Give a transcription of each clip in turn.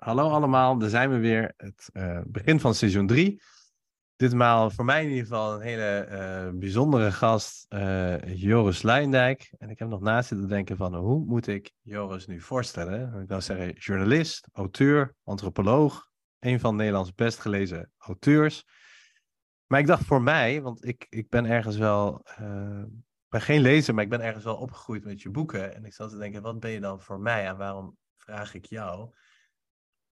Hallo allemaal, daar zijn we weer. Het uh, begin van seizoen 3. Ditmaal voor mij in ieder geval een hele uh, bijzondere gast, uh, Joris Luijendijk. En ik heb nog naast zitten denken van hoe moet ik Joris nu voorstellen? Ik zou zeggen journalist, auteur, antropoloog, een van Nederlands best gelezen auteurs. Maar ik dacht voor mij, want ik, ik ben ergens wel, ben geen lezer, maar ik ben ergens wel opgegroeid met je boeken. En ik zat te denken, wat ben je dan voor mij en waarom vraag ik jou?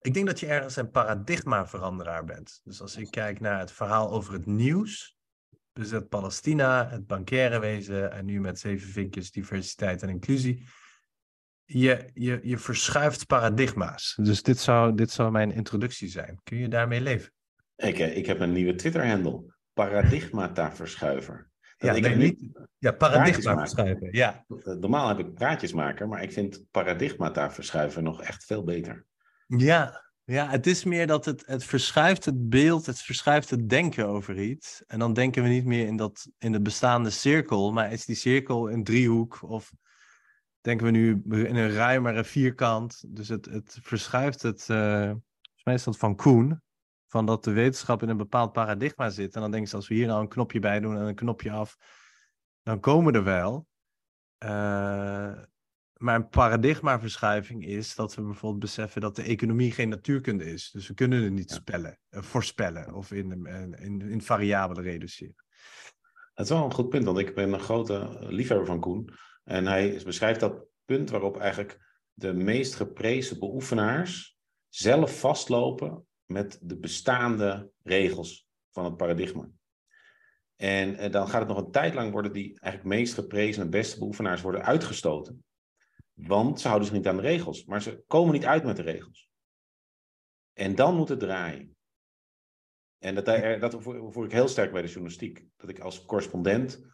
Ik denk dat je ergens een paradigmaveranderaar bent. Dus als ik kijk naar het verhaal over het nieuws, dus het Palestina, het bankaire wezen en nu met zeven vinkjes diversiteit en inclusie. Je, je, je verschuift paradigma's. Dus dit zou, dit zou mijn introductie zijn. Kun je daarmee leven? Ik, eh, ik heb een nieuwe Twitter-handle. Paradigmata-verschuiver. Ja, ik heb niet. Ja, paradigma verschuiven. Ja. Normaal heb ik praatjesmaker, maar ik vind paradigmata verschuiven nog echt veel beter. Ja, ja, het is meer dat het, het verschuift het beeld, het verschuift het denken over iets. En dan denken we niet meer in, dat, in de bestaande cirkel, maar is die cirkel een driehoek of denken we nu in een ruimere vierkant. Dus het, het verschuift het, uh, volgens mij is dat van Koen, van dat de wetenschap in een bepaald paradigma zit. En dan denken ze, als we hier nou een knopje bij doen en een knopje af, dan komen er wel. Uh, maar een paradigmaverschuiving is dat we bijvoorbeeld beseffen dat de economie geen natuurkunde is. Dus we kunnen het niet spellen, uh, voorspellen of in, in, in variabelen reduceren. Dat is wel een goed punt, want ik ben een grote liefhebber van Koen. En hij beschrijft dat punt waarop eigenlijk de meest geprezen beoefenaars zelf vastlopen met de bestaande regels van het paradigma. En, en dan gaat het nog een tijd lang worden die eigenlijk meest geprezen en beste beoefenaars worden uitgestoten. Want ze houden zich niet aan de regels, maar ze komen niet uit met de regels. En dan moet het draaien. En dat, dat voel ik heel sterk bij de journalistiek. Dat ik als correspondent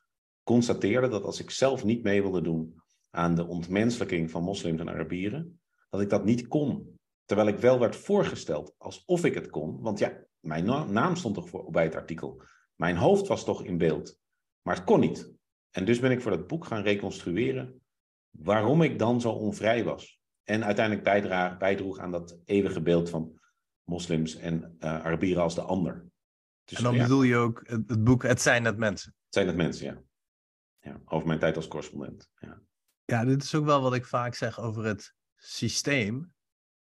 constateerde dat als ik zelf niet mee wilde doen aan de ontmenselijking van moslims en Arabieren, dat ik dat niet kon. Terwijl ik wel werd voorgesteld alsof ik het kon. Want ja, mijn naam stond toch voor, bij het artikel. Mijn hoofd was toch in beeld. Maar het kon niet. En dus ben ik voor dat boek gaan reconstrueren waarom ik dan zo onvrij was. En uiteindelijk bijdra- bijdroeg aan dat eeuwige beeld van moslims en uh, Arabieren als de ander. Dus, en dan ja, bedoel je ook het, het, boek Het zijn het mensen. Het zijn het mensen, ja. ja. Over mijn tijd als correspondent. Ja. ja, dit is ook wel wat ik vaak zeg over het systeem.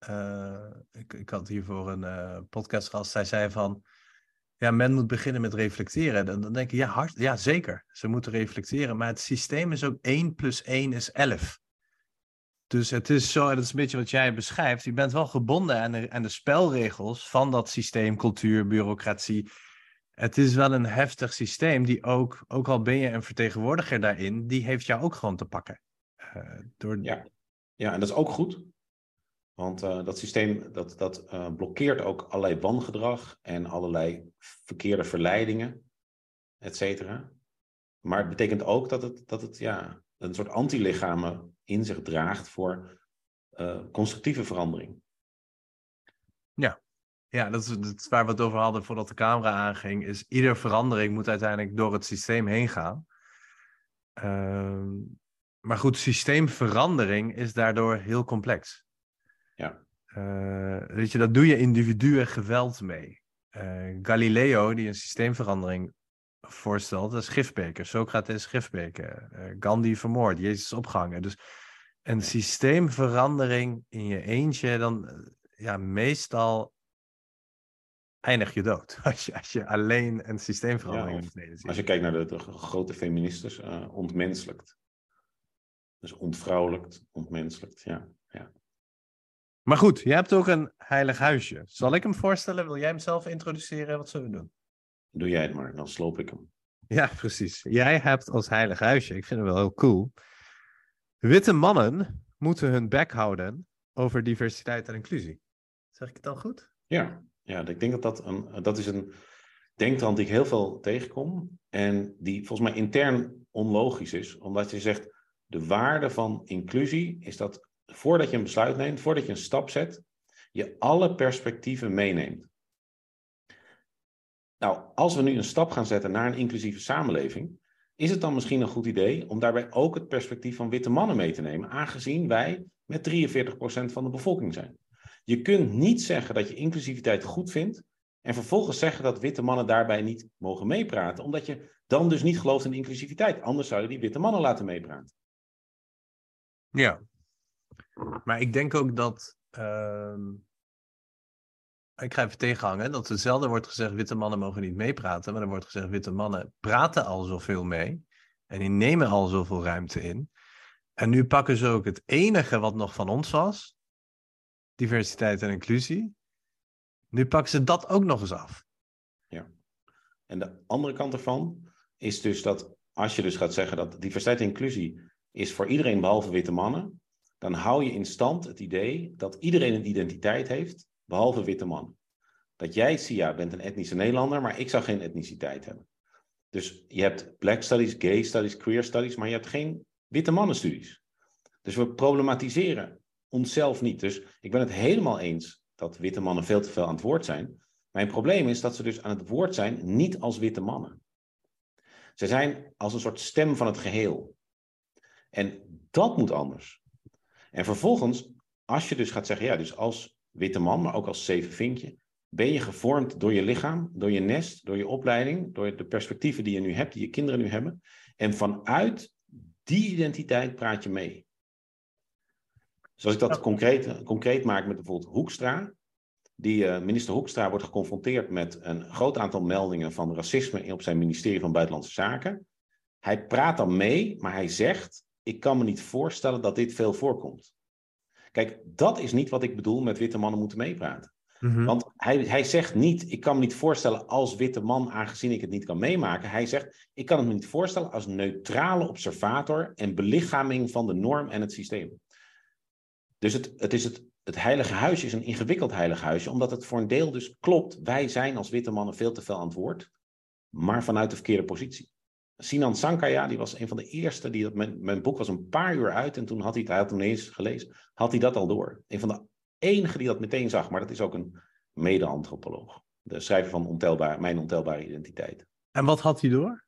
Uh, ik, ik had hiervoor een uh, podcastgast. Zij zei van, ja, men moet beginnen met reflecteren. Dan, dan denk ik, ja, hard, ja, zeker. Ze moeten reflecteren. Maar het systeem is ook 1 plus 1 is 11. Dus het is zo, dat is een beetje wat jij beschrijft. Je bent wel gebonden aan de, aan de spelregels van dat systeem, cultuur, bureaucratie. Het is wel een heftig systeem die ook, ook al ben je een vertegenwoordiger daarin, die heeft jou ook gewoon te pakken. Uh, door... ja. ja, en dat is ook goed. Want uh, dat systeem dat, dat uh, blokkeert ook allerlei wangedrag en allerlei verkeerde verleidingen, et cetera. Maar het betekent ook dat het, dat het ja, een soort antilichamen in zich draagt voor uh, constructieve verandering. Ja, ja dat, is, dat waar we het over hadden voordat de camera aanging. Is iedere verandering moet uiteindelijk door het systeem heen gaan. Ehm, maar goed, systeemverandering is daardoor heel complex. Ja. Uh, weet je, dat doe je individuen geweld mee. Uh, Galileo, die een systeemverandering voorstelt, dat is gifbeker. Socrates gifbeker. Uh, Gandhi vermoord, Jezus opgehangen. Dus een systeemverandering in je eentje, dan ja, meestal eindig je dood. Als je, als je alleen een systeemverandering ja, of, Als je kijkt naar de, de grote feministes, ontmenselijkt. Dus ontvrouwelijkt, ontmenselijkt, ja. Maar goed, je hebt ook een heilig huisje. Zal ik hem voorstellen? Wil jij hem zelf introduceren? Wat zullen we doen? Doe jij het maar, dan sloop ik hem. Ja, precies. Jij hebt als heilig huisje, ik vind het wel heel cool. Witte mannen moeten hun bek houden over diversiteit en inclusie. Zeg ik het dan goed? Ja, ja ik denk dat dat een, dat is een denktrand die ik heel veel tegenkom. En die volgens mij intern onlogisch is. Omdat je zegt, de waarde van inclusie is dat voordat je een besluit neemt, voordat je een stap zet, je alle perspectieven meeneemt. Nou, als we nu een stap gaan zetten naar een inclusieve samenleving, is het dan misschien een goed idee om daarbij ook het perspectief van witte mannen mee te nemen, aangezien wij met 43% van de bevolking zijn. Je kunt niet zeggen dat je inclusiviteit goed vindt en vervolgens zeggen dat witte mannen daarbij niet mogen meepraten, omdat je dan dus niet gelooft in inclusiviteit. Anders zou je die witte mannen laten meepraten. Ja, maar ik denk ook dat. Uh, ik ga even tegenhangen. Dat er zelden wordt gezegd: witte mannen mogen niet meepraten. Maar er wordt gezegd: witte mannen praten al zoveel mee. En die nemen al zoveel ruimte in. En nu pakken ze ook het enige wat nog van ons was: diversiteit en inclusie. Nu pakken ze dat ook nog eens af. Ja. En de andere kant ervan is dus dat als je dus gaat zeggen dat diversiteit en inclusie is voor iedereen behalve witte mannen, dan hou je in stand het idee dat iedereen een identiteit heeft, behalve witte mannen. Dat jij, Sia, bent een etnische Nederlander, maar ik zou geen etniciteit hebben. Dus je hebt black studies, gay studies, queer studies, maar je hebt geen witte mannenstudies. Dus we problematiseren onszelf niet. Dus ik ben het helemaal eens dat witte mannen veel te veel aan het woord zijn. Mijn probleem is dat ze dus aan het woord zijn niet als witte mannen. Ze zijn als een soort stem van het geheel. En dat moet anders. En vervolgens, als je dus gaat zeggen, ja, dus als witte man, maar ook als zevenvinkje, ben je gevormd door je lichaam, door je nest, door je opleiding, door de perspectieven die je nu hebt, die je kinderen nu hebben. En vanuit die identiteit praat je mee. Zoals ik dat concreet, concreet maak met bijvoorbeeld Hoekstra. Die uh, minister Hoekstra wordt geconfronteerd met een groot aantal meldingen van racisme op zijn ministerie van Buitenlandse Zaken. Hij praat dan mee, maar hij zegt: Ik kan me niet voorstellen dat dit veel voorkomt. Kijk, dat is niet wat ik bedoel met witte mannen moeten meepraten. Mm Want hij, hij zegt niet, ik kan me niet voorstellen als witte man, aangezien ik het niet kan meemaken. Hij zegt, ik kan het me niet voorstellen als neutrale observator en belichaming van de norm en het systeem. Dus het, het, is het, het heilige huisje is een ingewikkeld heilig huisje, omdat het voor een deel dus klopt. Wij zijn als witte mannen veel te veel aan het woord, maar vanuit de verkeerde positie. Sinan Sankaya, die was een van de eerste, die dat, mijn, mijn boek was een paar uur uit en toen had hij het, hij had toen eens gelezen, had hij dat al door. Een van de enigen die dat meteen zag, maar dat is ook een mede-antropoloog. De schrijver van ontelbaar, Mijn Ontelbare Identiteit. En wat had hij door?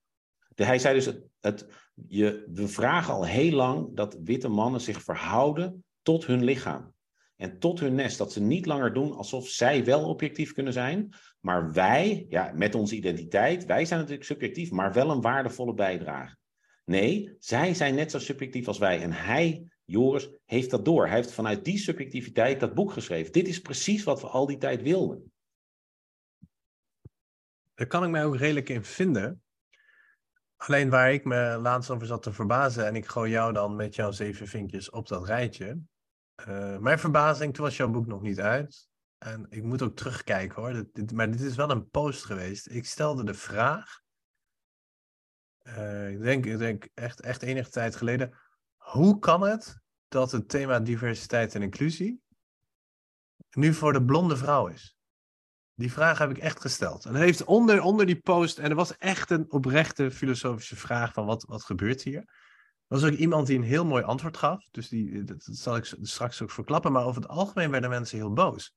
De, hij zei dus, het, het, je, we vragen al heel lang dat witte mannen zich verhouden tot hun lichaam. En tot hun nest. Dat ze niet langer doen alsof zij wel objectief kunnen zijn. Maar wij, ja, met onze identiteit, wij zijn natuurlijk subjectief, maar wel een waardevolle bijdrage. Nee, zij zijn net zo subjectief als wij. En hij, Joris, heeft dat door. Hij heeft vanuit die subjectiviteit dat boek geschreven. Dit is precies wat we al die tijd wilden. Daar kan ik mij ook redelijk in vinden. Alleen waar ik me laatst over zat te verbazen, en ik gooi jou dan met jouw zeven vinkjes op dat rijtje. Uh, mijn verbazing, toen was jouw boek nog niet uit. En ik moet ook terugkijken hoor. Dit, maar dit is wel een post geweest. Ik stelde de vraag. Uh, ik, denk, ik denk echt, echt enige tijd geleden. Hoe kan het dat het thema diversiteit en inclusie nu voor de blonde vrouw is? Die vraag heb ik echt gesteld. En heeft onder, onder die post, en er was echt een oprechte filosofische vraag van wat, wat gebeurt hier? Er was ook iemand die een heel mooi antwoord gaf. Dus die, dat, zal ik straks ook verklappen. Maar over het algemeen werden mensen heel boos.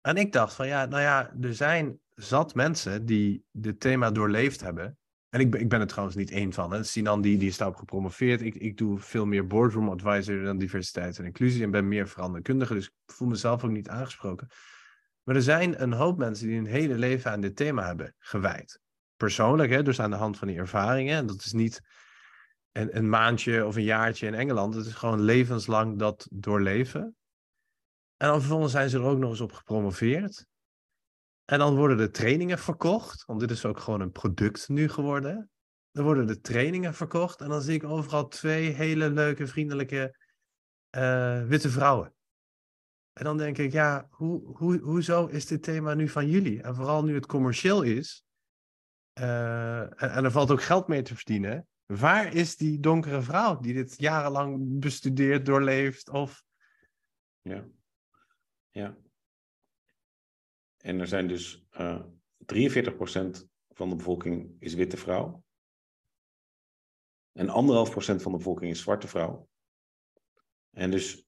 En ik dacht van ja, nou ja, er zijn zat mensen die dit thema doorleefd hebben. En ik, ik ben er trouwens niet één van. Hè. Sinan die, die is daarop gepromoveerd. Ik, ik doe veel meer boardroom advisor dan diversiteit en inclusie. En ben meer veranderkundige. Dus ik voel mezelf ook niet aangesproken. Maar er zijn een hoop mensen die hun hele leven aan dit thema hebben gewijd. Persoonlijk, hè, dus aan de hand van die ervaringen. En dat is niet een, een maandje of een jaartje in Engeland. Het is gewoon levenslang dat doorleven. En dan vervolgens zijn ze er ook nog eens op gepromoveerd. En dan worden de trainingen verkocht, want dit is ook gewoon een product nu geworden. Dan worden de trainingen verkocht en dan zie ik overal twee hele leuke, vriendelijke uh, witte vrouwen. En dan denk ik, ja, hoe, hoe, hoezo is dit thema nu van jullie? En vooral nu het commercieel is. Uh, en, en, er valt ook geld mee te verdienen. Waar is die donkere vrouw die dit jarenlang bestudeerd, doorleeft? Of... Ja. Ja. En er zijn dus uh, 43% van de bevolking is witte vrouw. En anderhalf procent van de bevolking is zwarte vrouw. En dus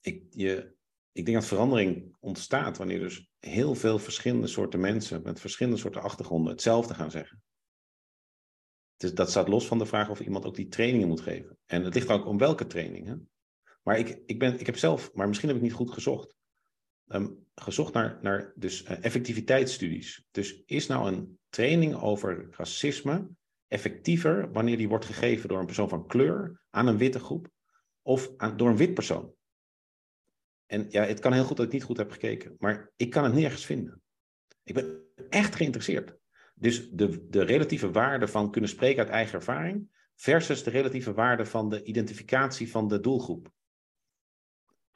ik, je, ik denk dat verandering ontstaat wanneer dus heel veel verschillende soorten mensen met verschillende soorten achtergronden hetzelfde gaan zeggen. Dus dat staat los van de vraag of iemand ook die trainingen moet geven. En het ligt ook om welke trainingen. Maar ik, ik, ben, ik heb zelf, maar misschien heb ik niet goed gezocht, um, gezocht naar, naar dus, uh, effectiviteitsstudies. Dus is nou een training over racisme effectiever wanneer die wordt gegeven door een persoon van kleur aan een witte groep of door een wit persoon? En ja, het kan heel goed dat ik niet goed heb gekeken, maar ik kan het nergens vinden. Ik ben echt geïnteresseerd. Dus de, de relatieve waarde van kunnen spreken uit eigen ervaring versus de relatieve waarde van de identificatie van de doelgroep.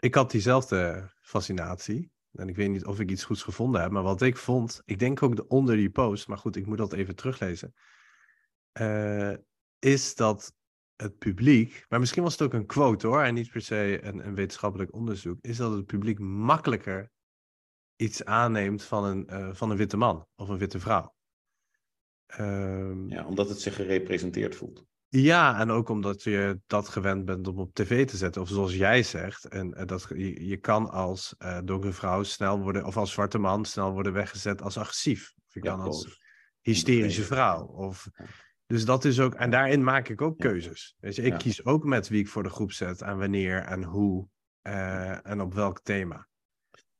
Ik had diezelfde fascinatie. En ik weet niet of ik iets goeds gevonden heb, maar wat ik vond, ik denk ook onder die post, maar goed, ik moet dat even teruglezen, uh, is dat het publiek, maar misschien was het ook een quote hoor, en niet per se een, een wetenschappelijk onderzoek, is dat het publiek makkelijker iets aanneemt van een, uh, van een witte man of een witte vrouw. Um, ja, omdat het zich gerepresenteerd voelt. Ja, en ook omdat je dat gewend bent om op tv te zetten. Of zoals jij zegt, en, en dat, je, je kan als uh, donkere vrouw snel worden, of als zwarte man snel worden weggezet als agressief. Of je kan als hysterische vrouw. Of, dus dat is ook, en daarin maak ik ook keuzes. Weet je, ik kies ook met wie ik voor de groep zet en wanneer en hoe uh, en op welk thema.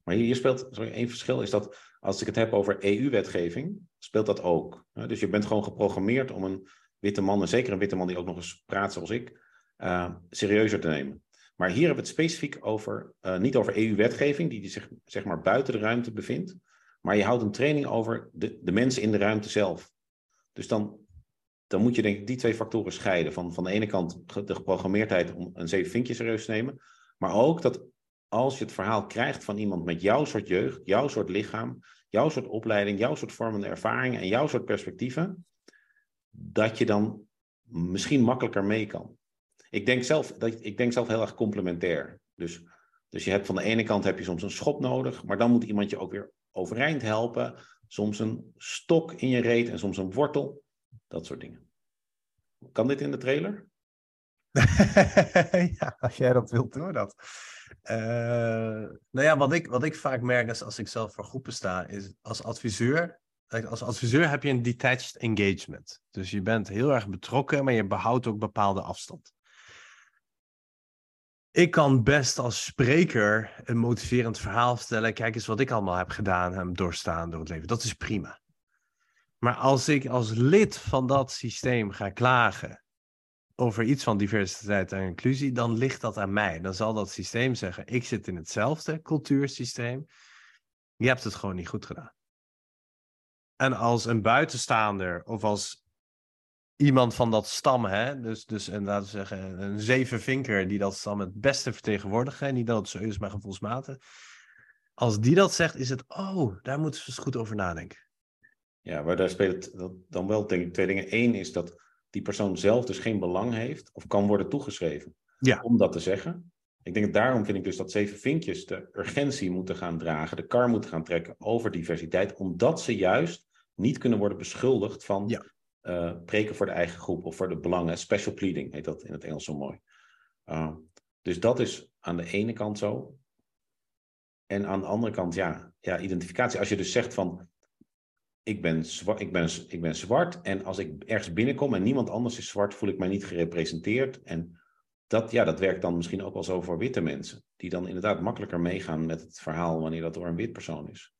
Maar hier speelt, sorry, één verschil is dat als ik het heb over EU-wetgeving, speelt dat ook. Dus je bent gewoon geprogrammeerd om een witte man, en zeker een witte man die ook nog eens praat zoals ik, uh, serieuzer te nemen. Maar hier hebben we het specifiek over, uh, niet over EU-wetgeving, die zich zeg maar buiten de ruimte bevindt, maar je houdt een training over de, de mensen in de ruimte zelf. Dus dan, dan moet je denk ik die twee factoren scheiden. Van, van de ene kant de geprogrammeerdheid om een zeven vinkjes serieus te nemen, maar ook dat als je het verhaal krijgt van iemand met jouw soort jeugd, jouw soort lichaam, jouw soort opleiding, jouw soort vormende ervaringen en jouw soort perspectieven, dat je dan misschien makkelijker mee kan. Ik denk zelf, dat, ik denk zelf heel erg complementair. Dus, dus je hebt van de ene kant heb je soms een schop nodig, maar dan moet iemand je ook weer overeind helpen. Soms een stok in je reet en soms een wortel. Dat soort dingen. Kan dit in de trailer? ja, als jij dat wilt, doe dat. Uh, nou ja, wat ik, wat ik vaak merk als ik zelf voor groepen sta, is als adviseur als adviseur heb je een detached engagement. Dus je bent heel erg betrokken, maar je behoudt ook bepaalde afstand. Ik kan best als spreker een motiverend verhaal vertellen. Kijk eens wat ik allemaal heb gedaan en doorstaan door het leven. Dat is prima. Maar als ik als lid van dat systeem ga klagen over iets van diversiteit en inclusie, dan ligt dat aan mij. Dan zal dat systeem zeggen: ik zit in hetzelfde cultuursysteem. Je hebt het gewoon niet goed gedaan. En als een buitenstaander of als iemand van dat stam, hè, dus, dus en laten we zeggen een zevenvinker die dat stam het beste vertegenwoordigen, en niet dat het zo is, maar gevoelsmatig. Als die dat zegt, is het, oh, daar moeten we eens goed over nadenken. Ja, maar daar speelt dan wel denk ik twee dingen. Eén is dat die persoon zelf dus geen belang heeft of kan worden toegeschreven ja. om dat te zeggen. Ik denk daarom vind ik dus dat zeven vinkjes de urgentie moeten gaan dragen, de kar moeten gaan trekken over diversiteit, omdat ze juist niet kunnen worden beschuldigd van ja. uh, preken voor de eigen groep of voor de belangen. Special pleading heet dat in het Engels zo mooi. Uh, dus dat is aan de ene kant zo. En aan de andere kant, ja, ja, identificatie. Als je dus zegt van, ik ben, zwart, ik, ben, ik ben zwart en als ik ergens binnenkom en niemand anders is zwart, voel ik mij niet gerepresenteerd. En dat, ja, dat werkt dan misschien ook wel zo voor witte mensen, die dan inderdaad makkelijker meegaan met het verhaal wanneer dat door een wit persoon is.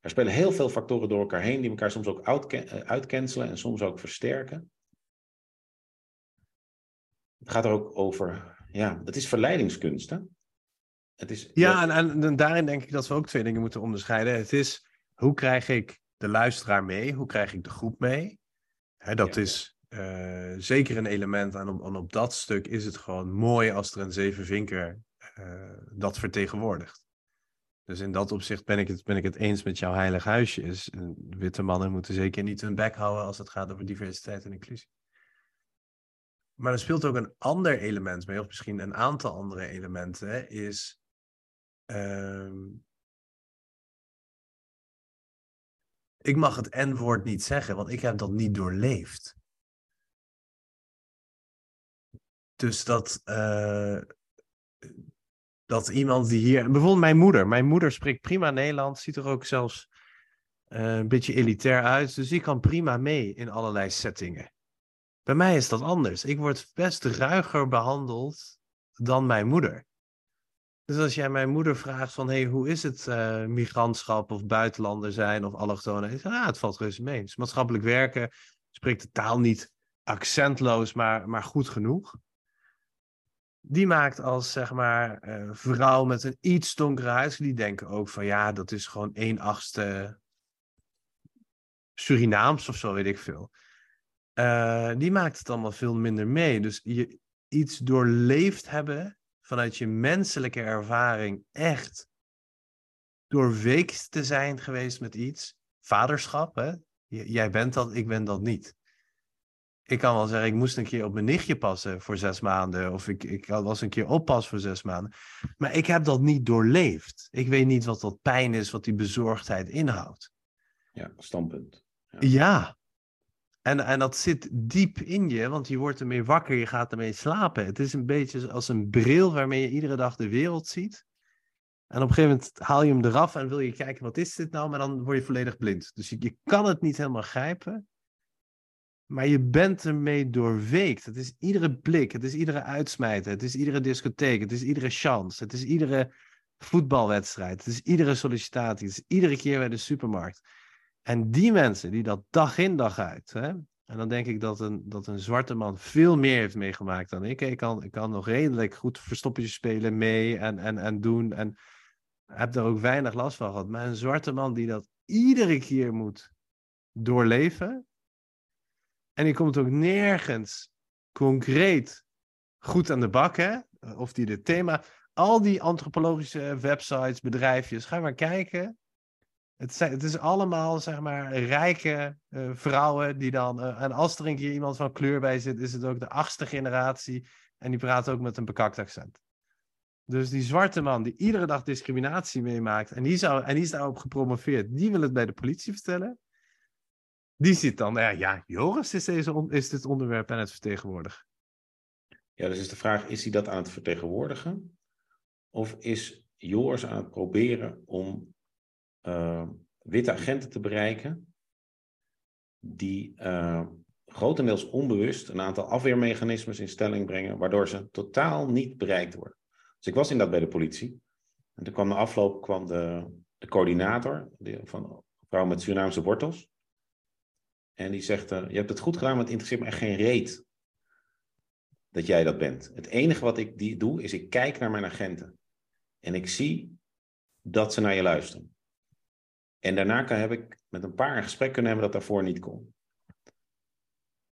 Er spelen heel veel factoren door elkaar heen die elkaar soms ook eh, uitcancelen en soms ook versterken. Het gaat er ook over, ja, het is verleidingskunst. Hè? Het is, ja, en, en, daarin denk ik dat we ook twee dingen moeten onderscheiden. Het is, hoe krijg ik de luisteraar mee? Hoe krijg ik de groep mee? Dat is uh, zeker een element. En op, op, dat stuk is het gewoon mooi als er een zevenvinker uh, dat vertegenwoordigt. Dus in dat opzicht ben ik het, ben ik het eens met jouw heilig huisje. Is, witte mannen moeten zeker niet hun bek houden als het gaat over diversiteit en inclusie. Maar er speelt ook een ander element mee, of misschien een aantal andere elementen, is ehm, ik mag het N-woord niet zeggen, want ik heb dat niet doorleefd. Dus dat, eh, dat iemand die hier. Bijvoorbeeld mijn moeder. Mijn moeder spreekt prima Nederlands, ziet er ook zelfs eh, een beetje elitair uit. Dus die kan prima mee in allerlei settingen. Bij mij is dat anders. Ik word best ruiger behandeld dan mijn moeder. Dus als jij mijn moeder vraagt van, hey, hoe is het uh, migrantschap of buitenlander zijn of allochtonen? Ik zeg, ah, het valt reuze mee. Maatschappelijk werken spreekt de taal niet accentloos, maar, maar goed genoeg. Die maakt als, zeg maar, uh, vrouw met een iets donkere huis, die denken ook van, ja, dat is gewoon één achtste Surinaams of zo, weet ik veel. Uh, die maakt het allemaal veel minder mee. Dus je iets doorleefd hebben vanuit je menselijke ervaring echt doorweekt te zijn geweest met iets. Vaderschap, hè? jij bent dat, ik ben dat niet. Ik kan wel zeggen, ik moest een keer op mijn nichtje passen voor zes maanden. Of ik, ik was een keer oppas voor zes maanden. Maar ik heb dat niet doorleefd. Ik weet niet wat dat pijn is, wat die bezorgdheid inhoudt. Ja, standpunt. Ja. ja. En, en dat zit diep in je, want je wordt ermee wakker, je gaat ermee slapen. Het is een beetje als een bril waarmee je iedere dag de wereld ziet. En op een gegeven moment haal je hem eraf en wil je kijken, wat is dit nou? Maar dan word je volledig blind. Dus je, je kan het niet helemaal grijpen. Maar je bent ermee doorweekt. Het is iedere blik, het is iedere uitsmijten, het is iedere discotheek, het is iedere chance, het is iedere voetbalwedstrijd, het is iedere sollicitatie, het is iedere keer bij de supermarkt. En die mensen die dat dag in dag uit, hè, en dan denk ik dat een, dat een zwarte man veel meer heeft meegemaakt dan ik. Ik kan, ik kan nog redelijk goed verstoppertjes spelen mee en, en, en doen. En heb daar ook weinig last van gehad. Maar een zwarte man die dat iedere keer moet doorleven. En die komt ook nergens concreet goed aan de bak. Hè? Of die de thema. Al die antropologische websites, bedrijfjes, ga maar kijken. Het, het is allemaal, zeg maar, rijke uh, vrouwen die dan... Uh, en als er een keer iemand van kleur bij zit, is het ook de achtste generatie. En die praat ook met een bekakt accent. Dus die zwarte man die iedere dag discriminatie meemaakt... en die, zou, en die is daarop gepromoveerd, die wil het bij de politie vertellen. Die ziet dan, ja, ja Joris is, dit onderwerp aan het vertegenwoordigen. Ja, dus is de vraag, is hij dat aan het vertegenwoordigen? Of is Joris aan het proberen om uh, witte agenten te bereiken die uh, grotendeels onbewust een aantal afweermechanismes in stelling brengen, waardoor ze totaal niet bereikt worden. Dus ik was inderdaad bij de politie. En toen kwam de afloop kwam de, de coördinator van een vrouw met Surinaamse wortels. En die zegt, je hebt het goed gedaan, maar het interesseert me echt geen reet dat jij dat bent. Het enige wat ik die doe, is ik kijk naar mijn agenten. En ik zie dat ze naar je luisteren. En daarna kan, heb ik met een paar een gesprek kunnen hebben dat daarvoor niet kon.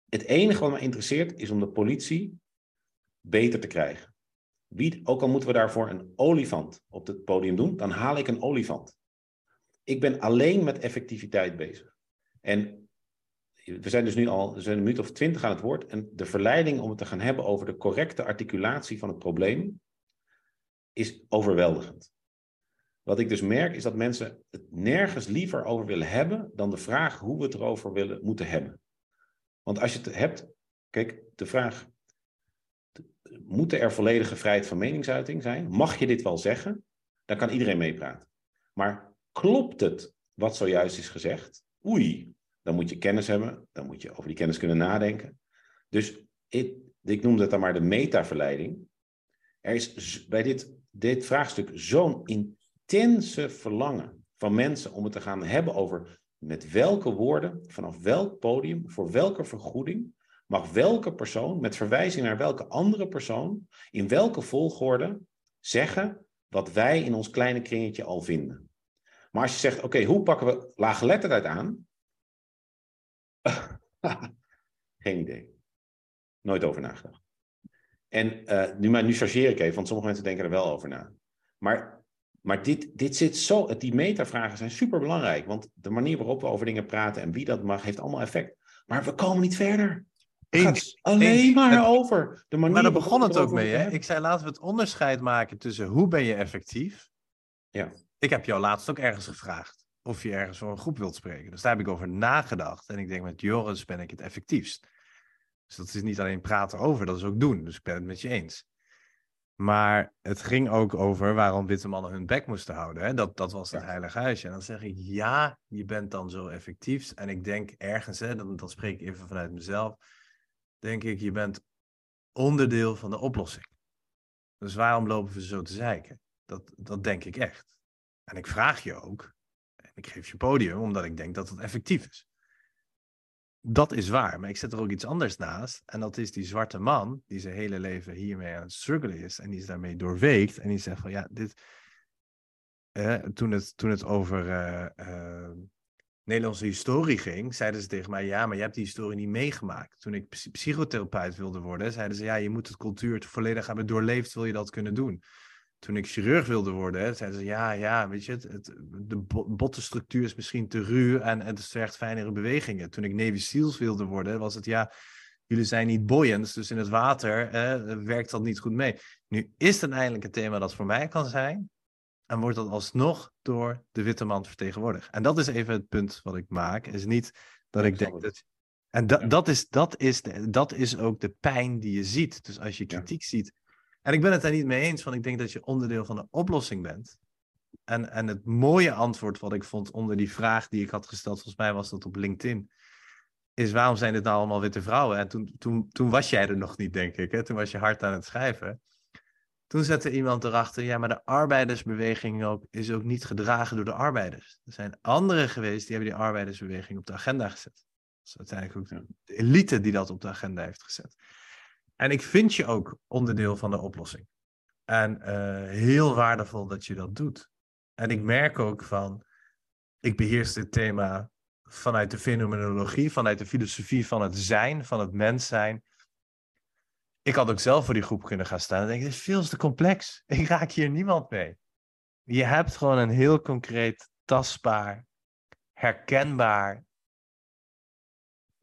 Het enige wat me interesseert is om de politie beter te krijgen. Wie, ook al moeten we daarvoor een olifant op het podium doen, dan haal ik een olifant. Ik ben alleen met effectiviteit bezig. En we zijn dus nu al zijn een minuut of twintig aan het woord. En de verleiding om het te gaan hebben over de correcte articulatie van het probleem is overweldigend. Wat ik dus merk is dat mensen het nergens liever over willen hebben dan de vraag hoe we het erover willen, moeten hebben. Want als je het hebt, kijk, de vraag, moet er volledige vrijheid van meningsuiting zijn? Mag je dit wel zeggen? Dan kan iedereen meepraten. Maar klopt het wat zojuist is gezegd? Oei, dan moet je kennis hebben, dan moet je over die kennis kunnen nadenken. Dus ik, ik noem dat dan maar de metaverleiding. Er is bij dit, dit vraagstuk zo'n intense verlangen van mensen om het te gaan hebben over met welke woorden, vanaf welk podium, voor welke vergoeding, mag welke persoon, met verwijzing naar welke andere persoon, in welke volgorde zeggen wat wij in ons kleine kringetje al vinden. Maar als je zegt, oké, hoe pakken we laaggeletterdheid aan? Geen idee. Nooit over nagedacht. En uh, nu, maar nu chargeer ik even, want sommige mensen denken er wel over na. Maar maar dit, dit zit zo, die metavragen zijn super belangrijk, want de manier waarop we over dingen praten en wie dat mag, heeft allemaal effect. Maar we komen niet verder. Gaat alleen maar over de manier. Maar daar begon het ook mee. Hè? Ik zei laten we het onderscheid maken tussen hoe ben je effectief Ja. Ik heb jou laatst ook ergens gevraagd of je ergens voor een groep wilt spreken. Dus daar heb ik over nagedacht. En ik denk, met Joris ben ik het effectiefst. Dus dat is niet alleen praten over, dat is ook doen. Dus ik ben het met je eens. Maar het ging ook over waarom witte mannen hun bek moesten houden. Hè? Dat, dat was het Ja. heilige huisje. En dan zeg ik, ja, je bent dan zo effectief. En ik denk ergens, hè, dan, dan spreek ik even vanuit mezelf, denk ik, je bent onderdeel van de oplossing. Dus waarom lopen we zo te zeiken? Dat, dat denk ik echt. En ik vraag je ook, ik geef je podium, omdat ik denk dat het effectief is. Dat is waar, maar ik zet er ook iets anders naast. En dat is die zwarte man, die zijn hele leven hiermee aan het struggelen is. En die is daarmee doorweekt. En die zegt van, ja, dit... toen, het, toen het over eh, eh, Nederlandse historie ging, zeiden ze tegen mij, ja, maar je hebt die historie niet meegemaakt. Toen ik psy- psychotherapeut wilde worden, zeiden ze, ja, je moet het cultuur volledig hebben doorleefd, wil je dat kunnen doen. Toen ik chirurg wilde worden, hè, zeiden ze, ja, ja, weet je, het, het, de bo- bottenstructuur is misschien te ruw en, het vergt fijnere bewegingen. Toen ik Navy SEALs wilde worden, was het, ja, jullie zijn niet buoyant, dus in het water hè, werkt dat niet goed mee. Nu is het eindelijk een thema dat voor mij kan zijn, en wordt dat alsnog door de witte man vertegenwoordigd. En dat is even het punt wat ik maak, is niet dat ik denk dat... En da- Ja. dat, is, dat, is dat is ook de pijn die je ziet. Dus als je Ja. kritiek ziet. En ik ben het daar niet mee eens, want ik denk dat je onderdeel van de oplossing bent. En, en het mooie antwoord wat ik vond onder die vraag die ik had gesteld, volgens mij was dat op LinkedIn, is waarom zijn dit nou allemaal witte vrouwen? En toen, toen, toen was jij er nog niet, denk ik. Hè? Toen was je hard aan het schrijven. Toen zette iemand erachter, ja, maar de arbeidersbeweging ook, is ook niet gedragen door de arbeiders. Er zijn anderen geweest die hebben die arbeidersbeweging op de agenda gezet. Dat is uiteindelijk ook de elite die dat op de agenda heeft gezet. En ik vind je ook onderdeel van de oplossing. En eh, heel waardevol dat je dat doet. En ik merk ook van, ik beheers dit thema vanuit de fenomenologie, vanuit de filosofie van het zijn, van het mens zijn. Ik had ook zelf voor die groep kunnen gaan staan en denk, dit is veel te complex. Ik raak hier niemand mee. Je hebt gewoon een heel concreet, tastbaar, herkenbaar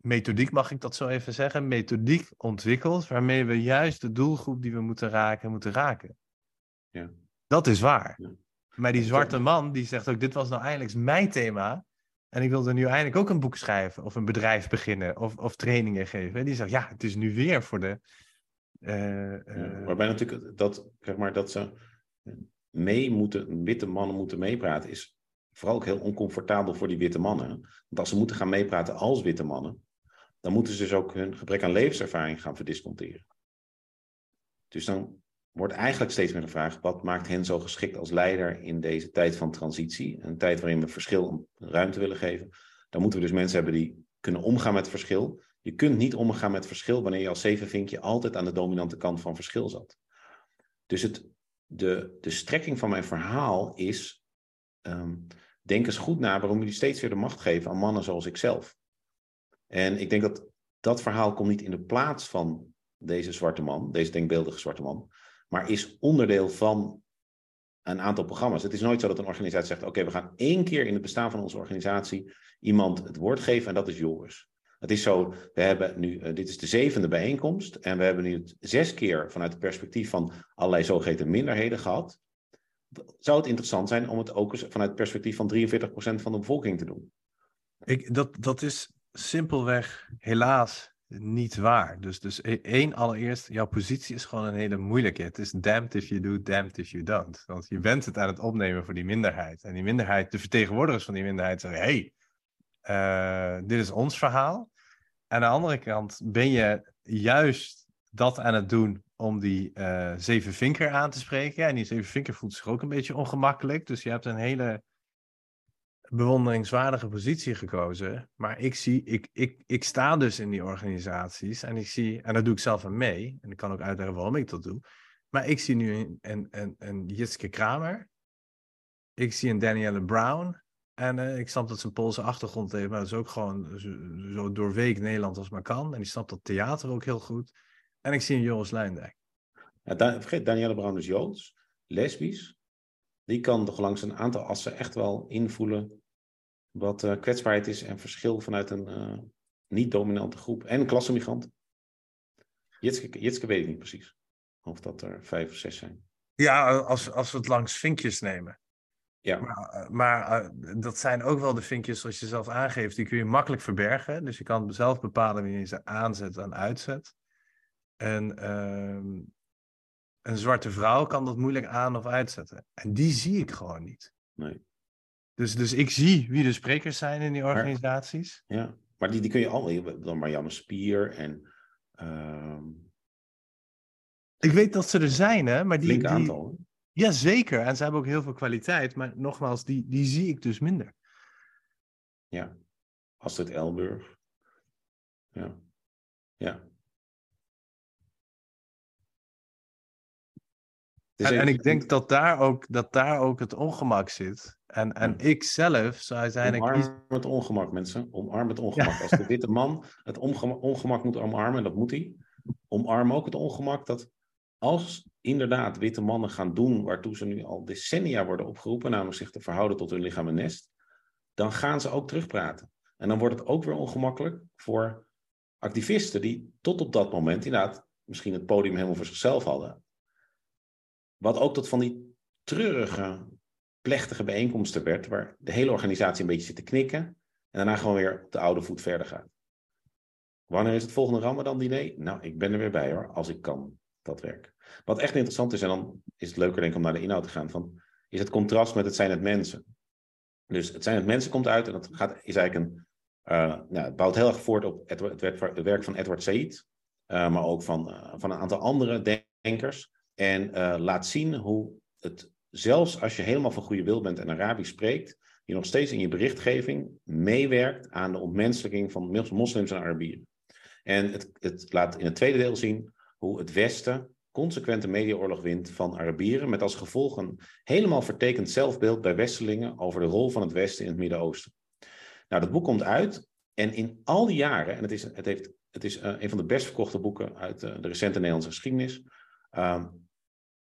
methodiek, mag ik dat zo even zeggen, methodiek ontwikkeld, waarmee we juist de doelgroep die we moeten raken, moeten raken. Ja. Dat is waar. Ja. Maar die zwarte man, die zegt ook, dit was nou eindelijk mijn thema. En ik wilde nu eindelijk ook een boek schrijven, of een bedrijf beginnen, of, of trainingen geven. En die zegt, ja, het is nu weer voor de... eh, Ja, eh, waarbij natuurlijk dat, zeg maar, dat ze mee moeten, witte mannen moeten meepraten, is vooral ook heel oncomfortabel voor die witte mannen. Want als ze moeten gaan meepraten als witte mannen, dan moeten ze dus ook hun gebrek aan levenservaring gaan verdisconteren. Dus dan wordt eigenlijk steeds meer de vraag, wat maakt hen zo geschikt als leider in deze tijd van transitie? Een tijd waarin we verschil ruimte willen geven. Dan moeten we dus mensen hebben die kunnen omgaan met verschil. Je kunt niet omgaan met verschil wanneer je als zevenvinkje altijd aan de dominante kant van verschil zat. Dus het, de, de strekking van mijn verhaal is, ehm, denk eens goed na waarom jullie steeds weer de macht geven aan mannen zoals ikzelf. En ik denk dat dat verhaal komt niet in de plaats van deze zwarte man, deze denkbeeldige zwarte man, maar is onderdeel van een aantal programma's. Het is nooit zo dat een organisatie zegt, oké, we gaan één keer in het bestaan van onze organisatie iemand het woord geven en dat is Joris. Het is zo, we hebben nu, eh, dit is de zevende bijeenkomst en we hebben nu het zes keer vanuit het perspectief van allerlei zogeheten minderheden gehad. Zou het interessant zijn om het ook eens vanuit het perspectief van 43% van de bevolking te doen? Ik, dat, dat is simpelweg helaas niet waar. Dus, dus e- één, allereerst, jouw positie is gewoon een hele moeilijke. Het is damned if you do, damned if you don't. Want je bent het aan het opnemen voor die minderheid. En die minderheid, de vertegenwoordigers van die minderheid zeggen, hey, eh, dit is ons verhaal. Aan de andere kant ben je juist dat aan het doen om die eh zeven vinker aan te spreken. En die zeven vinker voelt zich ook een beetje ongemakkelijk. Dus je hebt een hele bewonderingswaardige positie gekozen. Maar ik zie, ik, ik, ik sta dus in die organisaties en ik zie, en dat doe ik zelf aan mee, en ik kan ook uitleggen waarom ik dat doe. Maar ik zie nu een, een, een, een Jitske Kramer, ik zie een Danielle Brown, en eh, ik snap dat ze een Poolse achtergrond heeft, maar dat is ook gewoon zo, doorweek Nederland als maar kan. En die snapt dat theater ook heel goed. En ik zie een Joris Luindijk. Ja, vergeet, Danielle Brown is Joods, lesbisch. Die kan toch langs een aantal assen echt wel invoelen wat eh, kwetsbaarheid is en verschil vanuit een eh, niet-dominante groep. En klassenmigrant. Jitske, Jitske weet ik niet precies. Of dat er vijf of zes zijn. Ja, als, als we het langs vinkjes nemen. Ja. Maar, eh, maar uh, dat zijn ook wel de vinkjes, zoals je zelf aangeeft, die kun je makkelijk verbergen. Dus je kan zelf bepalen wanneer je ze aanzet en uitzet. En uh, een zwarte vrouw kan dat moeilijk aan of uitzetten. En die zie ik gewoon niet. Nee. Dus, dus ik zie wie de sprekers zijn in die organisaties. Maar, ja, maar die, die kun je hebt dan Marianne Spier en. Uh, ik weet dat ze er zijn, hè? Maar die. Flink die, aantal. Ja, zeker. En ze hebben ook heel veel kwaliteit. Maar nogmaals, die, die zie ik dus minder. Ja. Astrid Elburg. Ja. Ja. En, en, ik denk dat daar ook, dat daar ook het ongemak zit. En, en ja. ik zelf zou uiteindelijk... Omarm het ongemak, mensen. Omarm het ongemak. Ja. Als de witte man het ongemak, ongemak moet omarmen, en dat moet hij, omarm ook het ongemak dat als inderdaad witte mannen gaan doen waartoe ze nu al decennia worden opgeroepen, namelijk zich te verhouden tot hun lichaam en nest, dan gaan ze ook terugpraten. En dan wordt het ook weer ongemakkelijk voor activisten die tot op dat moment inderdaad misschien het podium helemaal voor zichzelf hadden. Wat ook tot van die treurige, plechtige bijeenkomsten werd, waar de hele organisatie een beetje zit te knikken en daarna gewoon weer op de oude voet verder gaat. Wanneer is het volgende Ramadan-diner? Nou, ik ben er weer bij hoor, als ik kan, dat werk. Wat echt interessant is, en dan is het leuker denk ik om naar de inhoud te gaan, van, is het contrast met het zijn het mensen. Dus het zijn het mensen komt uit en dat gaat, is eigenlijk een, uh, nou, het bouwt heel erg voort op het, het, werk van Edward Said, uh, maar ook van, uh, van een aantal andere denkers. En uh, laat zien hoe het, zelfs als je helemaal van goede wil bent en Arabisch spreekt, je nog steeds in je berichtgeving meewerkt aan de ontmenselijking van moslims en Arabieren. En het, het laat in het tweede deel zien hoe het Westen consequente mediaoorlog wint van Arabieren, met als gevolg een helemaal vertekend zelfbeeld bij Westelingen over de rol van het Westen in het Midden-Oosten. Nou, dat boek komt uit en in al die jaren, en het is, het heeft, het is uh, een van de best verkochte boeken uit uh, de recente Nederlandse geschiedenis, um,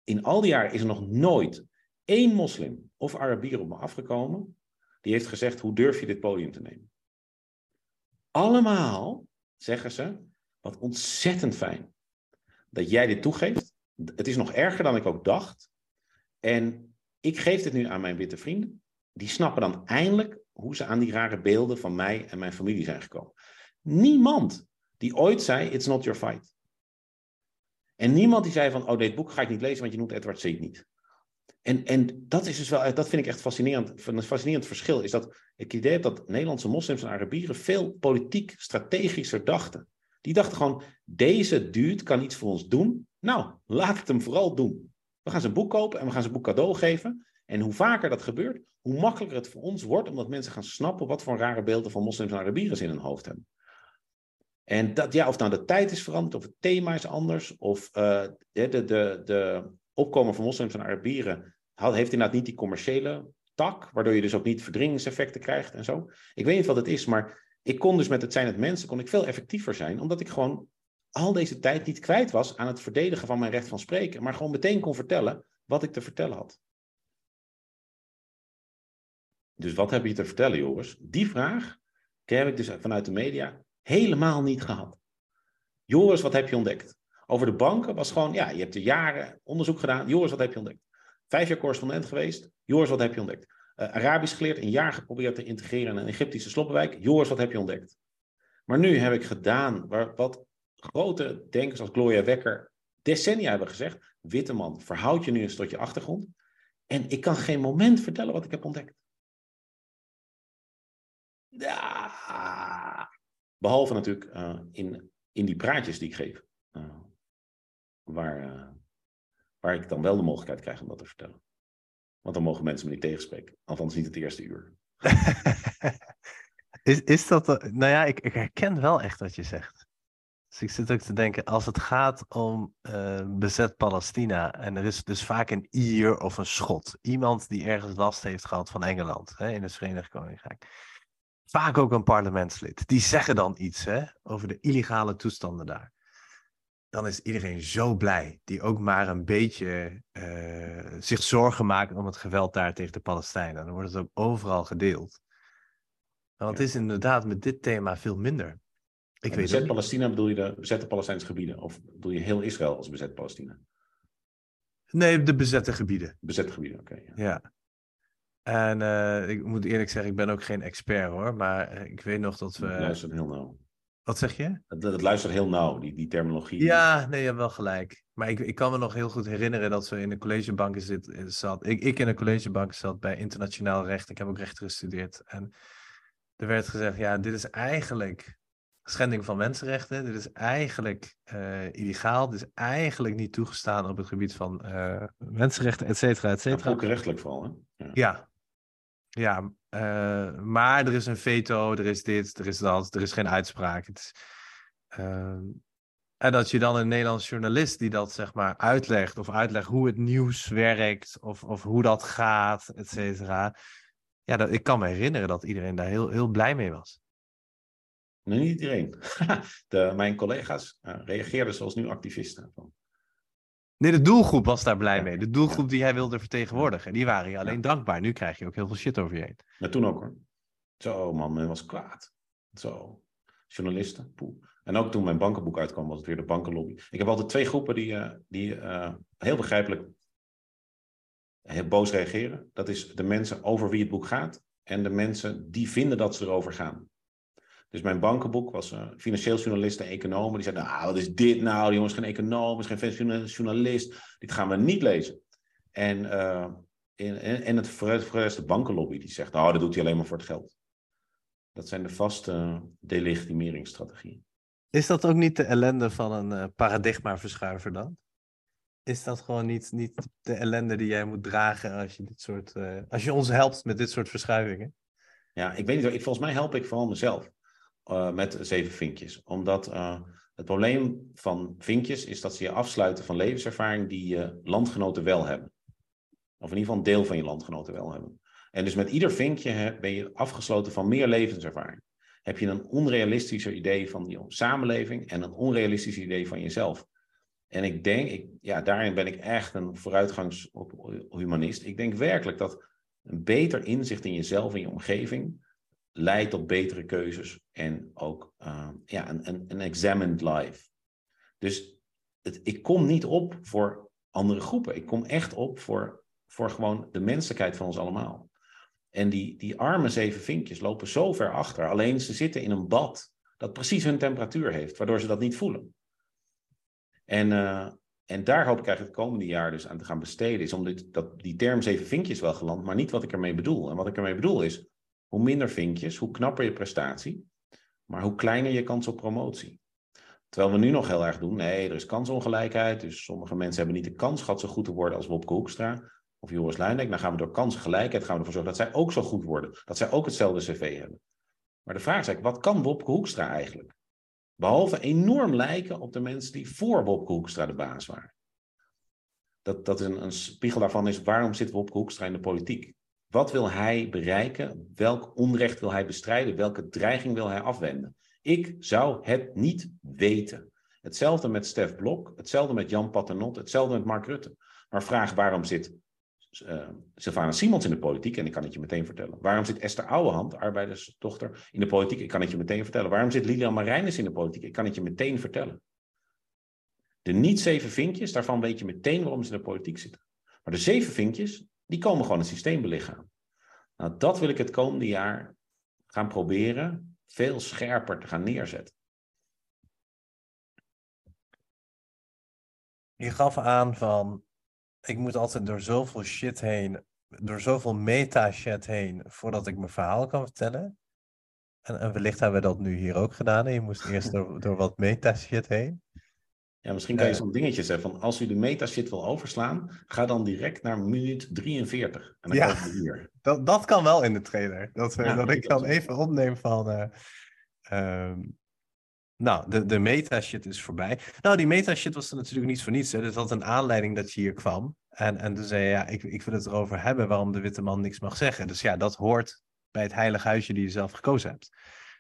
in al die jaren is er nog nooit één moslim of Arabier op me afgekomen die heeft gezegd, hoe durf je dit podium te nemen? Allemaal zeggen ze, wat ontzettend fijn dat jij dit toegeeft. Het is nog erger dan ik ook dacht. En ik geef dit nu aan mijn witte vrienden. Die snappen dan eindelijk hoe ze aan die rare beelden van mij en mijn familie zijn gekomen. Niemand die ooit zei, it's not your fight. En niemand die zei van, oh, dit boek ga ik niet lezen, want je noemt Edward Said niet. En, en dat is dus wel, dat vind ik echt fascinerend. Een fascinerend verschil is dat ik idee heb dat Nederlandse moslims en Arabieren veel politiek strategischer dachten. Die dachten gewoon, deze dude kan iets voor ons doen. Nou, laat het hem vooral doen. We gaan zijn boek kopen en we gaan zijn boek cadeau geven. En hoe vaker dat gebeurt, hoe makkelijker het voor ons wordt, omdat mensen gaan snappen wat voor rare beelden van moslims en Arabieren ze in hun hoofd hebben. En dat, ja, of nou de tijd is veranderd, of het thema is anders, of uh, de, de, de, opkomen van moslims en Arabieren heeft inderdaad niet die commerciële tak, waardoor je dus ook niet verdringingseffecten krijgt en zo. Ik weet niet wat het is, maar ik kon dus met het zijn het mensen kon ik veel effectiever zijn, omdat ik gewoon al deze tijd niet kwijt was aan het verdedigen van mijn recht van spreken, maar gewoon meteen kon vertellen wat ik te vertellen had. Dus wat heb je te vertellen, Joris? Die vraag heb ik dus vanuit de media helemaal niet gehad. Joris, wat heb je ontdekt? Over de banken was gewoon, ja, je hebt er jaren onderzoek gedaan. Joris, wat heb je ontdekt? Vijf jaar correspondent geweest. Joris, wat heb je ontdekt? Uh, Arabisch geleerd, een jaar geprobeerd te integreren in een Egyptische sloppenwijk. Joris, wat heb je ontdekt? Maar nu heb ik gedaan waar, wat grote denkers als Gloria Wekker decennia hebben gezegd. Witte man, verhoud je nu eens tot je achtergrond. En ik kan geen moment vertellen wat ik heb ontdekt. Ja. Behalve natuurlijk uh, in, in die praatjes die ik geef. Uh, waar, uh, waar ik dan wel de mogelijkheid krijg om dat te vertellen. Want dan mogen mensen me niet tegenspreken. Althans niet het eerste uur. is, is dat... Nou ja, ik, herken wel echt wat je zegt. Dus ik zit ook te denken, als het gaat om bezet Palestina, en er is dus vaak een Ier of een Schot, iemand die ergens last heeft gehad van Engeland hè, in het Verenigd Koninkrijk, vaak ook een parlementslid, die zeggen dan iets hè, over de illegale toestanden daar. Dan is iedereen zo blij, die ook maar een beetje uh, zich zorgen maakt om het geweld daar tegen de Palestijnen. Dan wordt het ook overal gedeeld. Want het is inderdaad met dit thema veel minder. Ik weet bezet Palestina bedoel je de bezette Palestijnse gebieden? Of bedoel je heel Israël als bezet Palestina? Nee, de bezette gebieden. Bezette gebieden, oké. Okay, ja. ja. En uh, ik moet eerlijk zeggen, ik ben ook geen expert hoor. Maar ik weet nog dat we. Het luistert heel nauw. Wat zeg je? Het, het luistert heel nauw, die, die terminologie. Ja, nee, je hebt wel gelijk. Maar ik, ik kan me nog heel goed herinneren dat we in de collegebanken zit, zat. Ik, ik in de collegebank zat bij internationaal recht. Ik heb ook recht gestudeerd. En er werd gezegd: ja, dit is eigenlijk schending van mensenrechten. Dit is eigenlijk uh, illegaal. Dit is eigenlijk niet toegestaan op het gebied van uh, mensenrechten, et cetera, et cetera. Ja, rechtelijk vooral, hè? Ja. ja. Ja, uh, maar er is een veto, er is dit, er is dat, er is geen uitspraak. Het is, en dat je dan een Nederlands journalist die dat zeg maar uitlegt, of uitlegt hoe het nieuws werkt, of, of hoe dat gaat, et cetera. Ja, dat, ik kan me herinneren dat iedereen daar heel, heel blij mee was. Niet iedereen. De, mijn collega's uh, reageerden zoals nu activisten. Nee, de doelgroep was daar blij mee. De doelgroep die hij wilde vertegenwoordigen. Die waren je alleen dankbaar. Nu krijg je ook heel veel shit over je heen. Ja, toen ook hoor. Zo man, men was kwaad. Zo. Journalisten. Poeh. En ook toen mijn bankenboek uitkwam, was het weer de bankenlobby. Ik heb altijd twee groepen die, uh, die uh, heel begrijpelijk heel boos reageren. Dat is de mensen over wie het boek gaat en de mensen die vinden dat ze erover gaan. Dus mijn bankenboek was uh, financieel journalisten, economen. Die zeiden, nou, wat is dit nou? Die jongens geen econoom, is geen journalist. Dit gaan we niet lezen. En, uh, en, en het de bankenlobby die zegt, nou, dat doet hij alleen maar voor het geld. Dat zijn de vaste delegitimeringsstrategieën. Is dat ook niet de ellende van een uh, paradigmaverschuiver dan? Is dat gewoon niet, niet de ellende die jij moet dragen als je, dit soort, als je ons helpt met dit soort verschuivingen? Ja, ik weet niet. Ik, volgens mij help ik vooral mezelf. Uh, met zeven vinkjes. Omdat uh, het probleem van vinkjes is dat ze je afsluiten van levenservaring die je landgenoten wel hebben. Of in ieder geval een deel van je landgenoten wel hebben. En dus met ieder vinkje ben je afgesloten van meer levenservaring. Heb je een onrealistischer idee van je samenleving en een onrealistisch idee van jezelf. En ik denk, ik, ja, daarin ben ik echt een vooruitgangshumanist. Ik denk werkelijk dat een beter inzicht in jezelf en je omgeving leidt tot betere keuzes en ook uh, ja, een, een, een examined life. Dus ik kom niet op voor andere groepen. Ik kom echt op voor, voor gewoon de menselijkheid van ons allemaal. En die, die arme zeven vinkjes lopen zo ver achter. Alleen ze zitten in een bad dat precies hun temperatuur heeft, waardoor ze dat niet voelen. En, uh, en daar hoop ik eigenlijk het komende jaar dus aan te gaan besteden. Is om dit, dat, die term zeven vinkjes wel geland, maar niet wat ik ermee bedoel. En wat ik ermee bedoel is, hoe minder vinkjes, hoe knapper je prestatie, maar hoe kleiner je kans op promotie. Terwijl we nu nog heel erg doen, nee, er is kansongelijkheid, dus sommige mensen hebben niet de kans gehad zo goed te worden als Wopke Hoekstra of Joris Luijendijk. Dan gaan we door kansengelijkheid gaan we ervoor zorgen dat zij ook zo goed worden, dat zij ook hetzelfde cv hebben. Maar de vraag is eigenlijk, wat kan Wopke Hoekstra eigenlijk? Behalve enorm lijken op de mensen die voor Wopke Hoekstra de baas waren. Dat, dat is een, een spiegel daarvan is, waarom zit Wopke Hoekstra in de politiek? Wat wil hij bereiken? Welk onrecht wil hij bestrijden? Welke dreiging wil hij afwenden? Ik zou het niet weten. Hetzelfde met Stef Blok, hetzelfde met Jan Paternot, hetzelfde met Mark Rutte. Maar vraag waarom zit uh, Sylvana Simons in de politiek? En ik kan het je meteen vertellen. Waarom zit Esther Ouwehand, arbeidersdochter, in de politiek? Ik kan het je meteen vertellen. Waarom zit Lilian Marijnis in de politiek? Ik kan het je meteen vertellen. De niet zeven vinkjes, daarvan weet je meteen waarom ze in de politiek zitten. Maar de zeven vinkjes, die komen gewoon het systeem belichamen. Nou, dat wil ik het komende jaar gaan proberen veel scherper te gaan neerzetten. Je gaf aan van, ik moet altijd door zoveel shit heen, door zoveel meta-shit heen, voordat ik mijn verhaal kan vertellen. En, en wellicht hebben we dat nu hier ook gedaan. je moest eerst door, door wat meta-shit heen. Ja, misschien kan je zo'n dingetje zeggen van als u de metashit wil overslaan, ga dan direct naar minuut 43. En dan ja, hier. Dat, dat kan wel in de trailer. Dat, ja, dat ik dan even opneem van. Uh, uh, nou, de, de metashit is voorbij. Nou, die metashit was er natuurlijk niet voor niets. Hè. Dus had een aanleiding dat je hier kwam. En, en toen zei je, ja, ik, ik wil het erover hebben waarom de witte man niks mag zeggen. Dus ja, dat hoort bij het heilige huisje die je zelf gekozen hebt.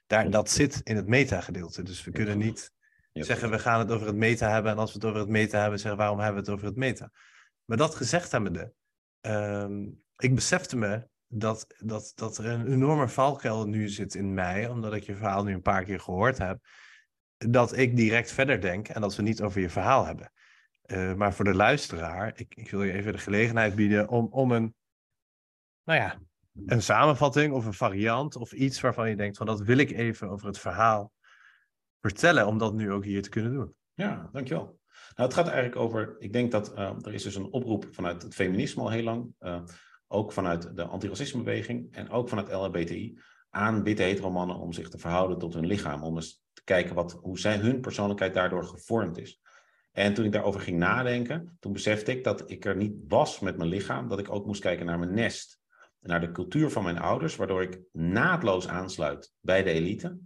Daar, dat zit in het meta-gedeelte. Dus we kunnen niet zeggen we gaan het over het meta hebben. En als we het over het meta hebben, zeggen waarom hebben we het over het meta? Maar dat gezegd hebbende, um, ik besefte me dat, dat, dat er een enorme valkuil nu zit in mij, omdat ik je verhaal nu een paar keer gehoord heb, dat ik direct verder denk en dat we niet over je verhaal hebben. Uh, maar voor de luisteraar, ik, ik wil je even de gelegenheid bieden om, om een, nou ja, een samenvatting of een variant of iets waarvan je denkt van dat wil ik even over het verhaal vertellen om dat nu ook hier te kunnen doen. Ja, dankjewel. Nou, het gaat eigenlijk over, ik denk dat uh, er is dus een oproep vanuit het feminisme al heel lang, uh, ook vanuit de antiracismebeweging en ook vanuit LHBTI, aan witte hetero mannen om zich te verhouden tot hun lichaam, om eens te kijken wat, hoe zij, hun persoonlijkheid daardoor gevormd is. En toen ik daarover ging nadenken, toen besefte ik dat ik er niet was met mijn lichaam, dat ik ook moest kijken naar mijn nest, naar de cultuur van mijn ouders, waardoor ik naadloos aansluit bij de elite.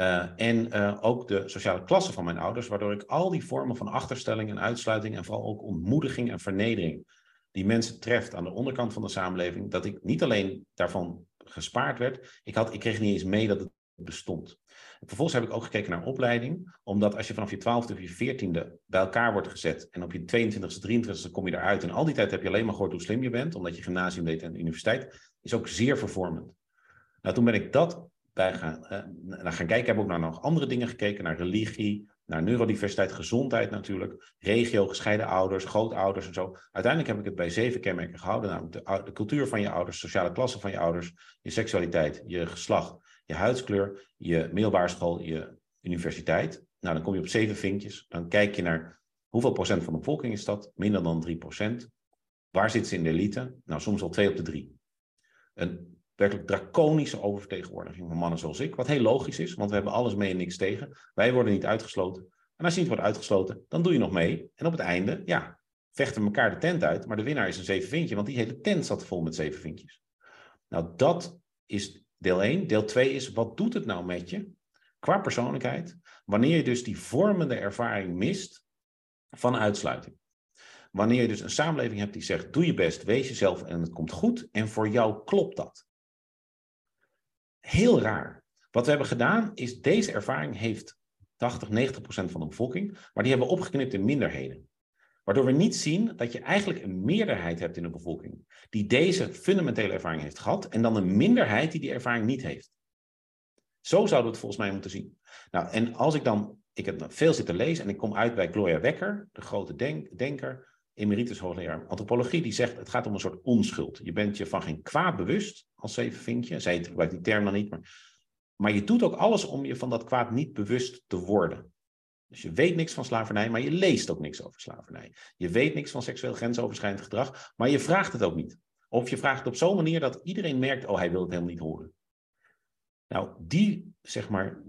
Uh, en uh, ook de sociale klasse van mijn ouders, waardoor ik al die vormen van achterstelling en uitsluiting en vooral ook ontmoediging en vernedering die mensen treft aan de onderkant van de samenleving, dat ik niet alleen daarvan gespaard werd, ik, had, ik kreeg niet eens mee dat het bestond. Vervolgens heb ik ook gekeken naar opleiding, omdat als je vanaf je twaalfde of je veertiende bij elkaar wordt gezet en op je 22e, 23e kom je eruit en al die tijd heb je alleen maar gehoord hoe slim je bent, omdat je gymnasium deed en universiteit, is ook zeer vervormend. Nou, toen ben ik dat bij gaan, naar gaan kijken. Ik heb ook naar nog andere dingen gekeken, naar religie, naar neurodiversiteit, gezondheid natuurlijk, regio, gescheiden ouders, grootouders en zo. Uiteindelijk heb ik het bij zeven kenmerken gehouden, de cultuur van je ouders, sociale klasse van je ouders, je seksualiteit, je geslacht, je huidskleur, je middelbare school, je universiteit. Nou, dan kom je op zeven vinkjes. Dan kijk je naar hoeveel procent van de bevolking is dat? Minder dan 3 procent. Waar zit ze in de elite? Nou, soms al twee op de drie. Een werkelijk draconische oververtegenwoordiging van mannen zoals ik. Wat heel logisch is, want we hebben alles mee en niks tegen. Wij worden niet uitgesloten. En als je niet wordt uitgesloten, dan doe je nog mee. En op het einde, ja, vechten we elkaar de tent uit. Maar de winnaar is een zeven vinkje, want die hele tent zat vol met zeven vinkjes. Nou, dat is deel 1. Deel 2 is, wat doet het nou met je? Qua persoonlijkheid. Wanneer je dus die vormende ervaring mist van uitsluiting. Wanneer je dus een samenleving hebt die zegt, doe je best, wees jezelf en het komt goed. En voor jou klopt dat. Heel raar. Wat we hebben gedaan is, deze ervaring heeft 80, 90 procent van de bevolking, maar die hebben we opgeknipt in minderheden. Waardoor we niet zien dat je eigenlijk een meerderheid hebt in de bevolking die deze fundamentele ervaring heeft gehad en dan een minderheid die die ervaring niet heeft. Zo zouden we het volgens mij moeten zien. Nou, en als ik dan, ik heb veel zitten lezen en ik kom uit bij Gloria Wekker, de grote denk, denker, emeritus hoogleraar antropologie, die zegt het gaat om een soort onschuld. Je bent je van geen kwaad bewust als zevenvinkje. Zij gebruikt die term dan niet, maar, maar je doet ook alles om je van dat kwaad niet bewust te worden. Dus je weet niks van slavernij, maar je leest ook niks over slavernij. Je weet niks van seksueel grensoverschrijdend gedrag, maar je vraagt het ook niet. Of je vraagt het op zo'n manier dat iedereen merkt, oh, hij wil het helemaal niet horen. Nou, die, zeg maar,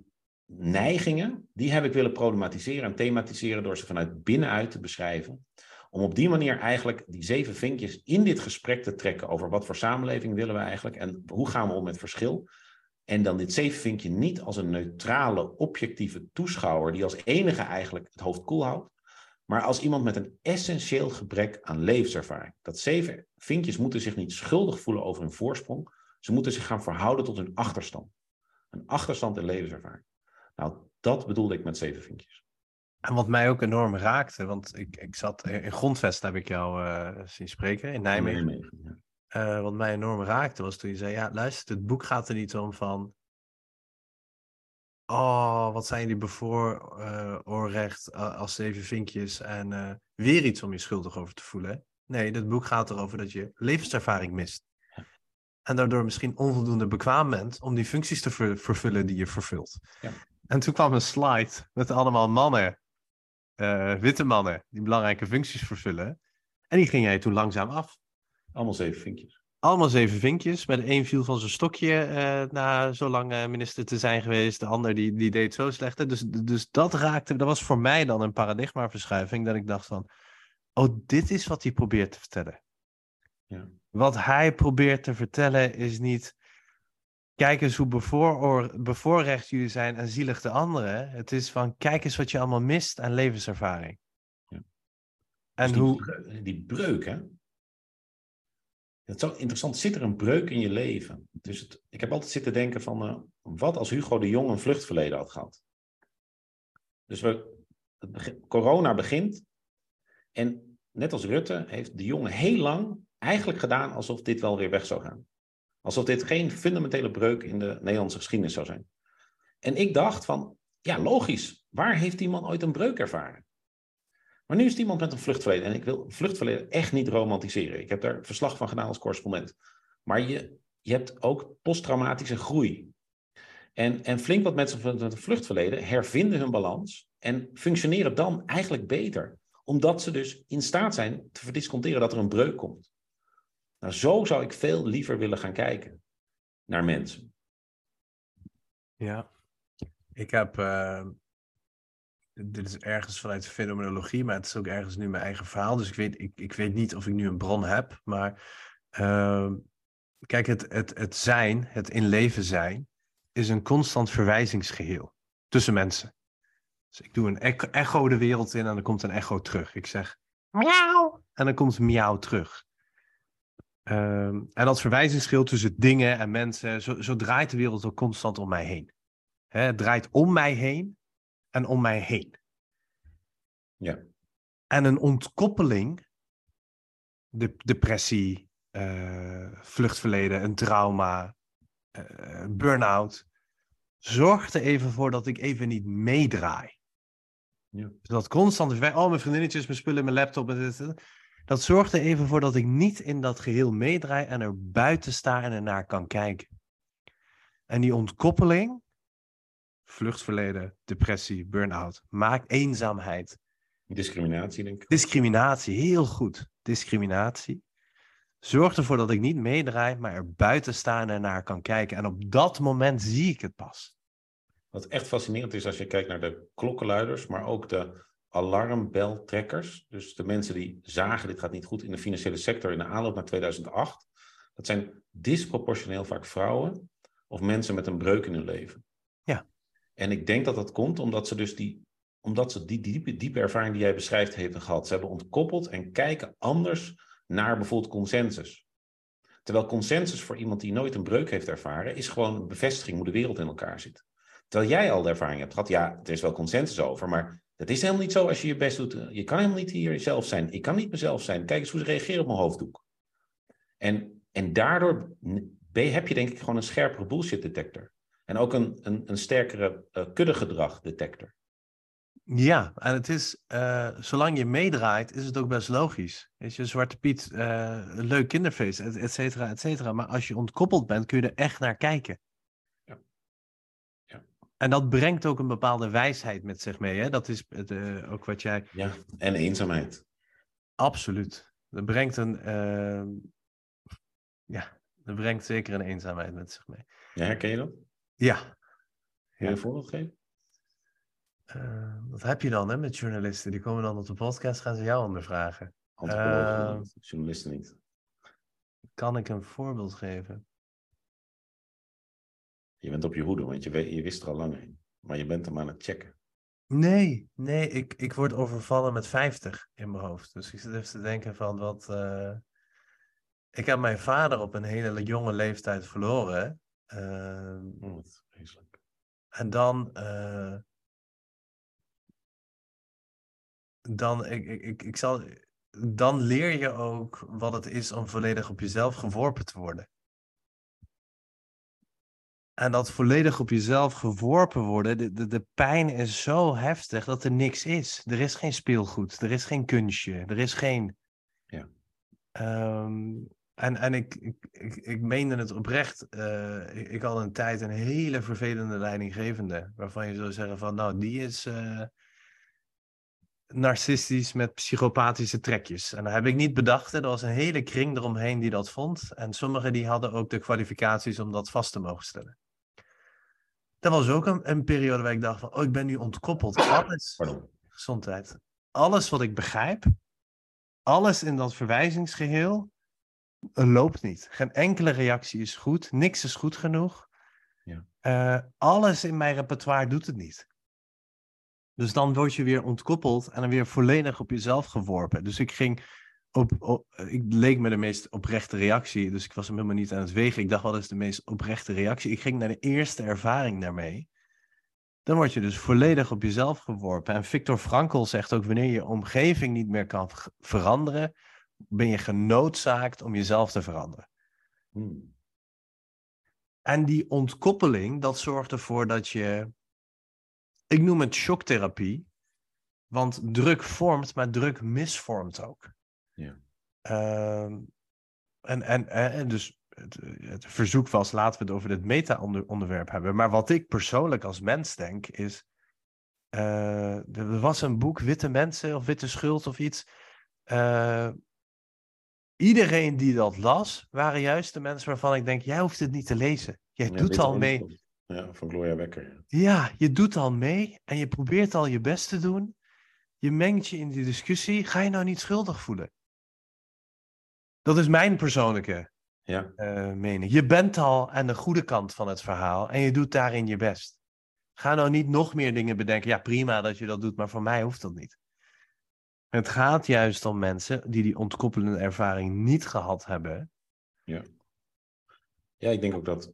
neigingen, die heb ik willen problematiseren en thematiseren door ze vanuit binnenuit te beschrijven. Om op die manier eigenlijk die zeven vinkjes in dit gesprek te trekken over wat voor samenleving willen we eigenlijk en hoe gaan we om met verschil. En dan dit zevenvinkje niet als een neutrale, objectieve toeschouwer die als enige eigenlijk het hoofd koel houdt, maar als iemand met een essentieel gebrek aan levenservaring. Dat zeven vinkjes moeten zich niet schuldig voelen over hun voorsprong. Ze moeten zich gaan verhouden tot hun achterstand. Een achterstand in levenservaring. Nou, dat bedoelde ik met zeven vinkjes. En wat mij ook enorm raakte, want ik, ik zat in Grondvest, heb ik jou uh, zien spreken, in Nijmegen. Nijmegen ja. Uh, wat mij enorm raakte was toen je zei: Ja, luister, het boek gaat er niet om van. Oh, wat zijn jullie bevooroorrecht uh, als zeven vinkjes en weer iets om je schuldig over te voelen. Nee, dit boek gaat erover dat je levenservaring mist. En daardoor misschien onvoldoende bekwaam bent om die functies te ver vervullen die je vervult. Ja. En toen kwam een slide met allemaal mannen, witte mannen, die belangrijke functies vervullen. En die ging jij toen langzaam af. Allemaal zeven vinkjes. Allemaal zeven vinkjes. De een viel van zijn stokje uh, na zo lang uh, minister te zijn geweest. De ander die, die deed zo slecht. Dus, dus dat raakte, dat was voor mij dan een paradigmaverschuiving. Dat ik dacht van, oh, dit is wat hij probeert te vertellen. Ja. Wat hij probeert te vertellen is niet, kijk eens hoe bevoor, bevoorrecht jullie zijn en zielig de anderen. Het is van, kijk eens wat je allemaal mist aan levenservaring. Ja. En dus die, hoe... Die breuk, hè? Het is zo interessant, zit er een breuk in je leven? Dus het, ik heb altijd zitten denken van, uh, wat als Hugo de Jong een vluchtverleden had gehad? Dus we, corona begint en net als Rutte heeft de jongen heel lang eigenlijk gedaan alsof dit wel weer weg zou gaan. Alsof dit geen fundamentele breuk in de Nederlandse geschiedenis zou zijn. En ik dacht van, ja logisch, waar heeft die man ooit een breuk ervaren? Maar nu is het iemand met een vluchtverleden. En ik wil vluchtverleden echt niet romantiseren. Ik heb daar verslag van gedaan als correspondent. Maar je, je hebt ook posttraumatische groei. En, en flink wat mensen van het vluchtverleden hervinden hun balans en functioneren dan eigenlijk beter. Omdat ze dus in staat zijn te verdisconteren dat er een breuk komt. Nou, zo zou ik veel liever willen gaan kijken naar mensen. Ja, ik heb. Uh, dit is ergens vanuit fenomenologie, maar het is ook ergens nu mijn eigen verhaal. Dus ik weet, ik, ik weet niet of ik nu een bron heb. Maar uh, kijk, het, het, het zijn, het in leven zijn, is een constant verwijzingsgeheel tussen mensen. Dus ik doe een echo de wereld in en dan komt een echo terug. Ik zeg miauw en dan komt miauw terug. Um, en dat verwijzingsgeheel tussen dingen en mensen, zo, zo, draait de wereld ook constant om mij heen. Hè, het draait om mij heen en om mij heen. Ja. En een ontkoppeling, de, depressie, uh, vluchtverleden, een trauma, uh, burn-out, zorgt er even voor dat ik even niet meedraai. Ja. Dus dat constant, oh mijn vriendinnetjes, mijn spullen, mijn laptop, dat zorgt er even voor dat ik niet in dat geheel meedraai en er buiten sta en ernaar kan kijken. En die ontkoppeling, vluchtverleden, depressie, burn-out, maakt eenzaamheid. Discriminatie, denk ik. Discriminatie, heel goed. Discriminatie. Zorgt ervoor dat ik niet meedraai, maar er buiten sta en ernaar kan kijken. En op dat moment zie ik het pas. Wat echt fascinerend is als je kijkt naar de klokkenluiders, maar ook de alarmbeltrekkers. Dus de mensen die zagen, dit gaat niet goed in de financiële sector in de aanloop naar 2008. Dat zijn disproportioneel vaak vrouwen of mensen met een breuk in hun leven. Ja. En ik denk dat dat komt omdat ze dus die, omdat ze die diepe, diepe ervaring die jij beschrijft hebben gehad. Ze hebben ontkoppeld en kijken anders naar bijvoorbeeld consensus. Terwijl consensus voor iemand die nooit een breuk heeft ervaren, is gewoon een bevestiging hoe de wereld in elkaar zit. Terwijl jij al de ervaring hebt gehad, ja, er is wel consensus over, maar dat is helemaal niet zo als je je best doet. Je kan helemaal niet hier jezelf zijn. Ik kan niet mezelf zijn. Kijk eens hoe ze reageren op mijn hoofddoek. En, en daardoor heb je denk ik gewoon een scherpere bullshit detector. En ook een, een, een sterkere uh, kuddegedrag detector. Ja, en het is, uh, zolang je meedraait, is het ook best logisch. Weet je, Zwarte Piet, uh, leuk kinderfeest, et cetera, et cetera. Maar als je ontkoppeld bent, kun je er echt naar kijken. En dat brengt ook een bepaalde wijsheid met zich mee. Hè? Dat is uh, ook wat jij. Ja, en eenzaamheid. Absoluut. Dat brengt een. ja, dat brengt zeker een eenzaamheid met zich mee. Ja, herken je dat? Ja. Kun je een voorbeeld geven? Uh, wat heb je dan hè, met journalisten? Die komen dan op de podcast, gaan ze jou ondervragen. Antropologen, uh, journalisten niet. Kan ik een voorbeeld geven? Je bent op je hoede, want je, weet, je wist er al lang heen. Maar je bent hem aan het checken. Nee, nee, ik, ik word overvallen met 50 in mijn hoofd. Dus ik zit even te denken van wat... Uh... Ik heb mijn vader op een hele jonge leeftijd verloren. Uh... Oh, wat vreselijk. En dan... Uh dan, ik, ik, ik zal, dan leer je ook wat het is om volledig op jezelf geworpen te worden. En dat volledig op jezelf geworpen worden, de, de, de pijn is zo heftig dat er niks is. Er is geen speelgoed, er is geen kunstje, er is geen. Ja. Um, en en ik, ik, ik, ik meende het oprecht. Uh, ik, ik, had een tijd een hele vervelende leidinggevende, waarvan je zou zeggen van, nou, die is. Uh, narcistisch met psychopathische trekjes. En dat heb ik niet bedacht. Er was een hele kring eromheen die dat vond. En sommigen die hadden ook de kwalificaties om dat vast te mogen stellen. Dat was ook een, een periode waar ik dacht van, oh, ik ben nu ontkoppeld. Alles, Pardon. gezondheid. Alles wat ik begrijp, alles in dat verwijzingsgeheel, loopt niet. Geen enkele reactie is goed. Niks is goed genoeg. Ja. Uh, alles in mijn repertoire doet het niet. Dus dan word je weer ontkoppeld en dan weer volledig op jezelf geworpen. Dus ik ging op, op, ik leek me de meest oprechte reactie, dus ik was hem helemaal niet aan het wegen. Ik dacht, wat is de meest oprechte reactie? Ik ging naar de eerste ervaring daarmee. Dan word je dus volledig op jezelf geworpen. En Victor Frankl zegt ook, wanneer je omgeving niet meer kan veranderen, ben je genoodzaakt om jezelf te veranderen. Hmm. En die ontkoppeling, dat zorgt ervoor dat je ik noem het shocktherapie, want druk vormt, maar druk misvormt ook. Uh, en, en, en, dus het, het verzoek was, laten we het over dit meta-onderwerp hebben. Maar wat ik persoonlijk als mens denk, is... eh, er was een boek, Witte Mensen of Witte Schuld of iets. Eh, iedereen die dat las, waren juist de mensen waarvan ik denk, jij hoeft het niet te lezen. Jij Ja, doet al mee. Ja, van Gloria Wekker. Ja, je doet al mee en je probeert al je best te doen. Je mengt je in die discussie. Ga je nou niet schuldig voelen? Dat is mijn persoonlijke Ja, eh, mening. Je bent al aan de goede kant van het verhaal en je doet daarin je best. Ga nou niet nog meer dingen bedenken. Ja, prima dat je dat doet, maar voor mij hoeft dat niet. Het gaat juist om mensen die die ontkoppelende ervaring niet gehad hebben. ja, ik denk ook dat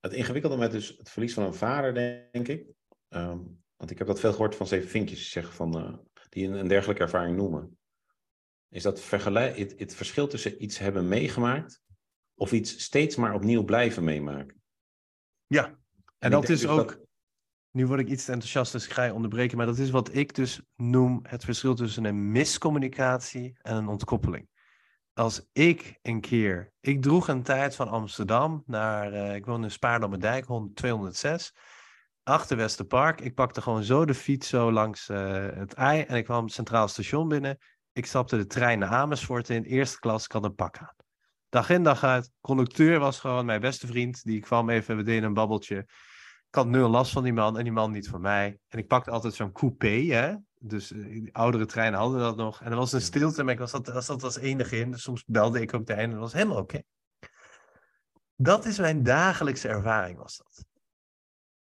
het ingewikkelde met dus het verlies van een vader, denk ik. ehm, want ik heb dat veel gehoord van zeven vinkjes, die zeggen van, eh, die een, een dergelijke ervaring noemen. Is dat vergelijk, het, het verschil tussen iets hebben meegemaakt of iets steeds maar opnieuw blijven meemaken. Ja, en, dat is dus ook. dat- Nu word ik iets te enthousiast, dus ik ga je onderbreken. Maar dat is wat ik dus noem het verschil tussen een miscommunicatie en een ontkoppeling. Als ik een keer. Ik droeg een tijd van Amsterdam naar. eh, ik woon in Spaardammerdijk, 100 206. Achter Westerpark. Ik pakte gewoon zo de fiets zo langs eh, het ei. En ik kwam het Centraal Station binnen. Ik stapte de trein naar Amersfoort in. Eerste klas, ik had een pak aan. Dag in dag uit. Conducteur was gewoon mijn beste vriend. Die kwam even, we deden een babbeltje. Ik had nul last van die man en die man niet van mij. En ik pakte altijd zo'n coupé, hè. Dus eh, oudere treinen hadden dat nog. En er was een stilte, maar ik was dat, was dat als enige in. Dus soms belde ik ook de en dat was helemaal oké. Dat is mijn dagelijkse ervaring, was dat.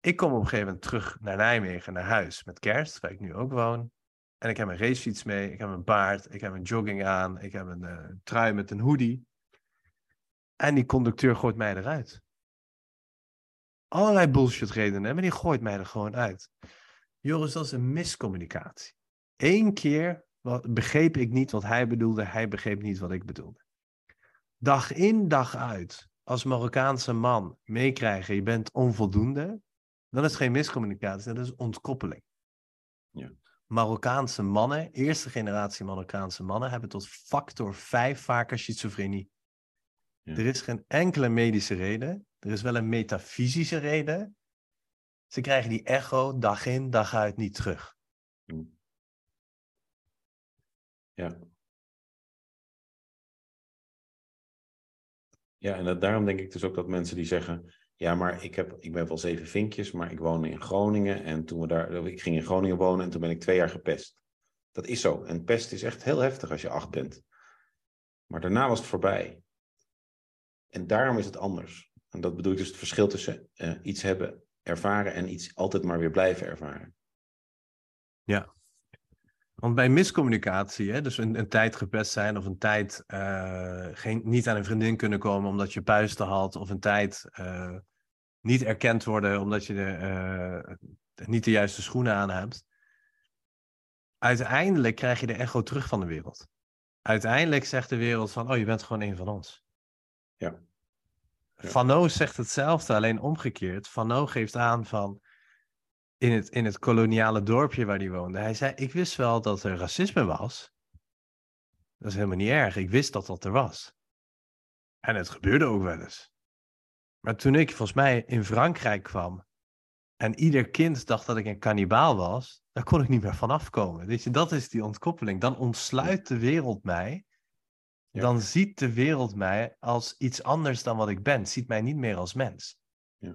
Ik kom op een gegeven moment terug naar Nijmegen, naar huis, met kerst, waar ik nu ook woon. En ik heb een racefiets mee, ik heb een baard, ik heb een jogging aan, ik heb een eh, trui met een hoodie. En die conducteur gooit mij eruit allerlei bullshit redenen, maar die gooit mij er gewoon uit. Joris, dat is een miscommunicatie. Eén keer wat, begreep ik niet wat hij bedoelde, hij begreep niet wat ik bedoelde. Dag in, dag uit, als Marokkaanse man meekrijgen, je bent onvoldoende, dan is het geen miscommunicatie, dat is ontkoppeling. Ja. Marokkaanse mannen, eerste generatie Marokkaanse mannen, hebben tot factor 5 vaker schizofrenie. Ja. Er is geen enkele medische reden. Er is wel een metafysische reden. Ze krijgen die echo dag in, dag uit niet terug. Ja. Ja, en dat, daarom denk ik dus ook dat mensen die zeggen: Ja, maar ik, heb, ik ben wel zeven vinkjes, maar ik woon in Groningen. En toen we daar, ik ging in Groningen wonen en toen ben ik twee jaar gepest. Dat is zo. En pest is echt heel heftig als je acht bent. Maar daarna was het voorbij. En daarom is het anders. En dat bedoel ik dus het verschil tussen eh, iets hebben ervaren en iets altijd maar weer blijven ervaren. Want bij miscommunicatie, hè, dus een, een tijd gepest zijn of een tijd eh, geen, niet aan een vriendin kunnen komen omdat je puisten had, of een tijd eh, niet erkend worden omdat je de, eh, niet de juiste schoenen aan hebt. Uiteindelijk krijg je de echo terug van de wereld. Uiteindelijk zegt de wereld van, oh, je bent gewoon een van ons. Ja. Ja. Zegt hetzelfde, alleen omgekeerd. Van O geeft aan van, in het, in het koloniale dorpje waar hij woonde. Hij zei, ik wist wel dat er racisme was. Dat is helemaal niet erg. Ik wist dat dat er was. En het gebeurde ook wel eens. Maar toen ik volgens mij in Frankrijk kwam en ieder kind dacht dat ik een kannibaal was, daar kon ik niet meer van afkomen. Weet je, dat is die ontkoppeling. Dan ontsluit de wereld mij. Ja. Dan ziet de wereld mij als iets anders dan wat ik ben. Ziet mij niet meer als mens. Ja.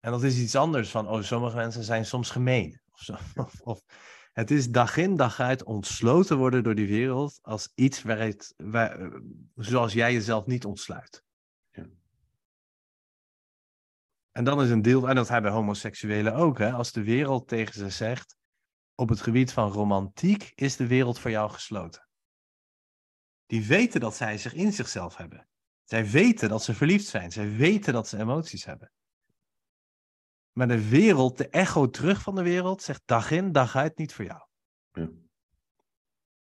En dat is iets anders van, oh, sommige mensen zijn soms gemeen. Of zo. Of, of, het is dag in dag uit ontsloten worden door die wereld als iets waar het, waar, eh, zoals jij jezelf niet ontsluit. En dan is een deel, en dat hebben homoseksuelen ook, hè, als de wereld tegen ze zegt, op het gebied van romantiek is de wereld voor jou gesloten. Die weten dat zij zich in zichzelf hebben. Zij weten dat ze verliefd zijn. Zij weten dat ze emoties hebben. Maar de wereld, de echo terug van de wereld, zegt dag in, dag uit niet voor jou. Ja.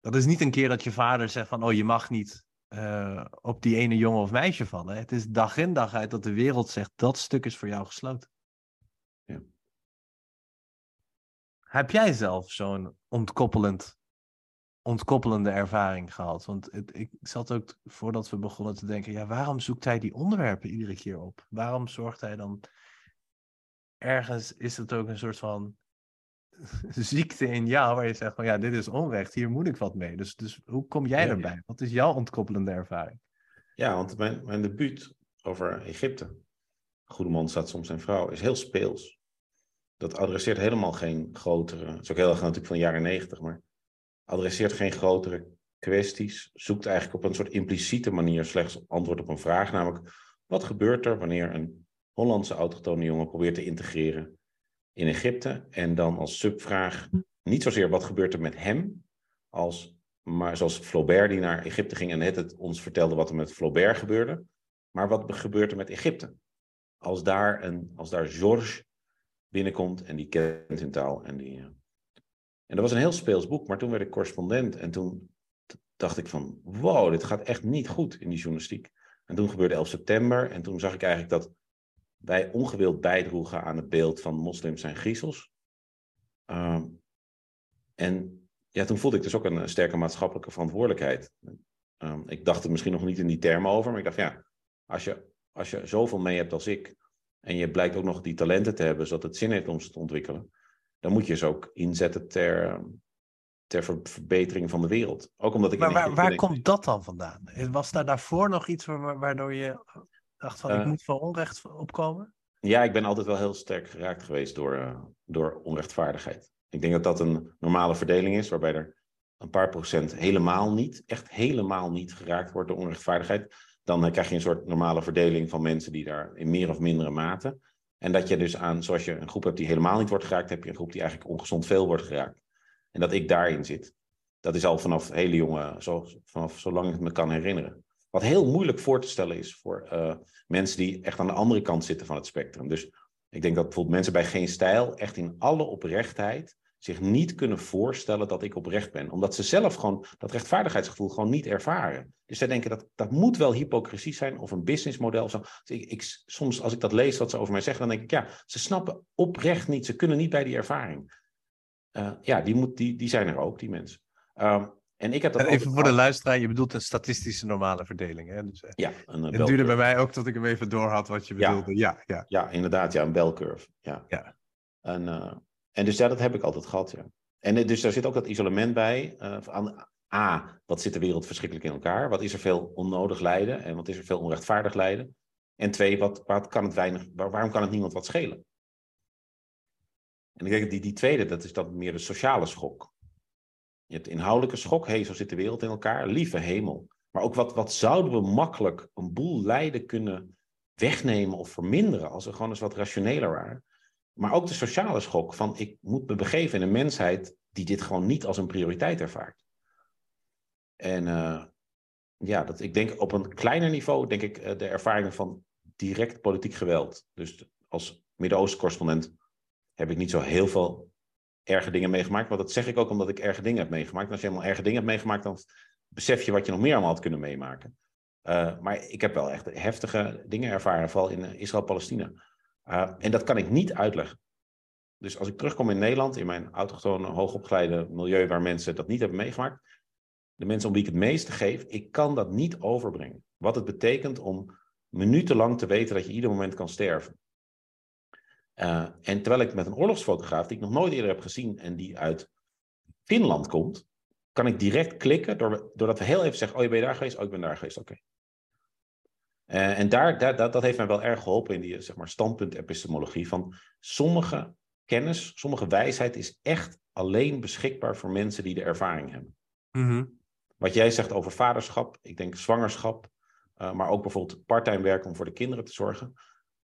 Dat is niet een keer dat je vader zegt van, oh je mag niet eh, op die ene jongen of meisje vallen. Het is dag in, dag uit dat de wereld zegt, dat stuk is voor jou gesloten. Ja. Heb jij zelf zo'n ontkoppelend ontkoppelende ervaring gehad. Want het, ik zat ook voordat we begonnen te denken, ja, waarom zoekt hij die onderwerpen iedere keer op? Waarom zorgt hij dan ergens is het ook een soort van ziekte in jou waar je zegt van ja, dit is onrecht, hier moet ik wat mee. Dus, dus hoe kom jij erbij? Wat is jouw ontkoppelende ervaring? Ja, want mijn, mijn debuut over Egypte, Goede man staat soms zijn vrouw, is heel speels. Dat adresseert helemaal geen grotere, het is ook heel erg natuurlijk van de jaren negentig, maar adresseert geen grotere kwesties, zoekt eigenlijk op een soort impliciete manier slechts antwoord op een vraag, namelijk wat gebeurt er wanneer een Hollandse autochtone jongen probeert te integreren in Egypte en dan als subvraag niet zozeer wat gebeurt er met hem, als, maar zoals Flaubert die naar Egypte ging en net het ons vertelde wat er met Flaubert gebeurde, maar wat gebeurt er met Egypte? Als daar, een, als daar Georges binnenkomt en die kent zijn taal en die, en dat was een heel speels boek, maar toen werd ik correspondent en toen dacht ik van, wow, dit gaat echt niet goed in die journalistiek. En toen gebeurde 11 september en toen zag ik eigenlijk dat wij ongewild bijdroegen aan het beeld van moslims zijn griezels. Uh, en ja, toen voelde ik dus ook een, sterke maatschappelijke verantwoordelijkheid. Uh, ik dacht er misschien nog niet in die termen over, maar ik dacht, ja, als je, als je zoveel mee hebt als ik, en je blijkt ook nog die talenten te hebben, zodat het zin heeft om ze te ontwikkelen, dan moet je ze ook inzetten ter, ter verbetering van de wereld. Ook omdat ik maar waar, waar komt dat dan vandaan? Was daar daarvoor nog iets waardoor je dacht van, ik eh. moet voor onrecht opkomen? Ja, ik ben altijd wel heel sterk geraakt geweest door, uh, door onrechtvaardigheid. Ik denk dat dat een normale verdeling is, waarbij er een paar procent helemaal niet, echt helemaal niet geraakt wordt door onrechtvaardigheid. Dan uh, krijg je een soort normale verdeling van mensen die daar in meer of mindere mate en dat je dus aan, zoals je een groep hebt die helemaal niet wordt geraakt, heb je een groep die eigenlijk ongezond veel wordt geraakt. En dat ik daarin zit. Dat is al vanaf hele jonge, zo, vanaf zolang ik me kan herinneren. Wat heel moeilijk voor te stellen is voor uh, mensen die echt aan de andere kant zitten van het spectrum. Dus ik denk dat bijvoorbeeld mensen bij Geen Stijl echt in alle oprechtheid zich niet kunnen voorstellen dat ik oprecht ben. Omdat ze zelf gewoon dat rechtvaardigheidsgevoel gewoon niet ervaren. Dus zij denken dat dat moet wel hypocrisie zijn of een businessmodel. Dus ik, ik, soms als ik dat lees wat ze over mij zeggen, dan denk ik ja, ze snappen oprecht niet. Ze kunnen niet bij die ervaring. Uh, ja, die, moet, die, zijn er ook, die mensen. Um, en ik heb dat even voor de luisteraar, je bedoelt een statistische normale verdeling. Hè? Dus, eh, ja, een, Het duurde bij mij ook tot ik hem even door had wat je bedoelde. Ja, ja, ja. inderdaad, ja, een belcurve. Ja. ja. En, uh, en dus ja, dat heb ik altijd gehad, ja. En dus daar zit ook dat isolement bij. Uh, aan, A, wat zit de wereld verschrikkelijk in elkaar? Wat is er veel onnodig lijden en wat is er veel onrechtvaardig lijden? En twee, wat, wat kan het weinig, waarom kan het niemand wat schelen? En ik denk dat die, die tweede, dat is dan meer de sociale schok. Je hebt inhoudelijke schok, hé, hey, zo zit de wereld in elkaar, lieve hemel. Maar ook wat, wat zouden we makkelijk een boel lijden kunnen wegnemen of verminderen als we gewoon eens wat rationeler waren. Maar ook de sociale schok van ik moet me begeven in een mensheid die dit gewoon niet als een prioriteit ervaart. En uh, ja, dat, ik denk op een kleiner niveau, denk ik, uh, de ervaringen van direct politiek geweld. Dus als Midden-Oosten correspondent heb ik niet zo heel veel erge dingen meegemaakt. Maar dat zeg ik ook omdat ik erge dingen heb meegemaakt. En als je helemaal erge dingen hebt meegemaakt, dan besef je wat je nog meer allemaal had kunnen meemaken. Uh, maar ik heb wel echt heftige dingen ervaren, vooral in Israël-Palestina. Uh, en dat kan ik niet uitleggen. Dus als ik terugkom in Nederland, in mijn autochtone, hoogopgeleide milieu waar mensen dat niet hebben meegemaakt, de mensen om wie ik het meeste geef, ik kan dat niet overbrengen. Wat het betekent om minutenlang te weten dat je ieder moment kan sterven. Uh, en terwijl ik met een oorlogsfotograaf, die ik nog nooit eerder heb gezien en die uit Finland komt, kan ik direct klikken door, doordat we heel even zeggen: Oh, je bent daar geweest? Oh, ik ben daar geweest. Oké. Okay. Uh, en daar, daar, dat, dat heeft mij wel erg geholpen in die zeg maar, standpunt-epistemologie. Van sommige kennis, sommige wijsheid is echt alleen beschikbaar voor mensen die de ervaring hebben. Mm -hmm. Wat jij zegt over vaderschap, ik denk zwangerschap, uh, maar ook bijvoorbeeld parttime werken om voor de kinderen te zorgen.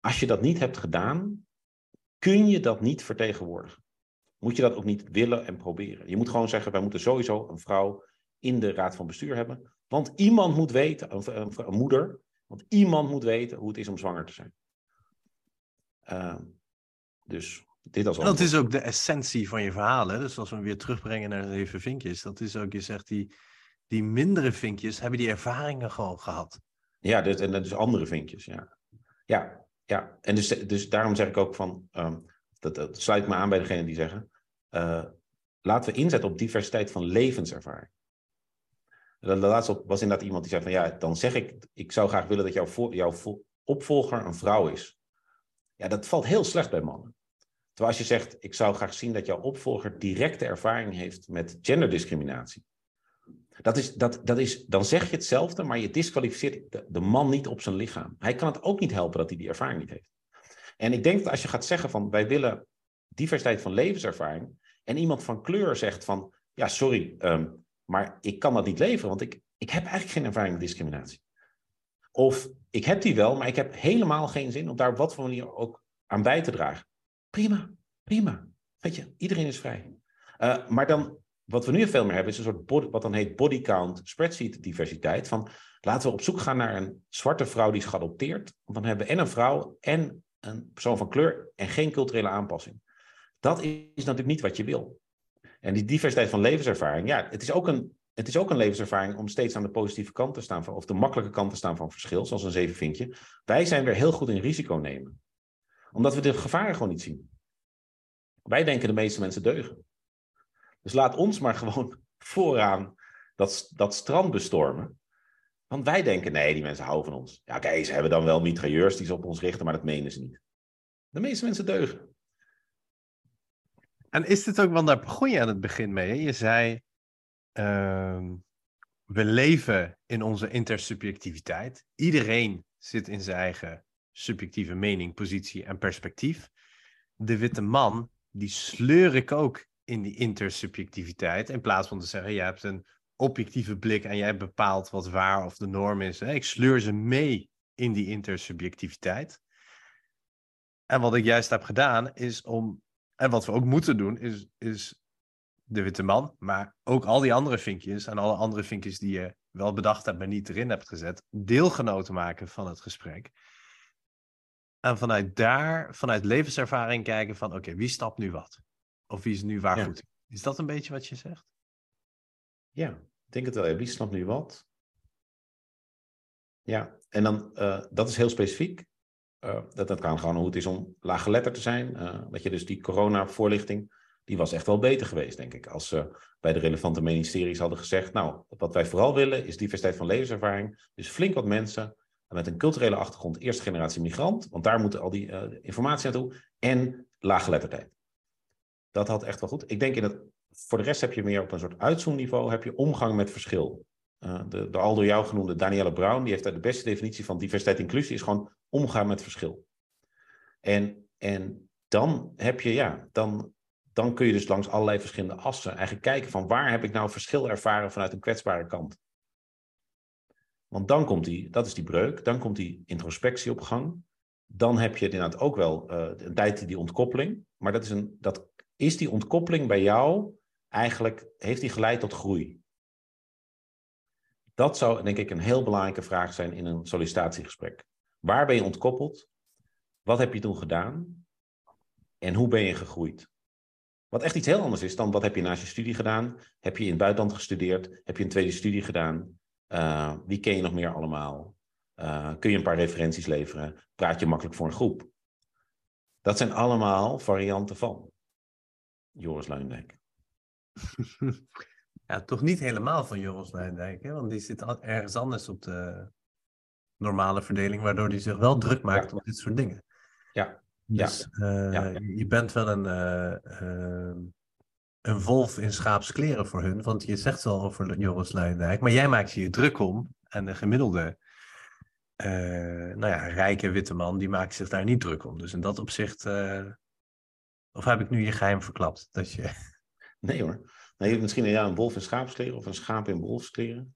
Als je dat niet hebt gedaan, kun je dat niet vertegenwoordigen. Moet je dat ook niet willen en proberen. Je moet gewoon zeggen, wij moeten sowieso een vrouw in de raad van bestuur hebben. Want iemand moet weten, een, een, moeder, want iemand moet weten hoe het is om zwanger te zijn. Uh, dus dit als Dat is ook de essentie van je verhaal. Hè? Dus als we weer terugbrengen naar de zeven vinkjes. Dat is ook, je zegt, die, die mindere vinkjes hebben die ervaringen gewoon gehad. Ja, dus, en dat is andere vinkjes, ja. Ja, ja, en dus, dus daarom zeg ik ook van, um, dat, dat sluit me aan bij degene die zeggen, uh, laten we inzetten op diversiteit van levenservaring. De laatste was inderdaad iemand die zei van ja, dan zeg ik, ik zou graag willen dat jouw, jouw opvolger een vrouw is. Ja, dat valt heel slecht bij mannen. Terwijl als je zegt, ik zou graag zien dat jouw opvolger directe ervaring heeft met genderdiscriminatie. Dat is, dat, dat is, dan zeg je hetzelfde, maar je disqualificeert de, man niet op zijn lichaam. Hij kan het ook niet helpen dat hij die ervaring niet heeft. En ik denk dat als je gaat zeggen van wij willen diversiteit van levenservaring. En iemand van kleur zegt van ja, sorry, ehm, maar ik kan dat niet leveren, want ik, ik heb eigenlijk geen ervaring met discriminatie. Of ik heb die wel, maar ik heb helemaal geen zin om daar op wat voor manier ook aan bij te dragen. Prima, prima. Weet je, iedereen is vrij. Uh, maar dan, wat we nu veel meer hebben, is een soort wat dan heet body count spreadsheet diversiteit. Van laten we op zoek gaan naar een zwarte vrouw die is geadopteerd. Want dan hebben we en een vrouw en een persoon van kleur en geen culturele aanpassing. Dat is natuurlijk niet wat je wil. En die diversiteit van levenservaring, ja, het is ook een, het is ook een levenservaring om steeds aan de positieve kant te staan, van, of de makkelijke kant te staan van verschil, zoals een zevenvinkje. Wij zijn weer heel goed in risico nemen, omdat we de gevaren gewoon niet zien. Wij denken de meeste mensen deugen. Dus laat ons maar gewoon vooraan dat, dat strand bestormen. Want wij denken, nee, die mensen houden van ons. Ja, oké, ze hebben dan wel mitrailleurs die ze op ons richten, maar dat menen ze niet. De meeste mensen deugen. En is dit ook, want daar begon je aan het begin mee. Je zei, uh, we leven in onze intersubjectiviteit. Iedereen zit in zijn eigen subjectieve mening, positie en perspectief. De witte man, die sleur ik ook in die intersubjectiviteit. In plaats van te zeggen, je hebt een objectieve blik en jij bepaalt wat waar of de norm is. Ik sleur ze mee in die intersubjectiviteit. En wat ik juist heb gedaan, is om en wat we ook moeten doen, is, is de witte man, maar ook al die andere vinkjes en alle andere vinkjes die je wel bedacht hebt, maar niet erin hebt gezet, deelgenoten maken van het gesprek. En vanuit daar, vanuit levenservaring kijken van, oké, wie stapt nu wat? Of wie is nu waar goed? Is dat een beetje wat je zegt? Ja, ik denk het wel. Wie snapt nu wat? Ja, en dan, uh, dat is heel specifiek. Uh, dat, dat kan gewoon hoe het is om laaggeletterd te zijn. Uh, dat je dus die corona-voorlichting, die was echt wel beter geweest, denk ik. Als ze bij de relevante ministeries hadden gezegd, nou, wat wij vooral willen is diversiteit van levenservaring. Dus flink wat mensen met een culturele achtergrond, eerste generatie migrant, want daar moet al die informatie naartoe, en laaggeletterdheid. Dat had echt wel goed. Ik denk in het, voor de rest heb je meer op een soort uitzoomniveau, heb je omgang met verschil. Uh, de, de al door jou genoemde Danielle Brown, die heeft daar de beste definitie van diversiteit en inclusie, is gewoon omgaan met verschil. En, en dan heb je, ja, dan, dan kun je dus langs allerlei verschillende assen eigenlijk kijken van waar heb ik nou verschil ervaren vanuit een kwetsbare kant. Want dan komt die, dat is die breuk, dan komt die introspectie op gang. Dan heb je inderdaad ook wel uh, een tijd die ontkoppeling. Maar dat is, een, dat, is die ontkoppeling bij jou eigenlijk, heeft die geleid tot groei? Dat zou denk ik een heel belangrijke vraag zijn in een sollicitatiegesprek. Waar ben je ontkoppeld? Wat heb je toen gedaan? En hoe ben je gegroeid? Wat echt iets heel anders is dan wat heb je naast je studie gedaan? Heb je in het buitenland gestudeerd? Heb je een tweede studie gedaan? Uh, wie ken je nog meer allemaal? Uh, kun je een paar referenties leveren? Praat je makkelijk voor een groep? Dat zijn allemaal varianten van Joris Luindijk. Ja, toch niet helemaal van Joris Luindijk, hè? want die zit ergens anders op de normale verdeling, waardoor hij zich wel druk maakt ja. om dit soort dingen. Ja. Dus uh, ja. je bent wel een, uh, uh, een wolf in schaapskleren voor hun, want je zegt wel over Joris Luijendijk, maar jij maakt je druk om en de gemiddelde nou ja, rijke witte man, die maakt zich daar niet druk om. Dus in dat opzicht, of heb ik nu je geheim verklapt? Dat je... Nee hoor. Nee, misschien ja, een wolf in schaapskleren of een schaap in wolfskleren.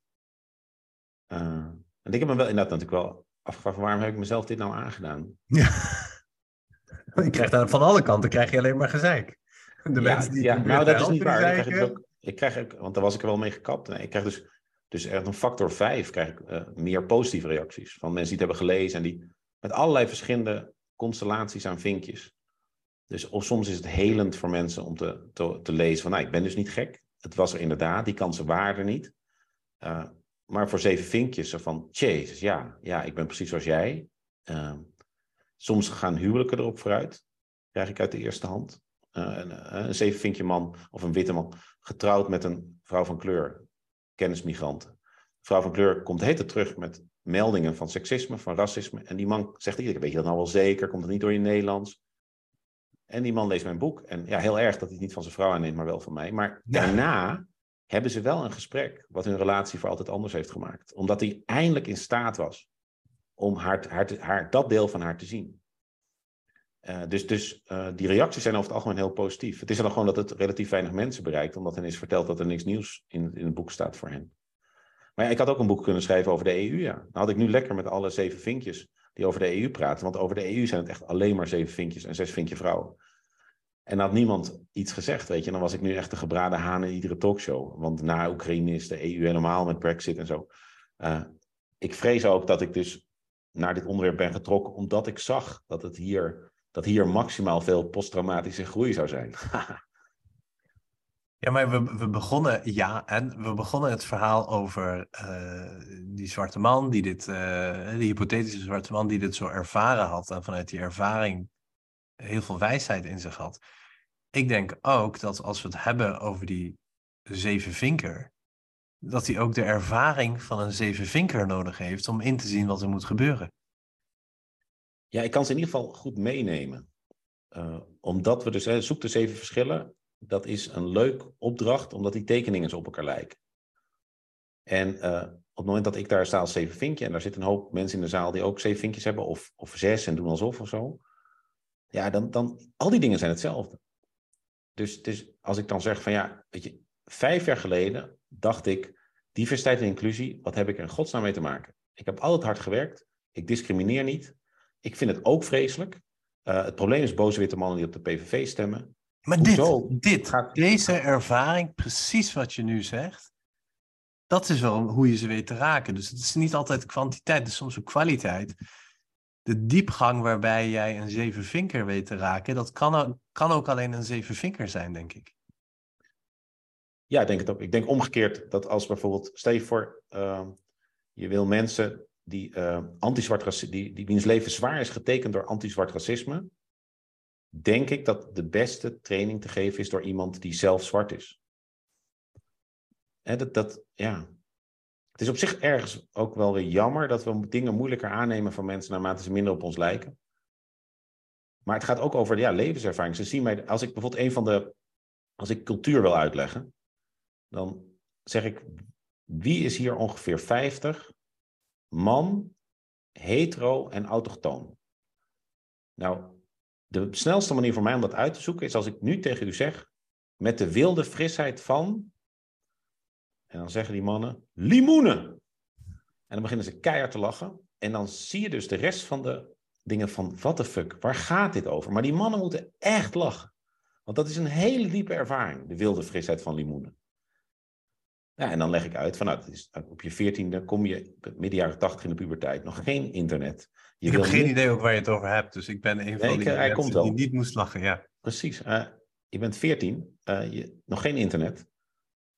En ik heb me wel inderdaad natuurlijk wel afgevraagd, waarom heb ik mezelf dit nou aangedaan? Ja. Je krijgt dan van alle kanten krijg je alleen maar gezeik. De ja, mensen die ja, nou dat is niet waar. Ik ook, ik krijg want daar was ik er wel mee gekapt. Nee, ik krijg dus, dus echt een factor 5 krijg ik uh, meer positieve reacties. Van mensen die het hebben gelezen en die met allerlei verschillende constellaties aan vinkjes. Dus of soms is het helend voor mensen om te, te, lezen van, nou, ik ben dus niet gek. Het was er inderdaad, die kansen waren er niet. Uh, maar voor zeven vinkjes van, jezus, ja, ja, ik ben precies zoals jij. Uh, soms gaan huwelijken erop vooruit, krijg ik uit de eerste hand. Een, eh, een zeven vinkje man of een witte man, getrouwd met een vrouw van kleur, kennismigrant. vrouw van kleur komt heet terug met meldingen van seksisme, van racisme. En die man zegt iedere keer, weet je dat nou wel zeker? Komt het niet door je Nederlands? En die man leest mijn boek. En ja, heel erg dat hij het niet van zijn vrouw aanneemt, maar wel van mij. Maar daarna hebben ze wel een gesprek wat hun relatie voor altijd anders heeft gemaakt. Omdat hij eindelijk in staat was om haar, haar, haar, dat deel van haar te zien. Uh, dus dus uh, die reacties zijn over het algemeen heel positief. Het is dan gewoon dat het relatief weinig mensen bereikt, omdat hen is verteld dat er niks nieuws in, in het boek staat voor hen. Maar ja, ik had ook een boek kunnen schrijven over de EU, ja. Dan had ik nu lekker met alle zeven vinkjes die over de EU praten. Want over de EU zijn het echt alleen maar zeven vinkjes en zes vinkje vrouwen. En had niemand iets gezegd, weet je. Dan was ik nu echt de gebraden haan in iedere talkshow. Want na Oekraïne is de EU helemaal met Brexit en zo. Uh, ik vrees ook dat ik dus naar dit onderwerp ben getrokken, omdat ik zag dat, het hier, dat hier maximaal veel posttraumatische groei zou zijn. Ja, maar we, we begonnen, ja, en we begonnen het verhaal over uh, die zwarte man, die dit, uh, die hypothetische zwarte man, die dit zo ervaren had en vanuit die ervaring heel veel wijsheid in zich had. Ik denk ook dat als we het hebben over die zevenvinker, dat hij ook de ervaring van een zevenvinker nodig heeft om in te zien wat er moet gebeuren. Ja, ik kan ze in ieder geval goed meenemen. Uh, omdat we dus, hè, zoek de zeven verschillen, dat is een leuk opdracht, omdat die tekeningen zo op elkaar lijken. En uh, op het moment dat ik daar sta als zeven vinkje, en daar zitten een hoop mensen in de zaal die ook zeven vinkjes hebben, of, of zes en doen alsof of zo, ja, dan, dan, al die dingen zijn hetzelfde. Dus, dus als ik dan zeg van ja, weet je, vijf jaar geleden dacht ik, diversiteit en inclusie, wat heb ik er in godsnaam mee te maken? Ik heb altijd hard gewerkt, ik discrimineer niet, ik vind het ook vreselijk. Uh, het probleem is boze witte mannen die op de PVV stemmen. Maar dit, dit gaat... deze ervaring, precies wat je nu zegt, dat is wel hoe je ze weet te raken. Dus het is niet altijd kwantiteit, het is soms ook kwaliteit. De diepgang waarbij jij een zevenvinker weet te raken, dat kan, kan ook alleen een zevenvinker zijn, denk ik. Ja, ik denk het ook. Ik denk omgekeerd dat als bijvoorbeeld, stel je voor, uh, je wil mensen die, uh, anti-zwart die, die wiens leven zwaar is getekend door anti-zwart racisme, denk ik dat de beste training te geven is door iemand die zelf zwart is. Dat, dat, ja. Het is op zich ergens ook wel weer jammer dat we dingen moeilijker aannemen van mensen naarmate ze minder op ons lijken. Maar het gaat ook over ja, levenservaring. Ze zien mij, als ik bijvoorbeeld een van de, als ik cultuur wil uitleggen, dan zeg ik, wie is hier ongeveer 50 man, hetero en autochtoon? Nou, de snelste manier voor mij om dat uit te zoeken is als ik nu tegen u zeg, met de wilde frisheid van, en dan zeggen die mannen, limoenen. En dan beginnen ze keihard te lachen. En dan zie je dus de rest van de dingen van, what the fuck, waar gaat dit over? Maar die mannen moeten echt lachen. Want dat is een hele diepe ervaring, de wilde frisheid van limoenen. Ja, en dan leg ik uit van, nou, is, op je veertiende kom je midden jaren tachtig in de puberteit, nog geen internet. Je ik heb geen idee ook waar je het over hebt, dus ik ben een van die hij komt wel. die niet moest lachen, ja. Precies. Uh, je bent veertien, uh, je, nog geen internet,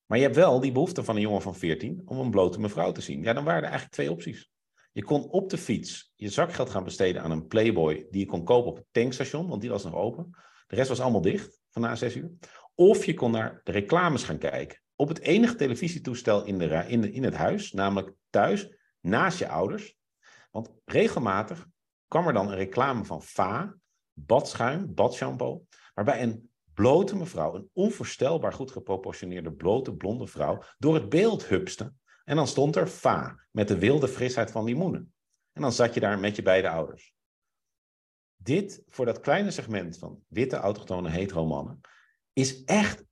maar je hebt wel die behoefte van een jongen van veertien om een blote mevrouw te zien. Ja, dan waren er eigenlijk twee opties. Je kon op de fiets je zakgeld gaan besteden aan een Playboy die je kon kopen op het tankstation, want die was nog open. De rest was allemaal dicht, van na zes uur. Of je kon naar de reclames gaan kijken op het enige televisietoestel in, de, in, de, in het huis, namelijk thuis, naast je ouders. Want regelmatig kwam er dan een reclame van Va, badschuim, badshampoo, waarbij een blote mevrouw, een onvoorstelbaar goed geproportioneerde blote blonde vrouw, door het beeld hupste. En dan stond er Va, met de wilde frisheid van limoenen. En dan zat je daar met je beide ouders. Dit, voor dat kleine segment van witte, autochtone, hetero mannen, is echt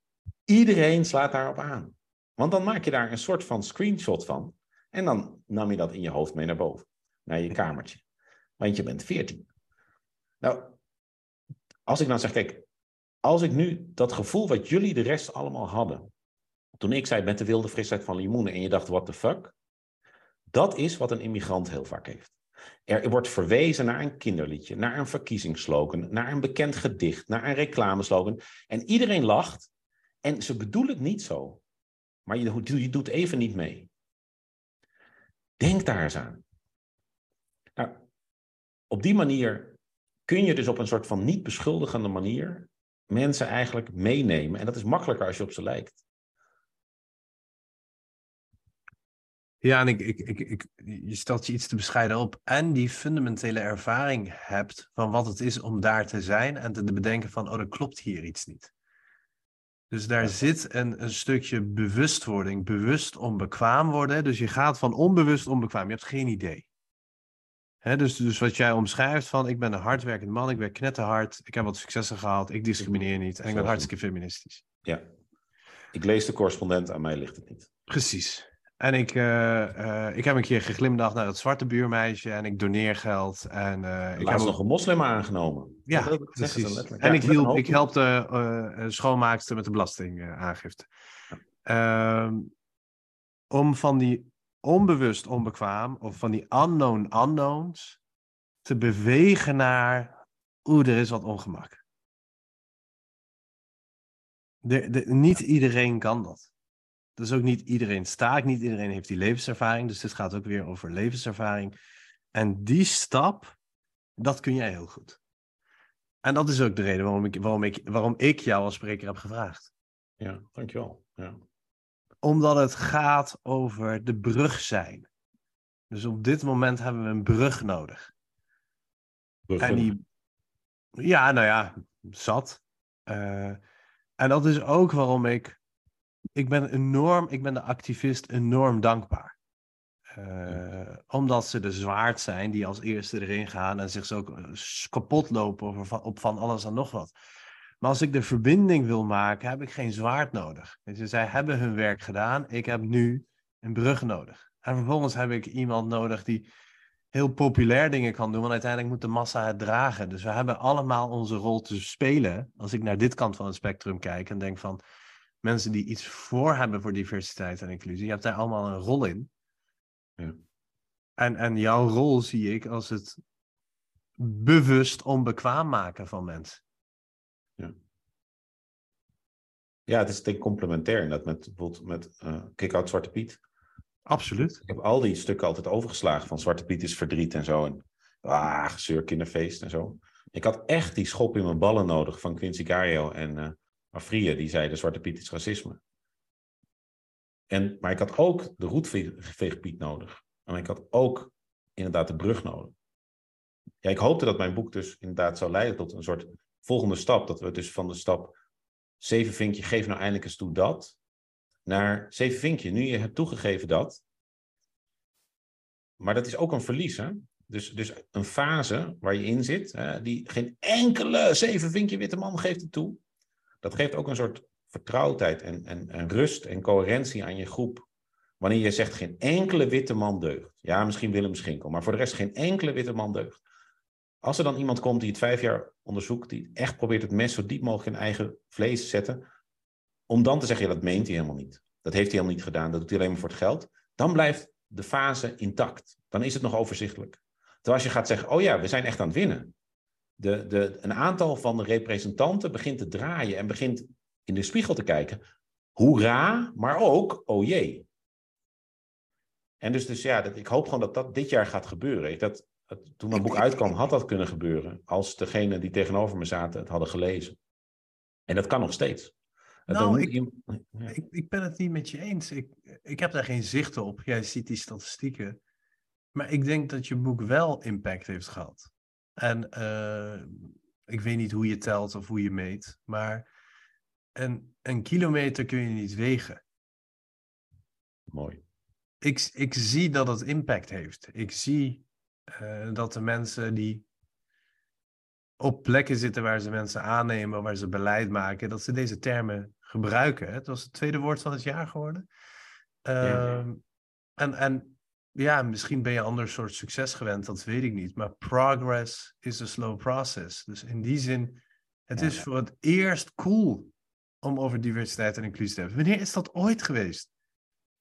Iedereen slaat daarop aan. Want dan maak je daar een soort van screenshot van. En dan nam je dat in je hoofd mee naar boven, naar je kamertje. Want je bent 14. Nou, als ik dan zeg, kijk, als ik nu dat gevoel wat jullie de rest allemaal hadden, toen ik zei met de wilde frisheid van limoenen en je dacht, what the fuck? Dat is wat een immigrant heel vaak heeft. Er wordt verwezen naar een kinderliedje, naar een verkiezingsslogan, naar een bekend gedicht, naar een reclameslogan. En iedereen lacht en ze bedoelen het niet zo, maar je, je doet even niet mee. Denk daar eens aan. Op die manier kun je dus op een soort van niet beschuldigende manier mensen eigenlijk meenemen. En dat is makkelijker als je op ze lijkt. Ja, en ik, ik, ik, ik, je stelt je iets te bescheiden op en die fundamentele ervaring hebt van wat het is om daar te zijn en te bedenken van, oh, er klopt hier iets niet. Dus daar zit een, een stukje bewustwording, bewust onbekwaam worden. Dus je gaat van onbewust onbekwaam, je hebt geen idee. Dus, dus wat jij omschrijft van, ik ben een hardwerkend man, ik werk knetterhard, ik heb wat successen gehaald, ik discrimineer niet en ik ben hartstikke feministisch. Ja. Ik lees de correspondent, aan mij ligt het niet. Precies. En ik, uh, uh, ik heb een keer geglimlacht naar het zwarte buurmeisje en ik doneer geld. En, uh, ik heb nog een moslim aangenomen. Ja, precies. En ik, hielp, ik help de schoonmaakster met de belastingaangifte. Ja. Uh, om van die onbewust onbekwaam of van die unknown unknowns te bewegen naar oeh, er is wat ongemak. De, de, niet iedereen kan dat. Dus ook niet iedereen staat, niet iedereen heeft die levenservaring. Dus dit gaat ook weer over levenservaring. En die stap, dat kun jij heel goed. En dat is ook de reden waarom ik, waarom ik, waarom ik jou als spreker heb gevraagd. Ja, dankjewel. Ja. Omdat het gaat over de brug zijn. Dus op dit moment hebben we een brug nodig. Bruggen. En die, ja, nou ja, zat. Uh, en dat is ook waarom ik ik ben enorm, ik ben de activist enorm dankbaar. Uh, omdat ze de zwaard zijn die als eerste erin gaan en zich zo eh, kapot lopen op van alles en nog wat. Maar als ik de verbinding wil maken, heb ik geen zwaard nodig. Dus zij hebben hun werk gedaan, ik heb nu een brug nodig. En vervolgens heb ik iemand nodig die heel populair dingen kan doen, want uiteindelijk moet de massa het dragen. Dus we hebben allemaal onze rol te spelen. Als ik naar dit kant van het spectrum kijk en denk van, mensen die iets voor hebben voor diversiteit en inclusie. Je hebt daar allemaal een rol in. Ja. En, en jouw rol zie ik als het bewust onbekwaam maken van mensen. Ja. Ja, het is denk ik complementair dat met bijvoorbeeld met uh, Kick-Out Zwarte Piet. Absoluut. Ik heb al die stukken altijd overgeslagen van Zwarte Piet is verdriet en zo. En ah, gezeur, kinderfeest en zo. Ik had echt die schop in mijn ballen nodig van Quincy Gario en uh, Afrië, die zei de Zwarte Piet is racisme. En, maar ik had ook de roetveegpiet nodig. En ik had ook inderdaad de brug nodig. Ja, ik hoopte dat mijn boek dus inderdaad zou leiden tot een soort volgende stap. Dat we dus van de stap zeven vinkje, geef nou eindelijk eens toe dat. Naar zeven vinkje, nu je hebt toegegeven dat. Maar dat is ook een verlies, hè? Dus, dus een fase waar je in zit, hè, die geen enkele zeven vinkje witte man geeft het toe dat geeft ook een soort vertrouwdheid en, en, en rust en coherentie aan je groep. Wanneer je zegt geen enkele witte man deugt. Ja, misschien Willem Schinkel, maar voor de rest geen enkele witte man deugt. Als er dan iemand komt die het vijf jaar onderzoekt, die echt probeert het mes zo diep mogelijk in eigen vlees te zetten, om dan te zeggen, ja, dat meent hij helemaal niet. Dat heeft hij helemaal niet gedaan, dat doet hij alleen maar voor het geld. Dan blijft de fase intact. Dan is het nog overzichtelijk. Terwijl als je gaat zeggen, oh ja, we zijn echt aan het winnen de, de, een aantal van de representanten begint te draaien en begint in de spiegel te kijken. Hoera, maar ook, oh jee. En dus, dus ja, dat, ik hoop gewoon dat dat dit jaar gaat gebeuren. Dat, toen mijn boek uitkwam, had dat kunnen gebeuren. Als degene die tegenover me zaten het hadden gelezen. En dat kan nog steeds. Nou, ik, ik, ik, ben het niet met je eens. Ik, ik heb daar geen zicht op. Jij ziet die statistieken. Maar ik denk dat je boek wel impact heeft gehad. En uh, ik weet niet hoe je telt of hoe je meet, maar een, een kilometer kun je niet wegen. Mooi. Ik, ik zie dat het impact heeft. Ik zie uh, dat de mensen die op plekken zitten waar ze mensen aannemen, waar ze beleid maken, dat ze deze termen gebruiken. Het was het tweede woord van het jaar geworden. Uh, ja. Ehm, en, en ja, misschien ben je een ander soort succes gewend, dat weet ik niet. Maar progress is a slow process. Dus in die zin, het is voor het eerst cool om over diversiteit en inclusie te hebben. Wanneer is dat ooit geweest?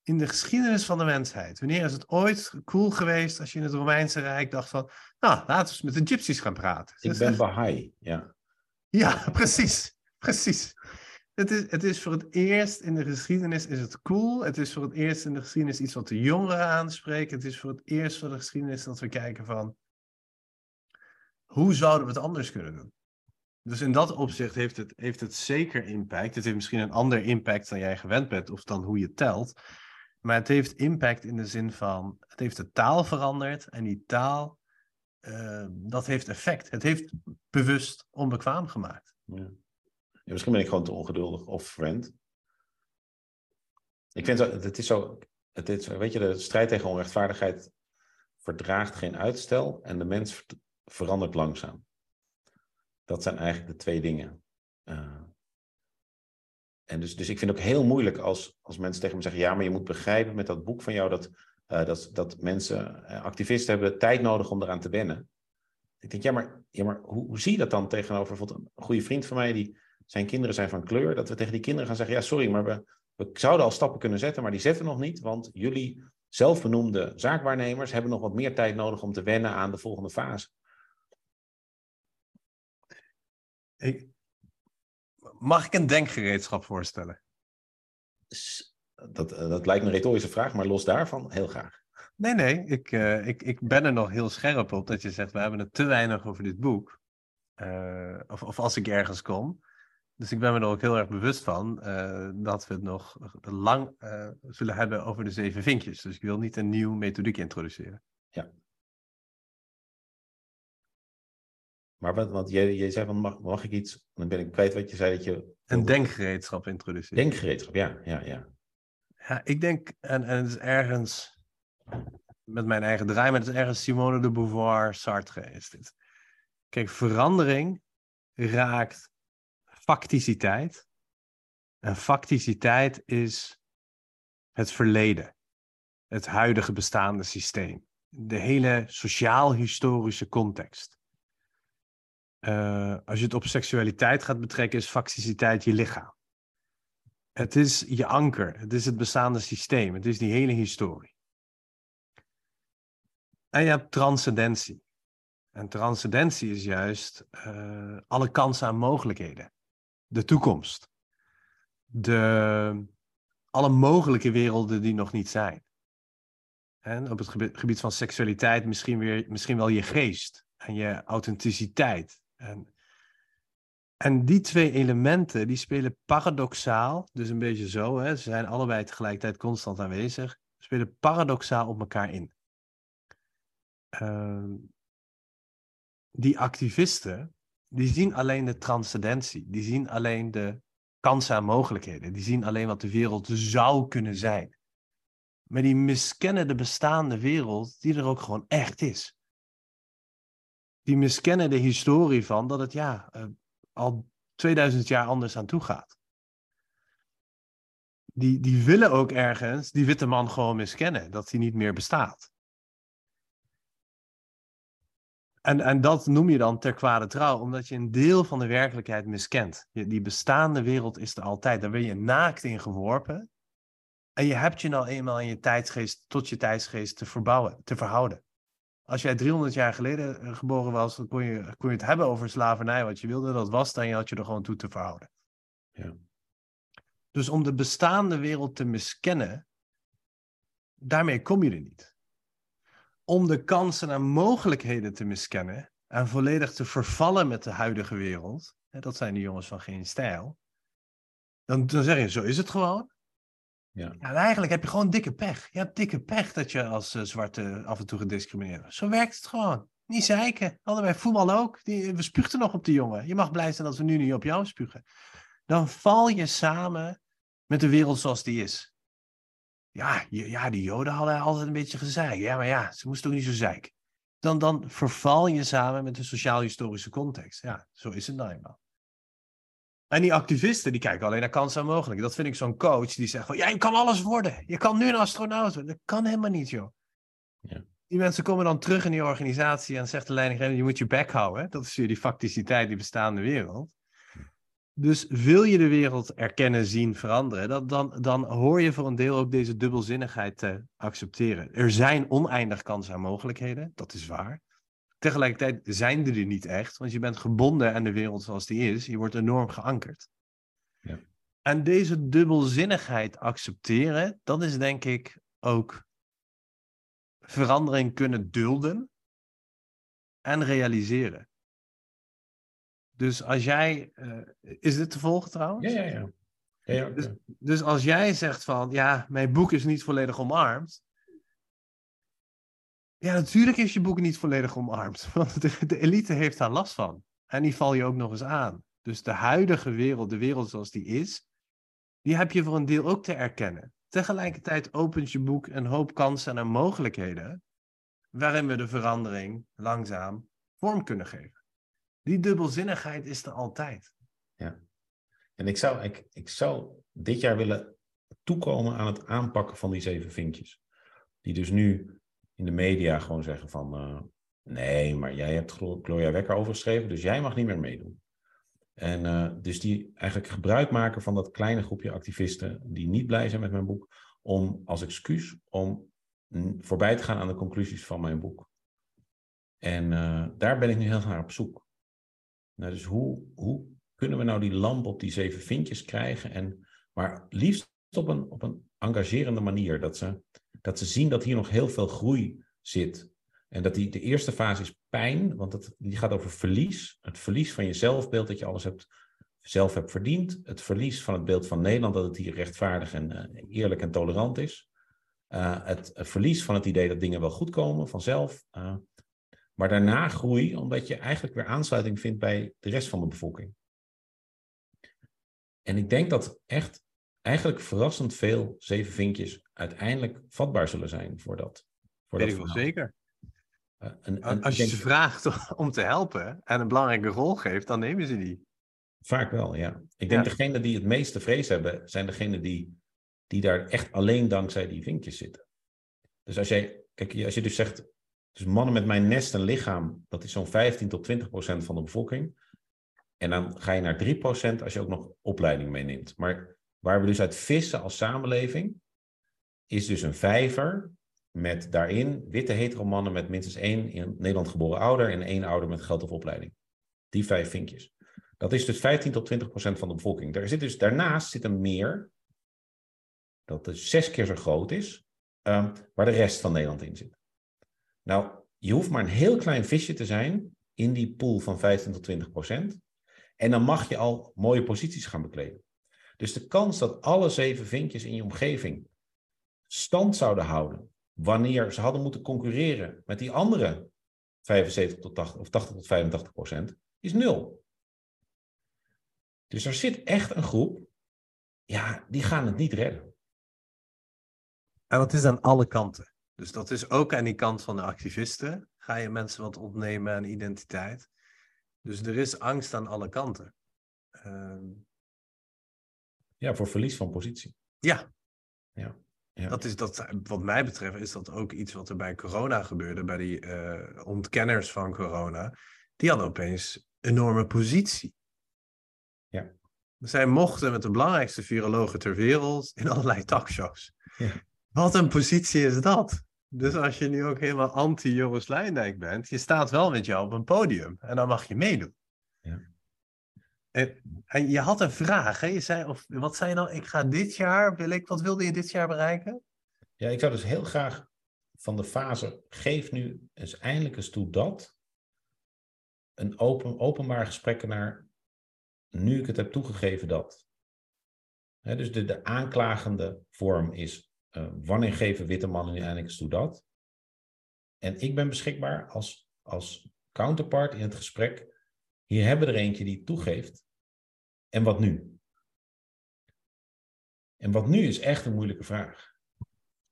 In de geschiedenis van de mensheid. Wanneer is het ooit cool geweest als je in het Romeinse Rijk dacht van, nou, laten we eens met de gypsies gaan praten. Ik ben Baha'i, ja. Ja, precies. Precies. Het is, het is voor het eerst in de geschiedenis is het cool. Het is voor het eerst in de geschiedenis iets wat de jongeren aanspreekt. Het is voor het eerst voor de geschiedenis dat we kijken van... Hoe zouden we het anders kunnen doen? Dus in dat opzicht heeft het, heeft het zeker impact. Het heeft misschien een ander impact dan jij gewend bent of dan hoe je telt. Maar het heeft impact in de zin van, het heeft de taal veranderd en die taal, uh, dat heeft effect. Het heeft bewust onbekwaam gemaakt. Ja. Ja, misschien ben ik gewoon te ongeduldig of friend. Ik vind het, het is zo, het weet je, de strijd tegen onrechtvaardigheid verdraagt geen uitstel en de mens verandert langzaam. Dat zijn eigenlijk de twee dingen. Uh, en dus, dus ik vind het ook heel moeilijk als, als mensen tegen me zeggen: ja, maar je moet begrijpen met dat boek van jou dat, uh, dat, dat mensen, uh, activisten hebben tijd nodig om eraan te wennen. Ik denk, ja, maar, ja, maar hoe, hoe zie je dat dan tegenover bijvoorbeeld een goede vriend van mij, die zijn kinderen zijn van kleur, dat we tegen die kinderen gaan zeggen: ja, sorry, maar we, we zouden al stappen kunnen zetten, maar die zetten nog niet, want jullie zelfbenoemde zaakwaarnemers hebben nog wat meer tijd nodig om te wennen aan de volgende fase. Ik, mag ik een denkgereedschap voorstellen? Dat, eh, dat lijkt me een retorische vraag, maar los daarvan heel graag. Nee, nee, ik, uh, ik, ik ben er nog heel scherp op dat je zegt, we hebben het te weinig over dit boek. Uh, of, of als ik ergens kom. Dus ik ben me er ook heel erg bewust van uh, dat we het nog lang zullen hebben over de zeven vinkjes. Dus ik wil niet een nieuwe methodiek introduceren. Ja. Maar wat, want jij, jij zei van mag, mag ik iets, dan ben ik kwijt wat je zei dat je... Een denkgereedschap introduceren. Denkgereedschap, ja, ja, ja. Ja, ik denk, en, en het is ergens, met mijn eigen draai, maar het is ergens Simone de Beauvoir, Sartre is dit. Kijk, verandering raakt facticiteit. En facticiteit is het verleden, het huidige bestaande systeem, de hele sociaal-historische context. Uh, als je het op seksualiteit gaat betrekken, is facticiteit je lichaam. Het is je anker, het is het bestaande systeem, het is die hele historie. En je hebt transcendentie. En transcendentie is juist uh, alle kansen en mogelijkheden. De toekomst. De, alle mogelijke werelden die nog niet zijn. En op het gebied, gebied van seksualiteit misschien, weer, misschien wel je geest en je authenticiteit en, en die twee elementen, die spelen paradoxaal, dus een beetje zo, hè, ze zijn allebei tegelijkertijd constant aanwezig, spelen paradoxaal op elkaar in. Uh, die activisten, die zien alleen de transcendentie, die zien alleen de kansen en mogelijkheden, die zien alleen wat de wereld zou kunnen zijn. Maar die miskennen de bestaande wereld die er ook gewoon echt is die miskennen de historie van dat het ja, uh, al 2000 jaar anders aan toe gaat. Die, die willen ook ergens die witte man gewoon miskennen, dat hij niet meer bestaat. En, en dat noem je dan ter kwade trouw, omdat je een deel van de werkelijkheid miskent. Die bestaande wereld is er altijd. Daar ben je naakt in geworpen. En je hebt je nou eenmaal in je tijdsgeest, tot je tijdsgeest te verbouwen, te verhouden. Als jij 300 jaar geleden eh, geboren was, dan kon je, kon je het hebben over slavernij, wat je wilde. Dat was dan, je had je er gewoon toe te verhouden. Ja. Dus om de bestaande wereld te miskennen, daarmee kom je er niet. Om de kansen en mogelijkheden te miskennen en volledig te vervallen met de huidige wereld, dat zijn de jongens van geen stijl, dan, dan zeg je, zo is het gewoon. Ja. ja. eigenlijk heb je gewoon dikke pech. Je hebt dikke pech dat je als uh, zwarte af en toe gediscrimineerd wordt. Zo werkt het gewoon. Niet zeiken. Hadden voetbal ook. Die, we spuugden nog op de jongen. Je mag blij zijn dat we nu niet op jou spugen. Dan val je samen met de wereld zoals die is. Ja, ja die joden hadden altijd een beetje gezeik. Ja, maar ja, ze moesten ook niet zo zeiken. Dan, dan verval je samen met de sociaal-historische context. Ja, zo is het nou eenmaal. En die activisten, die kijken alleen naar kansen en mogelijkheden. Dat vind ik zo'n coach die zegt van, ja, je kan alles worden. Je kan nu een astronaut worden. Dat kan helemaal niet, joh. Ja. Die mensen komen dan terug in die organisatie en zegt de leidinggevende, je moet je bek houden. Dat is weer die facticiteit, die bestaande wereld. Dus wil je de wereld erkennen, zien, veranderen, dat, dan, dan hoor je voor een deel ook deze dubbelzinnigheid te accepteren. Er zijn oneindig kansen en mogelijkheden, dat is waar. Tegelijkertijd zijn er niet echt, want je bent gebonden aan de wereld zoals die is. Je wordt enorm geankerd. Ja. En deze dubbelzinnigheid accepteren, dat is denk ik ook verandering kunnen dulden en realiseren. Dus als jij. Uh, is dit te volgen trouwens? Ja, ja, ja. Ja, ja, Dus, dus als jij zegt van, ja, mijn boek is niet volledig omarmd. Ja, natuurlijk is je boek niet volledig omarmd. Want de, elite heeft daar last van. En die val je ook nog eens aan. Dus de huidige wereld, de wereld zoals die is, die heb je voor een deel ook te erkennen. Tegelijkertijd opent je boek een hoop kansen en mogelijkheden, waarin we de verandering langzaam vorm kunnen geven. Die dubbelzinnigheid is er altijd. En ik zou, ik, ik zou dit jaar willen toekomen aan het aanpakken van die zeven vinkjes. Die dus nu in de media gewoon zeggen van... eh, nee, maar jij hebt Glo- Gloria Wekker overgeschreven, dus jij mag niet meer meedoen. En eh, dus die eigenlijk gebruik maken van dat kleine groepje activisten... die niet blij zijn met mijn boek, om als excuus om voorbij te gaan aan de conclusies van mijn boek. En eh, daar ben ik nu heel naar op zoek. Nou, dus hoe, hoe kunnen we nou die lamp op die zeven vinkjes krijgen? En, maar liefst op een, op een engagerende manier. Dat ze, dat ze zien dat hier nog heel veel groei zit. En dat die, de eerste fase is pijn, want het, die gaat over verlies. Het verlies van je zelfbeeld, dat je alles hebt, zelf hebt verdiend. Het verlies van het beeld van Nederland, dat het hier rechtvaardig en eh, eerlijk en tolerant is. Eh, het, het verlies van het idee dat dingen wel goed komen vanzelf. Eh, maar daarna groei, omdat je eigenlijk weer aansluiting vindt bij de rest van de bevolking. En ik denk dat echt eigenlijk verrassend veel zeven vinkjes uiteindelijk vatbaar zullen zijn voor dat. Voor Weet dat ik wel zeker. Eh, Als je denk- ze vraagt om te helpen en een belangrijke rol geeft, dan nemen ze die. Vaak wel, ja. Ik denk Ja. degenen die het meeste vrees hebben, zijn degenen die, die daar echt alleen dankzij die vinkjes zitten. Dus als jij, kijk, als je dus zegt, dus mannen met mijn nest en lichaam, dat is zo'n 15 tot 20 procent van de bevolking. En dan ga je naar 3 procent als je ook nog opleiding meeneemt. Maar waar we dus uit vissen als samenleving, is dus een vijver met daarin witte hetero mannen met minstens één in Nederland geboren ouder en één ouder met geld of opleiding. Die vijf vinkjes. Dat is dus 15 tot 20 procent van de bevolking. Daar zit dus, daarnaast zit een meer, dat dus zes keer zo groot is, ehm, waar de rest van Nederland in zit. Nou, je hoeft maar een heel klein visje te zijn in die pool van 15 tot 20 procent. En dan mag je al mooie posities gaan bekleden. Dus de kans dat alle zeven vinkjes in je omgeving stand zouden houden wanneer ze hadden moeten concurreren met die andere 75 tot 80 of 80 tot 85 procent, is nul. Dus er zit echt een groep, ja, die gaan het niet redden. En dat is aan alle kanten. Dus dat is ook aan die kant van de activisten. Ga je mensen wat ontnemen aan identiteit. Dus er is angst aan alle kanten. Ehm, Ja, voor verlies van positie. ja. Ja. Ja. Dat is dat, wat mij betreft is dat ook iets wat er bij corona gebeurde, bij die eh, ontkenners van corona. Die hadden opeens enorme positie. Ja. Zij mochten met de belangrijkste virologen ter wereld in allerlei talkshows. Ja. Wat een positie is dat? Dus als je nu ook helemaal anti-Joris Luijendijk bent, je staat wel met jou op een podium en dan mag je meedoen. Ja. En, je had een vraag, hè? Je zei, of, wat zei je nou? Ik ga dit jaar, wil ik, wat wilde je dit jaar bereiken? Ja, ik zou dus heel graag van de fase, geef nu eens eindelijk eens toe dat, een open, openbaar gesprek naar, nu ik het heb toegegeven dat. Dus de, de aanklagende vorm is, eh, wanneer geven witte mannen nu eindelijk eens toe dat? En ik ben beschikbaar als, als counterpart in het gesprek. Hier hebben we er eentje die toegeeft. En wat nu? En wat nu is echt een moeilijke vraag.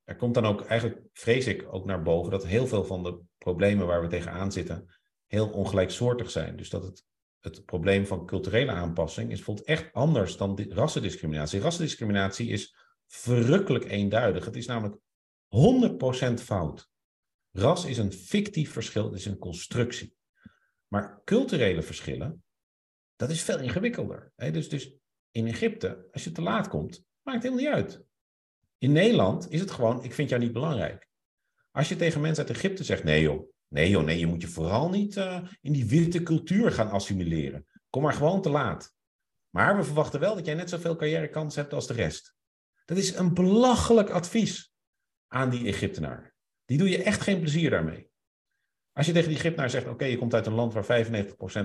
Er komt dan ook, eigenlijk vrees ik ook naar boven, dat heel veel van de problemen waar we tegenaan zitten heel ongelijksoortig zijn. Dus dat het, het probleem van culturele aanpassing is bijvoorbeeld echt anders dan di- rassendiscriminatie. Rassendiscriminatie is verrukkelijk eenduidig. Het is namelijk 100% fout. Ras is een fictief verschil, het is een constructie. Maar culturele verschillen, dat is veel ingewikkelder. hè. Dus, dus in Egypte, als je te laat komt, maakt helemaal niet uit. In Nederland is het gewoon, ik vind jou niet belangrijk. Als je tegen mensen uit Egypte zegt, nee joh, nee joh, nee, je moet je vooral niet eh, in die witte cultuur gaan assimileren. Kom maar gewoon te laat. Maar we verwachten wel dat jij net zoveel carrièrekans hebt als de rest. Dat is een belachelijk advies aan die Egyptenaar. Die doe je echt geen plezier daarmee. Als je tegen die Egyptenaar zegt, oké, je komt uit een land waar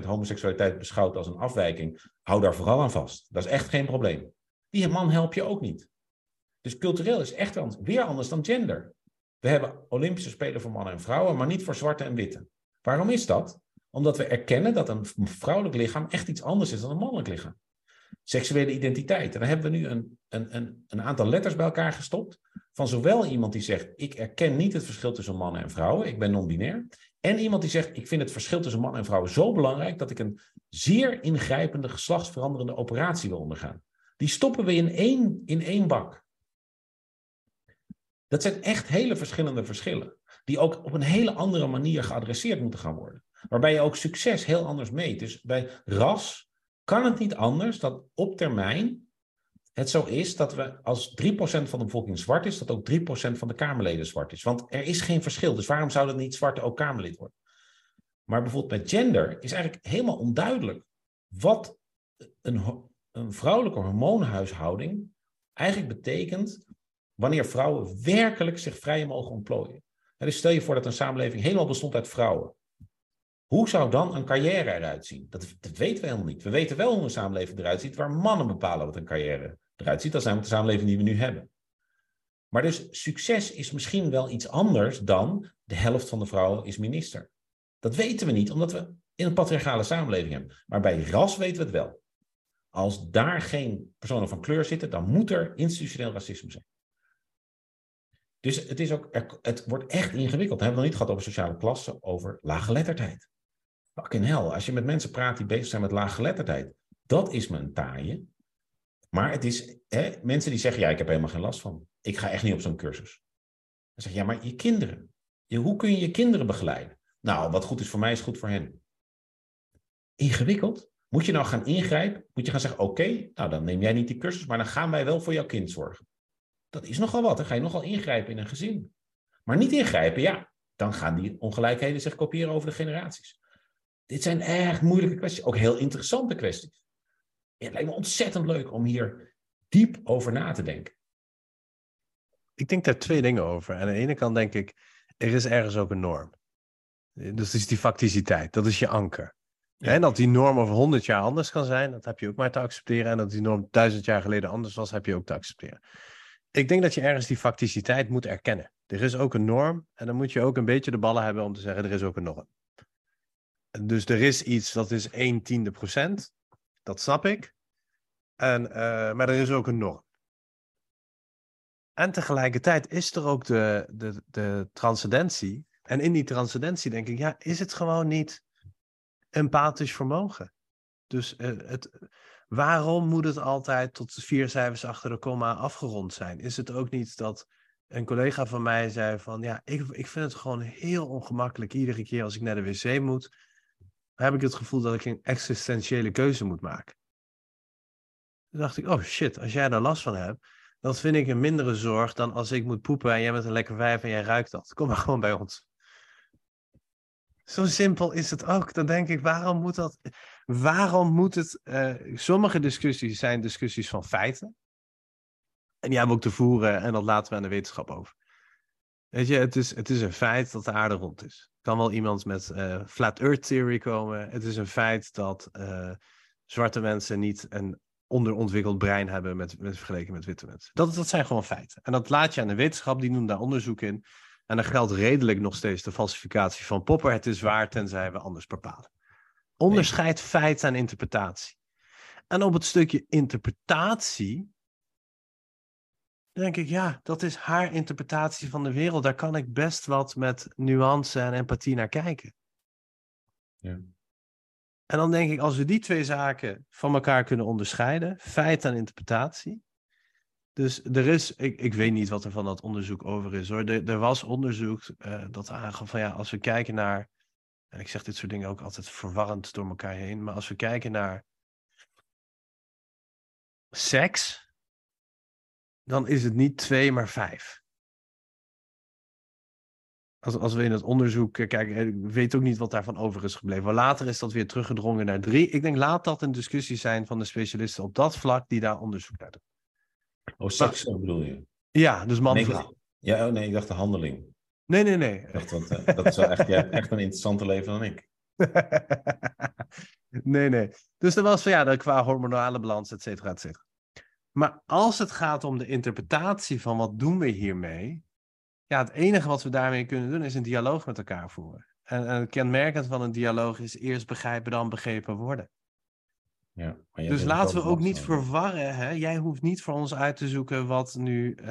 95% homoseksualiteit beschouwt als een afwijking, hou daar vooral aan vast. Dat is echt geen probleem. Die man help je ook niet. Dus cultureel is echt weer anders dan gender. We hebben Olympische Spelen voor mannen en vrouwen, maar niet voor zwarte en witte. Waarom is dat? Omdat we erkennen dat een vrouwelijk lichaam echt iets anders is dan een mannelijk lichaam. Seksuele identiteit. En dan hebben we nu een, een, een, een aantal letters bij elkaar gestopt. Van zowel iemand die zegt: Ik erken niet het verschil tussen mannen en vrouwen, ik ben non-binair. En iemand die zegt: Ik vind het verschil tussen man en vrouw zo belangrijk dat ik een zeer ingrijpende geslachtsveranderende operatie wil ondergaan. Die stoppen we in één, in één bak. Dat zijn echt hele verschillende verschillen, die ook op een hele andere manier geadresseerd moeten gaan worden. Waarbij je ook succes heel anders meet. Dus bij ras kan het niet anders dat op termijn het zo is dat we als 3% van de bevolking zwart is, dat ook 3% van de Kamerleden zwart is. Want er is geen verschil. Dus waarom zou dat niet zwarte ook Kamerlid worden? Maar bijvoorbeeld bij gender is eigenlijk helemaal onduidelijk wat een, een vrouwelijke hormoonhuishouding eigenlijk betekent wanneer vrouwen werkelijk zich vrij mogen ontplooien. Dus stel je voor dat een samenleving helemaal bestond uit vrouwen. Hoe zou dan een carrière eruit zien? Dat, dat, weten we helemaal niet. We weten wel hoe een samenleving eruit ziet waar mannen bepalen wat een carrière eruit ziet. Is namelijk de samenleving die we nu hebben. Maar dus succes is misschien wel iets anders dan de helft van de vrouwen is minister. Dat weten we niet, omdat we in een patriarchale samenleving hebben. Maar bij ras weten we het wel. Als daar geen personen van kleur zitten, dan moet er institutioneel racisme zijn. Dus het, is ook, het wordt echt ingewikkeld. We hebben het nog niet gehad over sociale klassen, over laaggeletterdheid. Fucking hell, als je met mensen praat die bezig zijn met laaggeletterdheid, dat is mijn taaie. Maar het is hè, mensen die zeggen, ja, ik heb helemaal geen last van. Ik ga echt niet op zo'n cursus. Dan zeg je, ja, maar je kinderen. Je, hoe kun je je kinderen begeleiden? Nou, wat goed is voor mij, is goed voor hen. Ingewikkeld. Moet je nou gaan ingrijpen? Moet je gaan zeggen, oké, nou dan neem jij niet die cursus, maar dan gaan wij wel voor jouw kind zorgen. Dat is nogal wat. Dan ga je nogal ingrijpen in een gezin. Maar niet ingrijpen, ja, dan gaan die ongelijkheden zich kopiëren over de generaties. Dit zijn erg moeilijke kwesties, ook heel interessante kwesties. Het lijkt me ontzettend leuk om hier diep over na te denken. Ik denk daar twee dingen over. Aan de ene kant denk ik, er is ergens ook een norm. Dus dat is die facticiteit, dat is je anker. En dat die norm over honderd jaar anders kan zijn, dat heb je ook maar te accepteren. En dat die norm duizend jaar geleden anders was, heb je ook te accepteren. Ik denk dat je ergens die facticiteit moet erkennen. Er is ook een norm en dan moet je ook een beetje de ballen hebben om te zeggen, er is ook een norm. Dus er is iets dat is 1 tiende procent, dat snap ik. En, uh, maar er is ook een norm. En tegelijkertijd is er ook de, de, de transcendentie. En in die transcendentie denk ik, ja, is het gewoon niet empathisch vermogen? Dus uh, het, waarom moet het altijd tot vier cijfers achter de komma afgerond zijn? Is het ook niet dat een collega van mij zei van, ja, ik, ik vind het gewoon heel ongemakkelijk iedere keer als ik naar de wc moet, heb ik het gevoel dat ik een existentiële keuze moet maken. Toen dacht ik, oh shit, als jij daar last van hebt, dat vind ik een mindere zorg dan als ik moet poepen en jij bent een lekker vijf en jij ruikt dat. Kom maar gewoon bij ons. Zo simpel is het ook. Dan denk ik, waarom moet dat? Waarom moet het? Uh, sommige discussies zijn discussies van feiten. En die hebben we ook te voeren en dat laten we aan de wetenschap over. Weet je, het is, het is een feit dat de aarde rond is. Kan wel iemand met uh, flat earth theory komen. Het is een feit dat uh, zwarte mensen niet een onderontwikkeld brein hebben met, met vergeleken met witte mensen. Dat, dat zijn gewoon feiten. En dat laat je aan de wetenschap, die doen daar onderzoek in. En dan geldt redelijk nog steeds de falsificatie van Popper. Het is waar, tenzij we anders bepalen. Onderscheid feit en interpretatie. En op het stukje interpretatie denk ik, ja, dat is haar interpretatie van de wereld. Daar kan ik best wat met nuance en empathie naar kijken. Ja. En dan denk ik, als we die twee zaken van elkaar kunnen onderscheiden, feit en interpretatie. Dus er is, ik, ik weet niet wat er van dat onderzoek over is hoor. Er, er was onderzoek uh, dat aangaf van ja, als we kijken naar, en ik zeg dit soort dingen ook altijd verwarrend door elkaar heen, maar als we kijken naar seks, dan is het niet twee, maar vijf als, als we in het onderzoek eh, kijken, eh, ik weet ook niet wat daarvan over is gebleven. Later is dat weer teruggedrongen naar drie. Ik denk, laat dat een discussie zijn van de specialisten op dat vlak die daar onderzoek naar doen. Oh, seks bedoel je? Ja, dus man-vrouw. Nee, ja, oh nee, ik dacht de handeling. Nee, nee, nee. Ik dacht, dat, uh, dat is wel echt, jij echt een interessante leven dan ik. nee, nee. Dus er was van ja, qua hormonale balans, et cetera, et cetera. Maar als het gaat om de interpretatie van wat doen we hiermee, ja, het enige wat we daarmee kunnen doen is een dialoog met elkaar voeren. En, en kenmerkend van een dialoog is eerst begrijpen, dan begrepen worden. Ja, dus laten we ook niet verwarren. Hè? Jij hoeft niet voor ons uit te zoeken wat nu uh,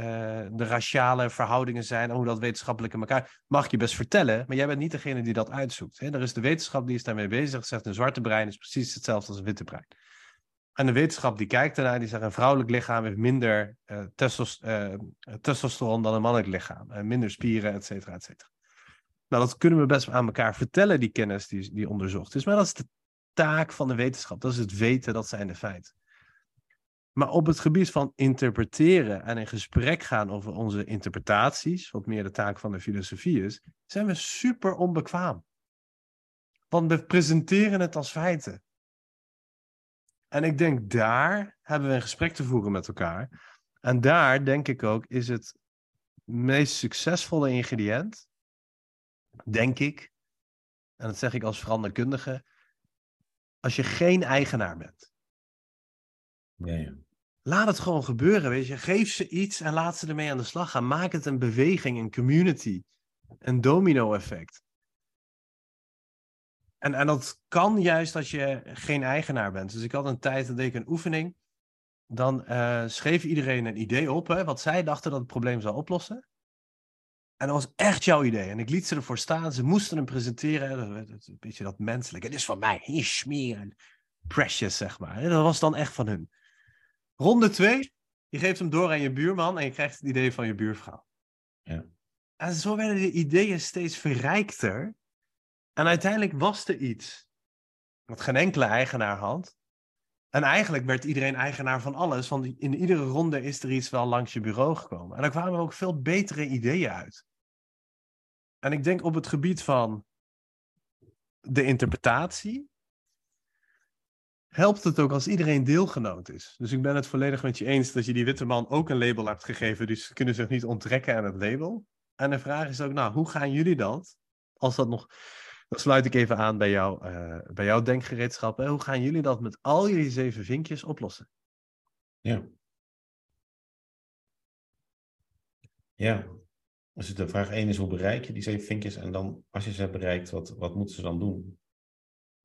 de raciale verhoudingen zijn en hoe dat wetenschappelijk in elkaar. Mag je best vertellen, maar jij bent niet degene die dat uitzoekt. Hè? Er is de wetenschap die is daarmee bezig. Zegt een zwarte brein is precies hetzelfde als een witte brein. En de wetenschap die kijkt ernaar, die zegt een vrouwelijk lichaam heeft minder testos, uh, testosteron dan een mannelijk lichaam. En minder spieren, et cetera, et cetera. Nou, dat kunnen we best aan elkaar vertellen, die kennis die, die onderzocht is. Maar dat is de taak van de wetenschap. Dat is het weten, dat zijn de feiten. Maar op het gebied van interpreteren en in gesprek gaan over onze interpretaties, wat meer de taak van de filosofie is, zijn we super onbekwaam. Want we presenteren het als feiten. En ik denk daar hebben we een gesprek te voeren met elkaar. En daar denk ik ook is het meest succesvolle ingrediënt, denk ik, en dat zeg ik als veranderkundige, als je geen eigenaar bent. Ja, Laat het gewoon gebeuren, weet je. Geef ze iets en laat ze ermee aan de slag gaan. Maak het een beweging, een community, een domino-effect. En, en dat kan juist als je geen eigenaar bent. Dus ik had een tijd, dat deed ik een oefening. Dan uh, schreef iedereen een idee op, hè, wat zij dachten dat het probleem zou oplossen. En dat was echt jouw idee. En ik liet ze ervoor staan. Ze moesten hem presenteren. Een beetje dat menselijke. Het is van mij. Hier smeren. Precious, zeg maar. Dat was dan echt van hun. Ronde twee. Je geeft hem door aan je buurman en je krijgt het idee van je buurvrouw. Ja. En zo werden de ideeën steeds verrijkter. En uiteindelijk was er iets wat geen enkele eigenaar had. En eigenlijk werd iedereen eigenaar van alles, want in iedere ronde is er iets wel langs je bureau gekomen. En daar kwamen ook veel betere ideeën uit. En ik denk op het gebied van de interpretatie, helpt het ook als iedereen deelgenoot is. Dus ik ben het volledig met je eens dat je die witte man ook een label hebt gegeven, dus ze kunnen zich niet onttrekken aan het label. En de vraag is ook, nou, hoe gaan jullie dat, als dat nog dan sluit ik even aan bij, jou, uh, bij jouw denkgereedschap. Hoe gaan jullie dat met al jullie zeven vinkjes oplossen? Ja. Ja. Dus de vraag 1 is hoe bereik je die zeven vinkjes? En dan, als je ze hebt bereikt, wat, wat moeten ze dan doen?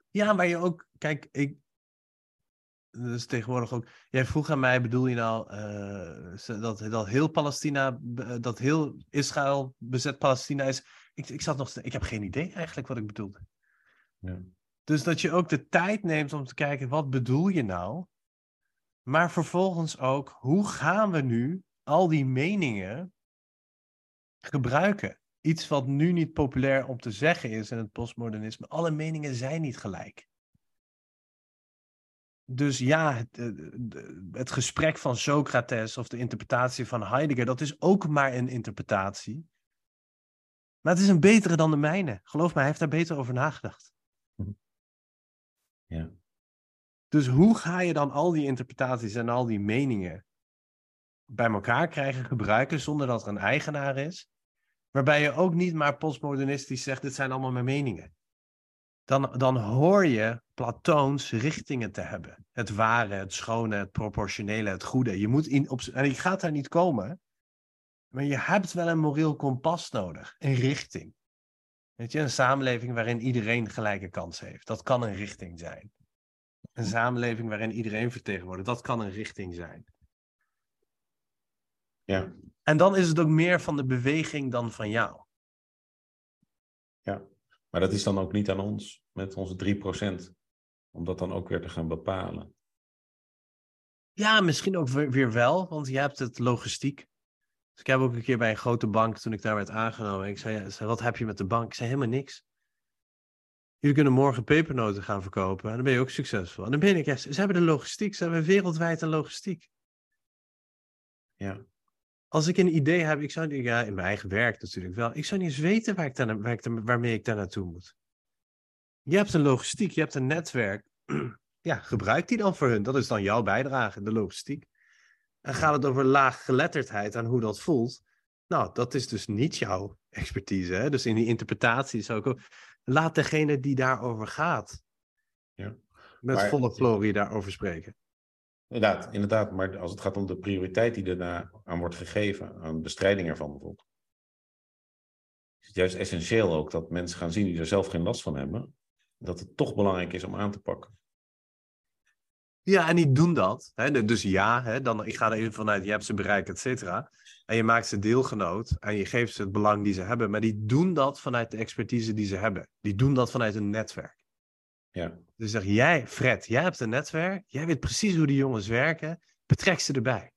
Ja, maar je ook, kijk, ik, dus tegenwoordig ook. Jij vroeg aan mij, bedoel je nou uh, dat, dat heel Palestina, dat heel Israël bezet Palestina is? Ik, ik, zat nog, ik heb geen idee eigenlijk wat ik bedoelde. Ja. Dus dat je ook de tijd neemt om te kijken, wat bedoel je nou? Maar vervolgens ook, hoe gaan we nu al die meningen gebruiken? Iets wat nu niet populair om te zeggen is in het postmodernisme. Alle meningen zijn niet gelijk. Dus ja, het, eh, het, gesprek van Socrates of de interpretatie van Heidegger, dat is ook maar een interpretatie. Maar het is een betere dan de mijne. Geloof mij, hij heeft daar beter over nagedacht. Ja. Dus hoe ga je dan al die interpretaties en al die meningen bij elkaar krijgen, gebruiken, zonder dat er een eigenaar is? Waarbij je ook niet maar postmodernistisch zegt, dit zijn allemaal mijn meningen. Dan, dan hoor je Platoons richtingen te hebben. Het ware, het schone, het proportionele, het goede. Je moet in, op, en je gaat daar niet komen maar je hebt wel een moreel kompas nodig, een richting. Weet je, een samenleving waarin iedereen gelijke kans heeft. Dat kan een richting zijn. Een samenleving waarin iedereen vertegenwoordigt, dat kan een richting zijn. Ja. En dan is het ook meer van de beweging dan van jou. Ja, maar dat is dan ook niet aan ons, met onze 3%, om dat dan ook weer te gaan bepalen. Ja, misschien ook weer wel, want je hebt het logistiek. Dus ik heb ook een keer bij een grote bank, toen ik daar werd aangenomen, ik zei, wat heb je met de bank? Ik zei, helemaal niks. Jullie kunnen morgen pepernoten gaan verkopen en dan ben je ook succesvol. En dan ben ik ze hebben de logistiek, ze hebben wereldwijd een logistiek. Ja. Als ik een idee heb, ik zou, ja, in mijn eigen werk natuurlijk wel, ik zou niet eens weten waar ik ik waarmee ik daar naartoe moet. Je hebt een logistiek, je hebt een netwerk. Ja, gebruik die dan voor hun. Dat is dan jouw bijdrage, de logistiek. En gaat het over laaggeletterdheid en hoe dat voelt? Nou, dat is dus niet jouw expertise. Hè? Dus in die interpretatie zou ik ook... Laat degene die daarover gaat... Ja. met maar, volle glorie daarover spreken. Inderdaad, inderdaad, maar als het gaat om de prioriteit die daarna aan wordt gegeven, aan bestrijding ervan bijvoorbeeld, is het juist essentieel ook dat mensen gaan zien die er zelf geen last van hebben, dat het toch belangrijk is om aan te pakken. Ja, en die doen dat. Hè? Dus ja, hè, dan, ik ga er even vanuit, je hebt ze bereikt, et cetera. En je maakt ze deelgenoot en je geeft ze het belang die ze hebben. Maar die doen dat vanuit de expertise die ze hebben. Die doen dat vanuit een netwerk. Ja. Dus zeg jij, Fred, jij hebt een netwerk. Jij weet precies hoe die jongens werken. Betrek ze erbij.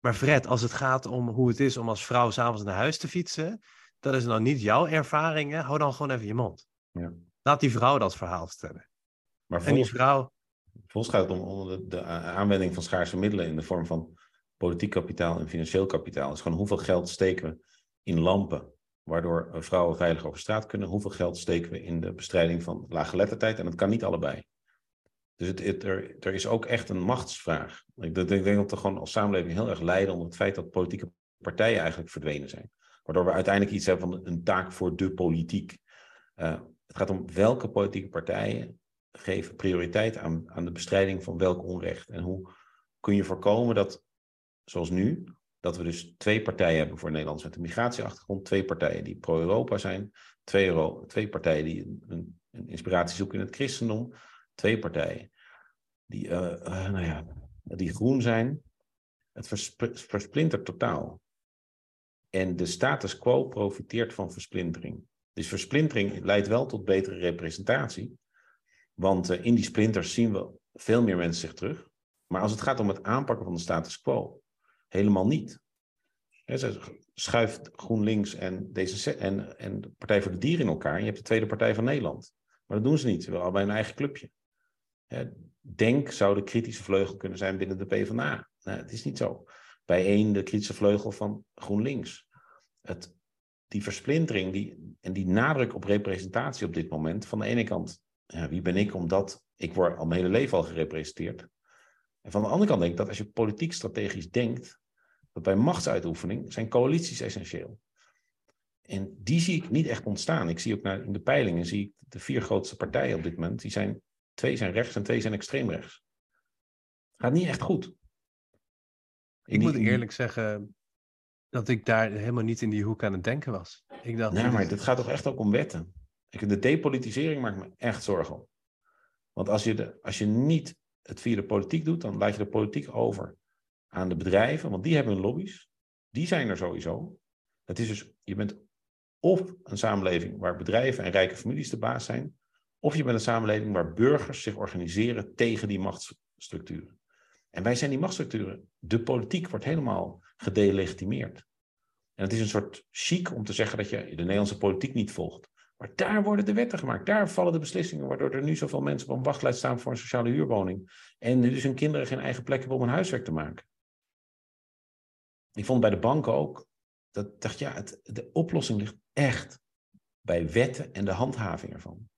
Maar Fred, als het gaat om hoe het is om als vrouw s'avonds naar huis te fietsen. Dat is nou niet jouw ervaringen. Hou dan gewoon even je mond. Ja. Laat die vrouw dat verhaal vertellen. Maar En die vrouw, volgens gaat het om, de, aanwending van schaarse middelen in de vorm van politiek kapitaal en financieel kapitaal. is gewoon hoeveel geld steken we in lampen, waardoor eh, vrouwen veilig over straat kunnen. Hoeveel geld steken we in de bestrijding van laaggeletterdheid. En dat kan niet allebei. Dus het- er, er is ook echt een machtsvraag. Ik, denk- ik denk dat we gewoon als samenleving heel erg lijden onder het feit dat politieke partijen eigenlijk verdwenen zijn. Waardoor we uiteindelijk iets hebben van een taak voor de politiek. Eh, het gaat om welke politieke partijen geven prioriteit aan, aan de bestrijding van welk onrecht. En hoe kun je voorkomen dat, zoals nu, dat we dus twee partijen hebben voor Nederlanders met een migratieachtergrond, twee partijen die pro-Europa zijn, twee, twee partijen die een, een, inspiratie zoeken in het christendom, twee partijen die, eh, eh, nou ja, die groen zijn. Het versp- versplintert totaal. En de status quo profiteert van versplintering. Dus versplintering leidt wel tot betere representatie. Want eh, in die splinters zien we veel meer mensen zich terug. Maar als het gaat om het aanpakken van de status quo, helemaal niet. Ze schuift GroenLinks en, deze, en, en de Partij voor de Dieren in elkaar. En je hebt de Tweede Partij van Nederland. Maar dat doen ze niet. Ze willen allebei een eigen clubje. Denk zou de kritische vleugel kunnen zijn binnen de PvdA. Nou, het is niet zo. Bij één de kritische vleugel van GroenLinks. Het, die versplintering die, en die nadruk op representatie op dit moment. Van de ene kant, ja, wie ben ik omdat ik word al mijn hele leven al gerepresenteerd. En van de andere kant denk ik dat als je politiek strategisch denkt, dat bij machtsuitoefening zijn coalities essentieel. En die zie ik niet echt ontstaan. Ik zie ook naar, in de peilingen, zie ik de vier grootste partijen op dit moment, die zijn, twee zijn rechts en twee zijn extreem rechts. Gaat niet echt goed. ik moet eerlijk zeggen dat ik daar helemaal niet in die hoek aan het denken was. Ik dacht, Nee, dit maar dit gaat toch echt ook om wetten. De depolitisering maakt me echt zorgen om. Want als je, de, als je niet het via de politiek doet, dan laat je de politiek over aan de bedrijven, want die hebben hun lobby's. Die zijn er sowieso. Het is dus, je bent of een samenleving waar bedrijven en rijke families de baas zijn, of je bent een samenleving waar burgers zich organiseren tegen die machtsstructuren. En wij zijn die machtsstructuren. De politiek wordt helemaal gedelegitimeerd. En het is een soort chic om te zeggen dat je de Nederlandse politiek niet volgt. Maar daar worden de wetten gemaakt. Daar vallen de beslissingen, waardoor er nu zoveel mensen op een wachtlijst staan voor een sociale huurwoning. En nu dus hun kinderen geen eigen plek hebben om een huiswerk te maken. Ik vond bij de banken ook, dat dacht ja, het, de oplossing ligt echt bij wetten en de handhaving ervan.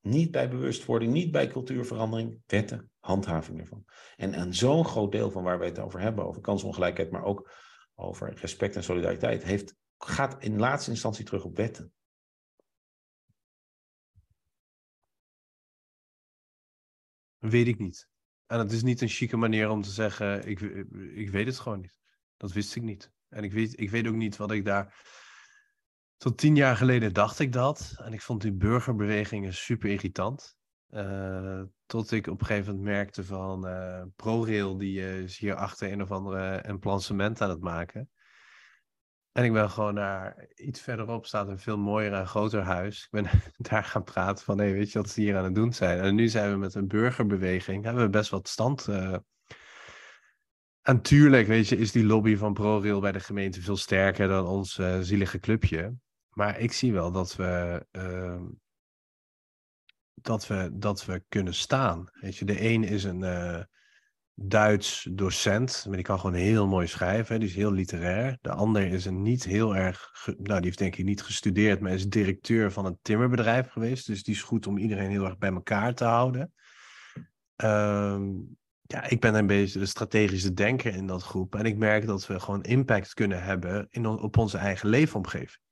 Niet bij bewustwording, niet bij cultuurverandering, wetten, handhaving ervan. En een zo'n groot deel van waar wij het over hebben, over kansongelijkheid, maar ook over respect en solidariteit, heeft, gaat in laatste instantie terug op wetten. Weet ik niet. En het is niet een chique manier om te zeggen, ik, ik weet het gewoon niet. Dat wist ik niet. En ik weet, ik weet ook niet wat ik daar... Tot tien jaar geleden dacht ik dat. En ik vond die burgerbewegingen super irritant. Eh, tot ik op een gegeven moment merkte van eh, ProRail, die eh, is hier achter een of andere emplancement aan het maken. En ik ben gewoon naar iets verderop staat een veel mooier en groter huis. Ik ben daar gaan praten van, hé, weet je wat ze hier aan het doen zijn? En nu zijn we met een burgerbeweging, hebben we best wat stand. eh. En tuurlijk, weet je, is die lobby van ProRail bij de gemeente veel sterker dan ons eh, zielige clubje. Maar ik zie wel dat we, ehm, dat we, dat we kunnen staan. Weet je, de een is een eh, Duits docent, maar die kan gewoon heel mooi schrijven. hè, Die is heel literair. De ander is een niet heel erg, nou die heeft denk ik niet gestudeerd, maar is directeur van een timmerbedrijf geweest. Dus die is goed om iedereen heel erg bij elkaar te houden. Ehm, ja, ik ben een beetje de strategische denker in dat groep. En ik merk dat we gewoon impact kunnen hebben in, op onze eigen leefomgeving.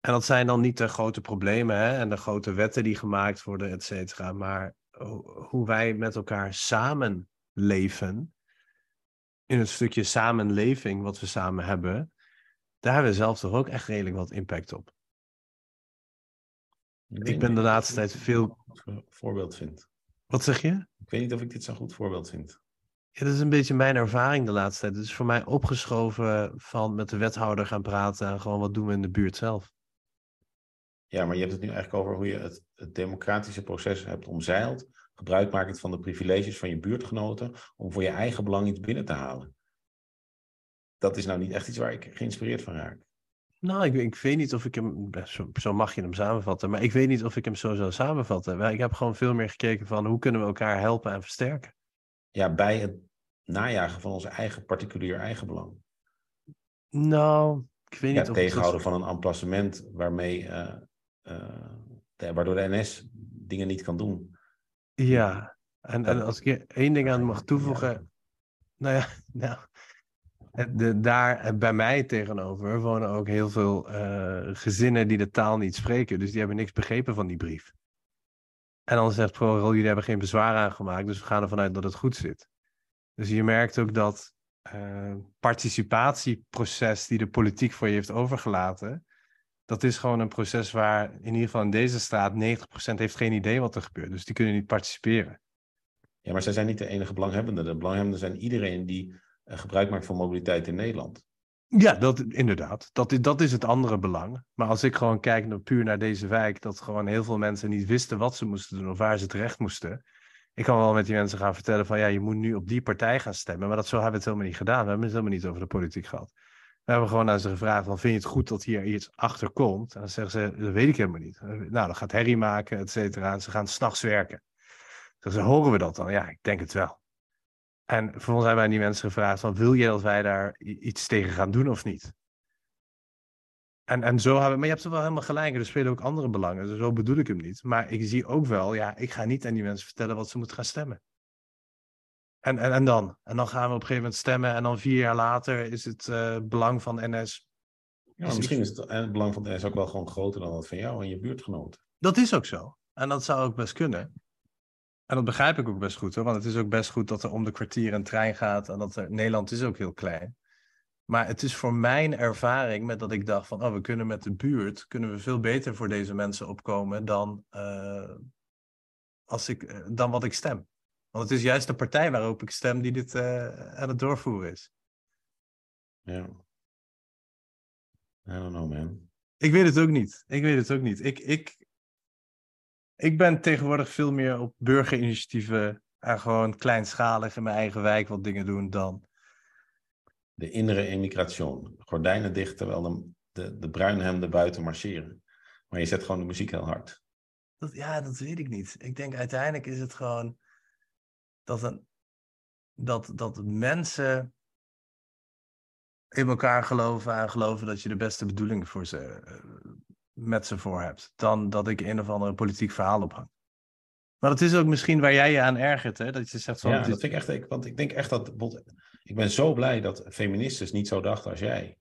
En dat zijn dan niet de grote problemen hè, en de grote wetten die gemaakt worden, et cetera. Maar ho- hoe wij met elkaar samen leven, in het stukje samenleving wat we samen hebben, daar hebben we zelf toch ook echt redelijk wat impact op. Ik ben de laatste tijd veel. Voorbeeld vind. Wat zeg je? Ik weet niet of ik dit zo'n goed voorbeeld vind. Ja, dat is een beetje mijn ervaring de laatste tijd. Het is voor mij opgeschoven van met de wethouder gaan praten en gewoon wat doen we in de buurt zelf. Ja, maar je hebt het nu eigenlijk over hoe je het, het democratische proces hebt omzeild, gebruikmakend van de privileges van je buurtgenoten, om voor je eigen belang iets binnen te halen. Dat is nou niet echt iets waar ik geïnspireerd van raak. Nou, ik, ik weet niet of ik hem, zo, zo, mag je hem samenvatten, maar ik weet niet of ik hem zo zou samenvatten. Ik heb gewoon veel meer gekeken van hoe kunnen we elkaar helpen en versterken. Ja, bij het najagen van onze eigen particulier eigenbelang. Nou, ik weet niet of tegenhouden van een emplacement waarmee, uh, uh, waardoor de NS dingen niet kan doen. Ja, en, en als ik één ding aan mag toevoegen. Nou ja, nou, de, daar bij mij tegenover wonen ook heel veel uh, gezinnen die de taal niet spreken. Dus die hebben niks begrepen van die brief. En dan zegt ProRail, jullie hebben geen bezwaar aangemaakt, dus we gaan ervan uit dat het goed zit. Dus je merkt ook dat uh, participatieproces die de politiek voor je heeft overgelaten, dat is gewoon een proces waar in ieder geval in deze staat 90% heeft geen idee wat er gebeurt. Dus die kunnen niet participeren. Ja, maar zij zijn niet de enige belanghebbenden. De belanghebbenden zijn iedereen die uh, gebruik maakt van mobiliteit in Nederland. Ja, dat, inderdaad. Dat, dat is het andere belang. Maar als ik gewoon kijk naar, puur naar deze wijk, dat gewoon heel veel mensen niet wisten wat ze moesten doen of waar ze terecht moesten. Ik kan wel met die mensen gaan vertellen van ja, je moet nu op die partij gaan stemmen. Maar dat zo hebben we het helemaal niet gedaan. We hebben het helemaal niet over de politiek gehad. We hebben gewoon aan ze gevraagd: van, vind je het goed dat hier iets achter komt? En dan zeggen ze: dat weet ik helemaal niet. Nou, dan gaat herrie maken, et cetera. En ze gaan s'nachts werken. Dan ze: horen we dat dan? Ja, ik denk het wel. En vervolgens hebben wij die mensen gevraagd: van, wil je dat wij daar iets tegen gaan doen of niet? En, en zo hebben, maar je hebt er wel helemaal gelijk. Er spelen ook andere belangen. Dus zo bedoel ik hem niet. Maar ik zie ook wel, ja, ik ga niet aan die mensen vertellen wat ze moeten gaan stemmen. En, en, en dan? En dan gaan we op een gegeven moment stemmen. En dan vier jaar later is het uh, belang van NS. Ja, misschien is het, het belang van de NS ook wel gewoon groter dan dat van jou en je buurtgenoten. Dat is ook zo. En dat zou ook best kunnen. En dat begrijp ik ook best goed hoor. Want het is ook best goed dat er om de kwartier een trein gaat. En dat er, Nederland is ook heel klein. Maar het is voor mijn ervaring met dat ik dacht van, oh, we kunnen met de buurt, kunnen we veel beter voor deze mensen opkomen dan, uh, als ik, uh, dan wat ik stem. Want het is juist de partij waarop ik stem die dit uh, aan het doorvoeren is. Ja. I don't know, man. Ik weet het ook niet. Ik weet het ook niet. Ik, ik, ik ben tegenwoordig veel meer op burgerinitiatieven en gewoon kleinschalig in mijn eigen wijk wat dingen doen dan de innere emigration. Gordijnen dicht terwijl de, de, de bruinhemden buiten marcheren. Maar je zet gewoon de muziek heel hard. Dat, ja, dat weet ik niet. Ik denk uiteindelijk is het gewoon dat, een, dat, dat mensen in elkaar geloven en geloven dat je de beste bedoelingen voor ze, eh, met ze voor hebt. Dan dat ik een of andere politiek verhaal ophang. Maar dat is ook misschien waar jij je aan ergert, hè? Dat je zegt van. Ja, dat vind ik echt. Want ik denk echt dat ik ben zo blij dat feministes niet zo dachten als jij.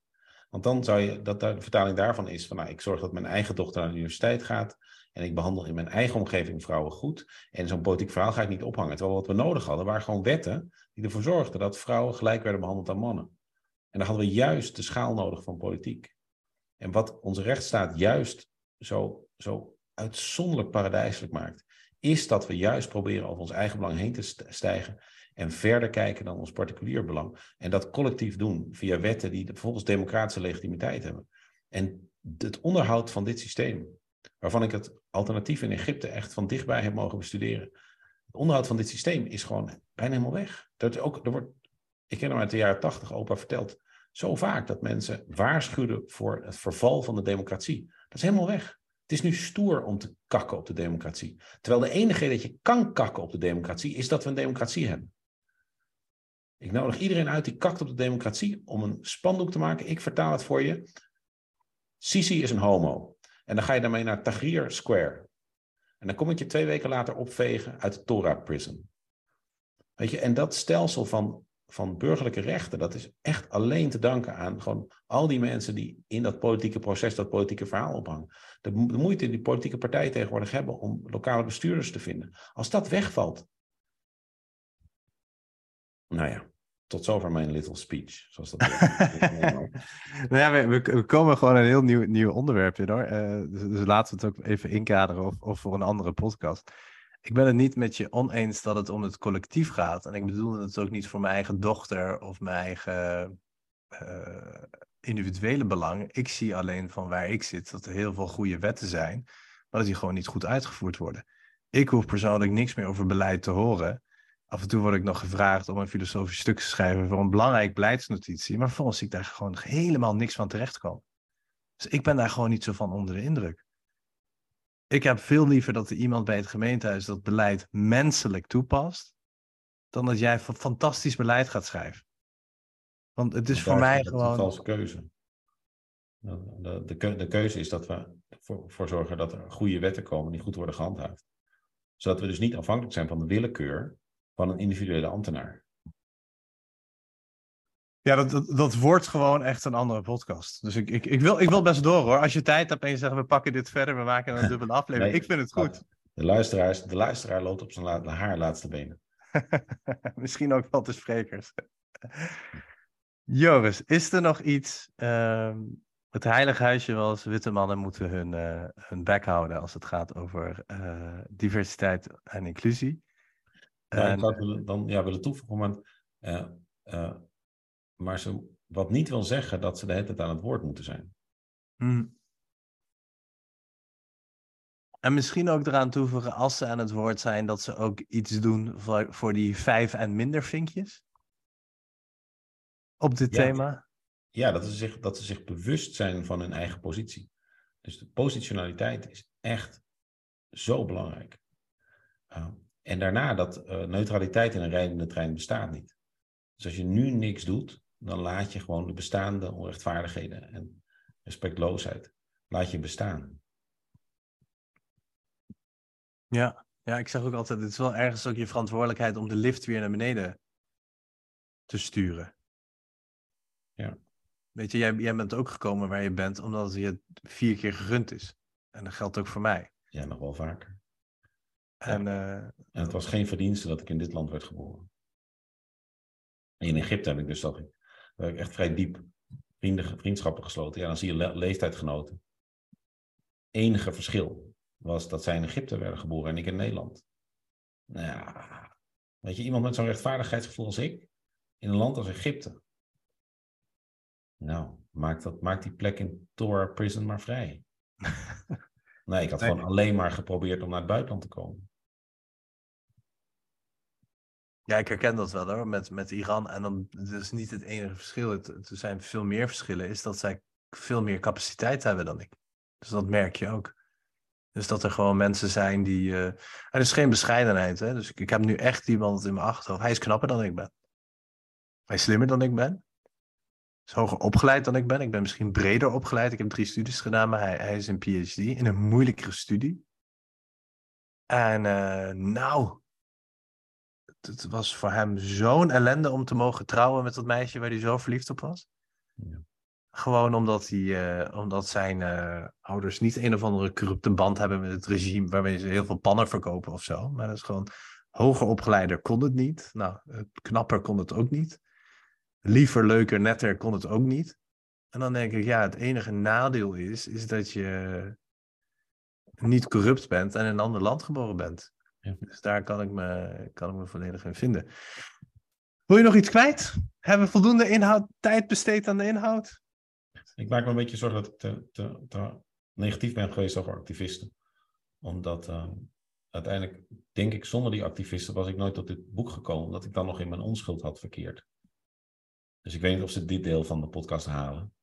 Want dan zou je, dat de vertaling daarvan is van, nou, ik zorg dat mijn eigen dochter naar de universiteit gaat en ik behandel in mijn eigen omgeving vrouwen goed. En zo'n politiek verhaal ga ik niet ophangen. Terwijl wat we nodig hadden, waren gewoon wetten die ervoor zorgden dat vrouwen gelijk werden behandeld aan mannen. En dan hadden we juist de schaal nodig van politiek. En wat onze rechtsstaat juist zo, zo uitzonderlijk paradijselijk maakt, is dat we juist proberen over ons eigen belang heen te stijgen en verder kijken dan ons particulier belang. En dat collectief doen via wetten die volgens democratische legitimiteit hebben. En het onderhoud van dit systeem, waarvan ik het alternatief in Egypte echt van dichtbij heb mogen bestuderen. Het onderhoud van dit systeem is gewoon bijna helemaal weg. Dat ook, er wordt, ik ken hem uit de jaren tachtig, opa verteld, zo vaak dat mensen waarschuwden voor het verval van de democratie. Dat is helemaal weg. Het is nu stoer om te kakken op de democratie. Terwijl de enige dat je kan kakken op de democratie is dat we een democratie hebben. Ik nodig iedereen uit die kakt op de democratie om een spandoek te maken. Ik vertaal het voor je. Sisi is een homo. En dan ga je daarmee naar Tahrir Square. En dan kom ik je twee weken later opvegen uit de Torah Prison. Weet je, en dat stelsel van, van burgerlijke rechten, dat is echt alleen te danken aan gewoon al die mensen die in dat politieke proces, dat politieke verhaal ophangen. De, de moeite die politieke partijen tegenwoordig hebben om lokale bestuurders te vinden. Als dat wegvalt, Nou ja, tot zover mijn little speech. Zoals dat nou ja, we, we, komen gewoon een heel nieuw, nieuw onderwerp in hoor. Uh, dus, dus, laten we het ook even inkaderen of, of voor een andere podcast. Ik ben het niet met je oneens dat het om het collectief gaat. En ik bedoel het ook niet voor mijn eigen dochter of mijn eigen uh, individuele belang. Ik zie alleen van waar ik zit dat er heel veel goede wetten zijn, maar dat die gewoon niet goed uitgevoerd worden. Ik hoef persoonlijk niks meer over beleid te horen. Af en toe word ik nog gevraagd om een filosofisch stuk te schrijven voor een belangrijk beleidsnotitie, maar volgens ik daar gewoon helemaal niks van terechtkomen. Dus ik ben daar gewoon niet zo van onder de indruk. Ik heb veel liever dat er iemand bij het gemeentehuis dat beleid menselijk toepast, dan dat jij fantastisch beleid gaat schrijven. Want het is voor mij gewoon. een valse keuze. De, de, de, keuze is dat we ervoor zorgen dat er goede wetten komen die goed worden gehandhaafd. Zodat we dus niet afhankelijk zijn van de willekeur van een individuele ambtenaar. Ja, dat, dat, dat, wordt gewoon echt een andere podcast. Dus ik, ik, ik, wil, ik wil best door hoor. Als je tijd hebt en je zegt we pakken dit verder, we maken een dubbele aflevering. ik vind het goed. De, luisteraars, de luisteraar loopt op zijn haar laatste benen. Misschien ook wel de sprekers. Joris, is er nog iets? Uh, het heilige huisje was witte mannen moeten hun, uh, hun bek houden als het gaat over uh, diversiteit en inclusie. Ja, ik zou dan ja, willen toevoegen, maar, uh, maar ze, wat niet wil zeggen dat ze de hele tijd aan het woord moeten zijn. Hmm. En misschien ook eraan toevoegen, als ze aan het woord zijn, dat ze ook iets doen voor, voor die vijf en minder vinkjes op dit thema? Ja, dat, ze zich, dat ze zich bewust zijn van hun eigen positie. Dus de positionaliteit is echt zo belangrijk. Uh, en daarna dat uh, neutraliteit in een rijdende trein bestaat niet. Dus als je nu niks doet, dan laat je gewoon de bestaande onrechtvaardigheden en respectloosheid, laat je bestaan. Ja, ja, ik zeg ook altijd, het is wel ergens ook je verantwoordelijkheid om de lift weer naar beneden te sturen. Ja. Weet je, jij, jij bent ook gekomen waar je bent omdat het je vier keer gegund is. En dat geldt ook voor mij. Ja, nog wel vaker. En, uh, en het was geen verdienste dat ik in dit land werd geboren. En in Egypte heb ik dus dat ik, ik echt vrij diep vrienden, vriendschappen gesloten. Ja, dan zie je le leeftijdsgenoten. Enige verschil was dat zij in Egypte werden geboren en ik in Nederland. Nou ja, weet je, iemand met zo'n rechtvaardigheidsgevoel als ik, in een land als Egypte, nou, maak, dat, maak die plek in Torah Prison maar vrij. nee, ik had gewoon alleen maar geprobeerd om naar het buitenland te komen. Ja, ik herken dat wel hoor, met, met Iran. En dan is niet het enige verschil. Het, er zijn veel meer verschillen. Is dat zij veel meer capaciteit hebben dan ik. Dus dat merk je ook. Dus dat er gewoon mensen zijn die. Uh, er is geen bescheidenheid. Hè? Dus ik, ik heb nu echt iemand in mijn achterhoofd. Hij is knapper dan ik ben. Hij is slimmer dan ik ben is hoger opgeleid dan ik ben. Ik ben misschien breder opgeleid. Ik heb drie studies gedaan, maar hij, hij is een PhD in een moeilijkere studie. En uh, nou, het, was voor hem zo'n ellende om te mogen trouwen met dat meisje waar hij zo verliefd op was. Ja. Gewoon omdat, hij, uh, omdat zijn uh, ouders niet een of andere corrupte band hebben met het regime waarmee ze heel veel pannen verkopen of zo. Maar dat is gewoon hoger opgeleider kon het niet. Nou, knapper kon het ook niet liever, leuker, netter kon het ook niet. En dan denk ik, ja, het enige nadeel is, is dat je niet corrupt bent en in een ander land geboren bent. Ja. Dus daar kan ik, me, kan ik me volledig in vinden. Wil je nog iets kwijt? Hebben we voldoende inhoud, tijd besteed aan de inhoud? Ik maak me een beetje zorgen dat ik te, te, te negatief ben geweest over activisten. Omdat uh, uiteindelijk, denk ik, zonder die activisten was ik nooit tot dit boek gekomen. Omdat ik dan nog in mijn onschuld had verkeerd. Dus ik weet niet of ze dit deel van de podcast halen.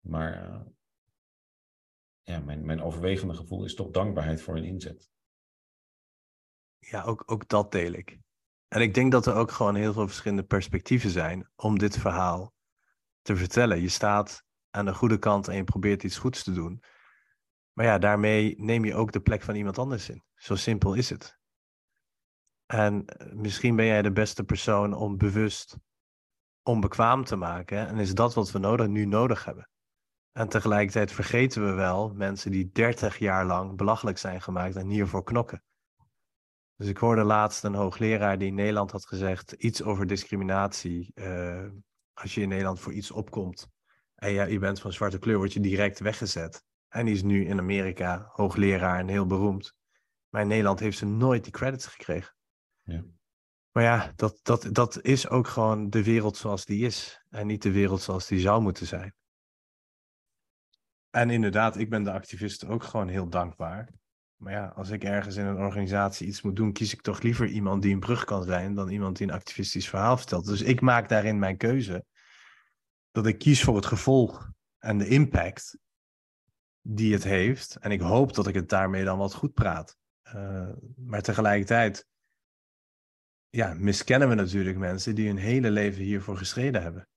Maar uh, ja, mijn, mijn overwegende gevoel is toch dankbaarheid voor hun inzet. Ja, ook, ook dat deel ik. En ik denk dat er ook gewoon heel veel verschillende perspectieven zijn om dit verhaal te vertellen. Je staat aan de goede kant en je probeert iets goeds te doen. Maar ja, daarmee neem je ook de plek van iemand anders in. Zo simpel is het. En eh, misschien ben jij de beste persoon om bewust onbekwaam te maken. En is dat wat we nodig, nu nodig hebben. En tegelijkertijd vergeten we wel mensen die 30 jaar lang belachelijk zijn gemaakt en hiervoor knokken. Dus ik hoorde laatst een hoogleraar die in Nederland had gezegd iets over discriminatie. Uh, als je in Nederland voor iets opkomt en ja, je bent van zwarte kleur, word je direct weggezet. En die is nu in Amerika hoogleraar en heel beroemd. Maar in Nederland heeft ze nooit die credits gekregen. Ja. Maar ja, dat, dat, dat is ook gewoon de wereld zoals die is. En niet de wereld zoals die zou moeten zijn. En inderdaad, ik ben de activisten ook gewoon heel dankbaar. Maar ja, als ik ergens in een organisatie iets moet doen, kies ik toch liever iemand die een brug kan zijn dan iemand die een activistisch verhaal vertelt. Dus ik maak daarin mijn keuze. Dat ik kies voor het gevolg en de impact die het heeft. En ik hoop dat ik het daarmee dan wat goed praat. Uh, maar tegelijkertijd ja, miskennen we natuurlijk mensen die hun hele leven hiervoor gestreden hebben.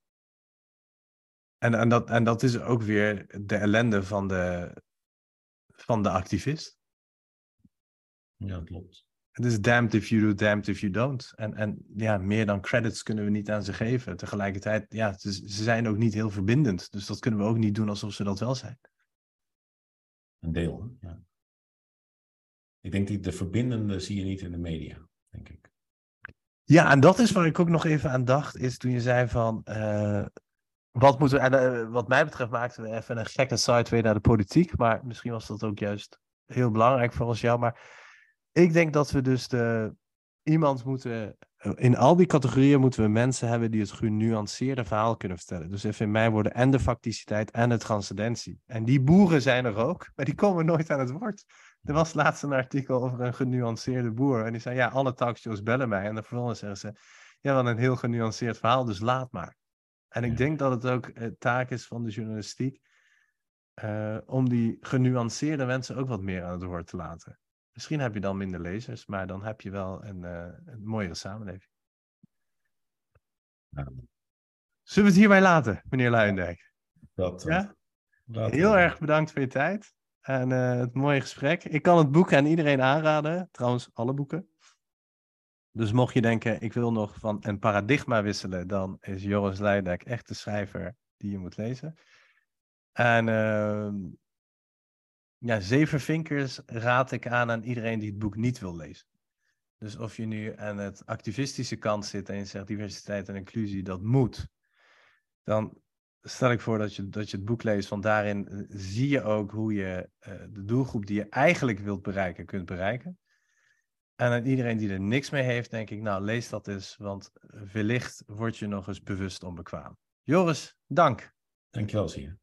En, en, dat, en dat is ook weer de ellende van de, van de activist. Ja, dat klopt. Het is damned if you do, damned if you don't. En, en ja, meer dan credits kunnen we niet aan ze geven. Tegelijkertijd, ja, ze zijn ook niet heel verbindend. Dus dat kunnen we ook niet doen alsof ze dat wel zijn. Een deel, ja. Ik denk dat de verbindende zie je niet in de media, denk ik. Ja, en dat is waar ik ook nog even aan dacht, is toen je zei van, uh, wat moeten we, en uh, wat mij betreft maakten we even een gekke weer naar de politiek, maar misschien was dat ook juist heel belangrijk voor ons jou, maar ik denk dat we dus de, iemand moeten, in al die categorieën moeten we mensen hebben die het genuanceerde verhaal kunnen vertellen. Dus even in mijn woorden, en de facticiteit en de transcendentie. En die boeren zijn er ook, maar die komen nooit aan het woord. Er was laatst een artikel over een genuanceerde boer. En die zei, ja, alle talkshows bellen mij. En dan vervolgens zeggen ze, ja, wat een heel genuanceerd verhaal, dus laat maar. En ik denk dat het ook uh, taak is van de journalistiek uh, om die genuanceerde mensen ook wat meer aan het woord te laten. Misschien heb je dan minder lezers, maar dan heb je wel een, uh, een mooiere samenleving. Ja. Zullen we het hierbij laten, meneer Luijendijk? Dat, ja? Heel erg bedankt voor je tijd. En uh, het mooie gesprek. Ik kan het boek aan iedereen aanraden. Trouwens, alle boeken. Dus mocht je denken, ik wil nog van een paradigma wisselen, dan is Joris Leidijk echt de schrijver die je moet lezen. En uh, ja, Zeven Vinkers raad ik aan aan iedereen die het boek niet wil lezen. Dus of je nu aan het activistische kant zit en je zegt diversiteit en inclusie, dat moet. Dan stel ik voor dat je, dat je het boek leest, want daarin eh, zie je ook hoe je uh, de doelgroep die je eigenlijk wilt bereiken, kunt bereiken. En aan iedereen die er niks mee heeft, denk ik, nou, lees dat eens, want wellicht word je nog eens bewust onbekwaam. Joris, dank. Dankjewel, zie je.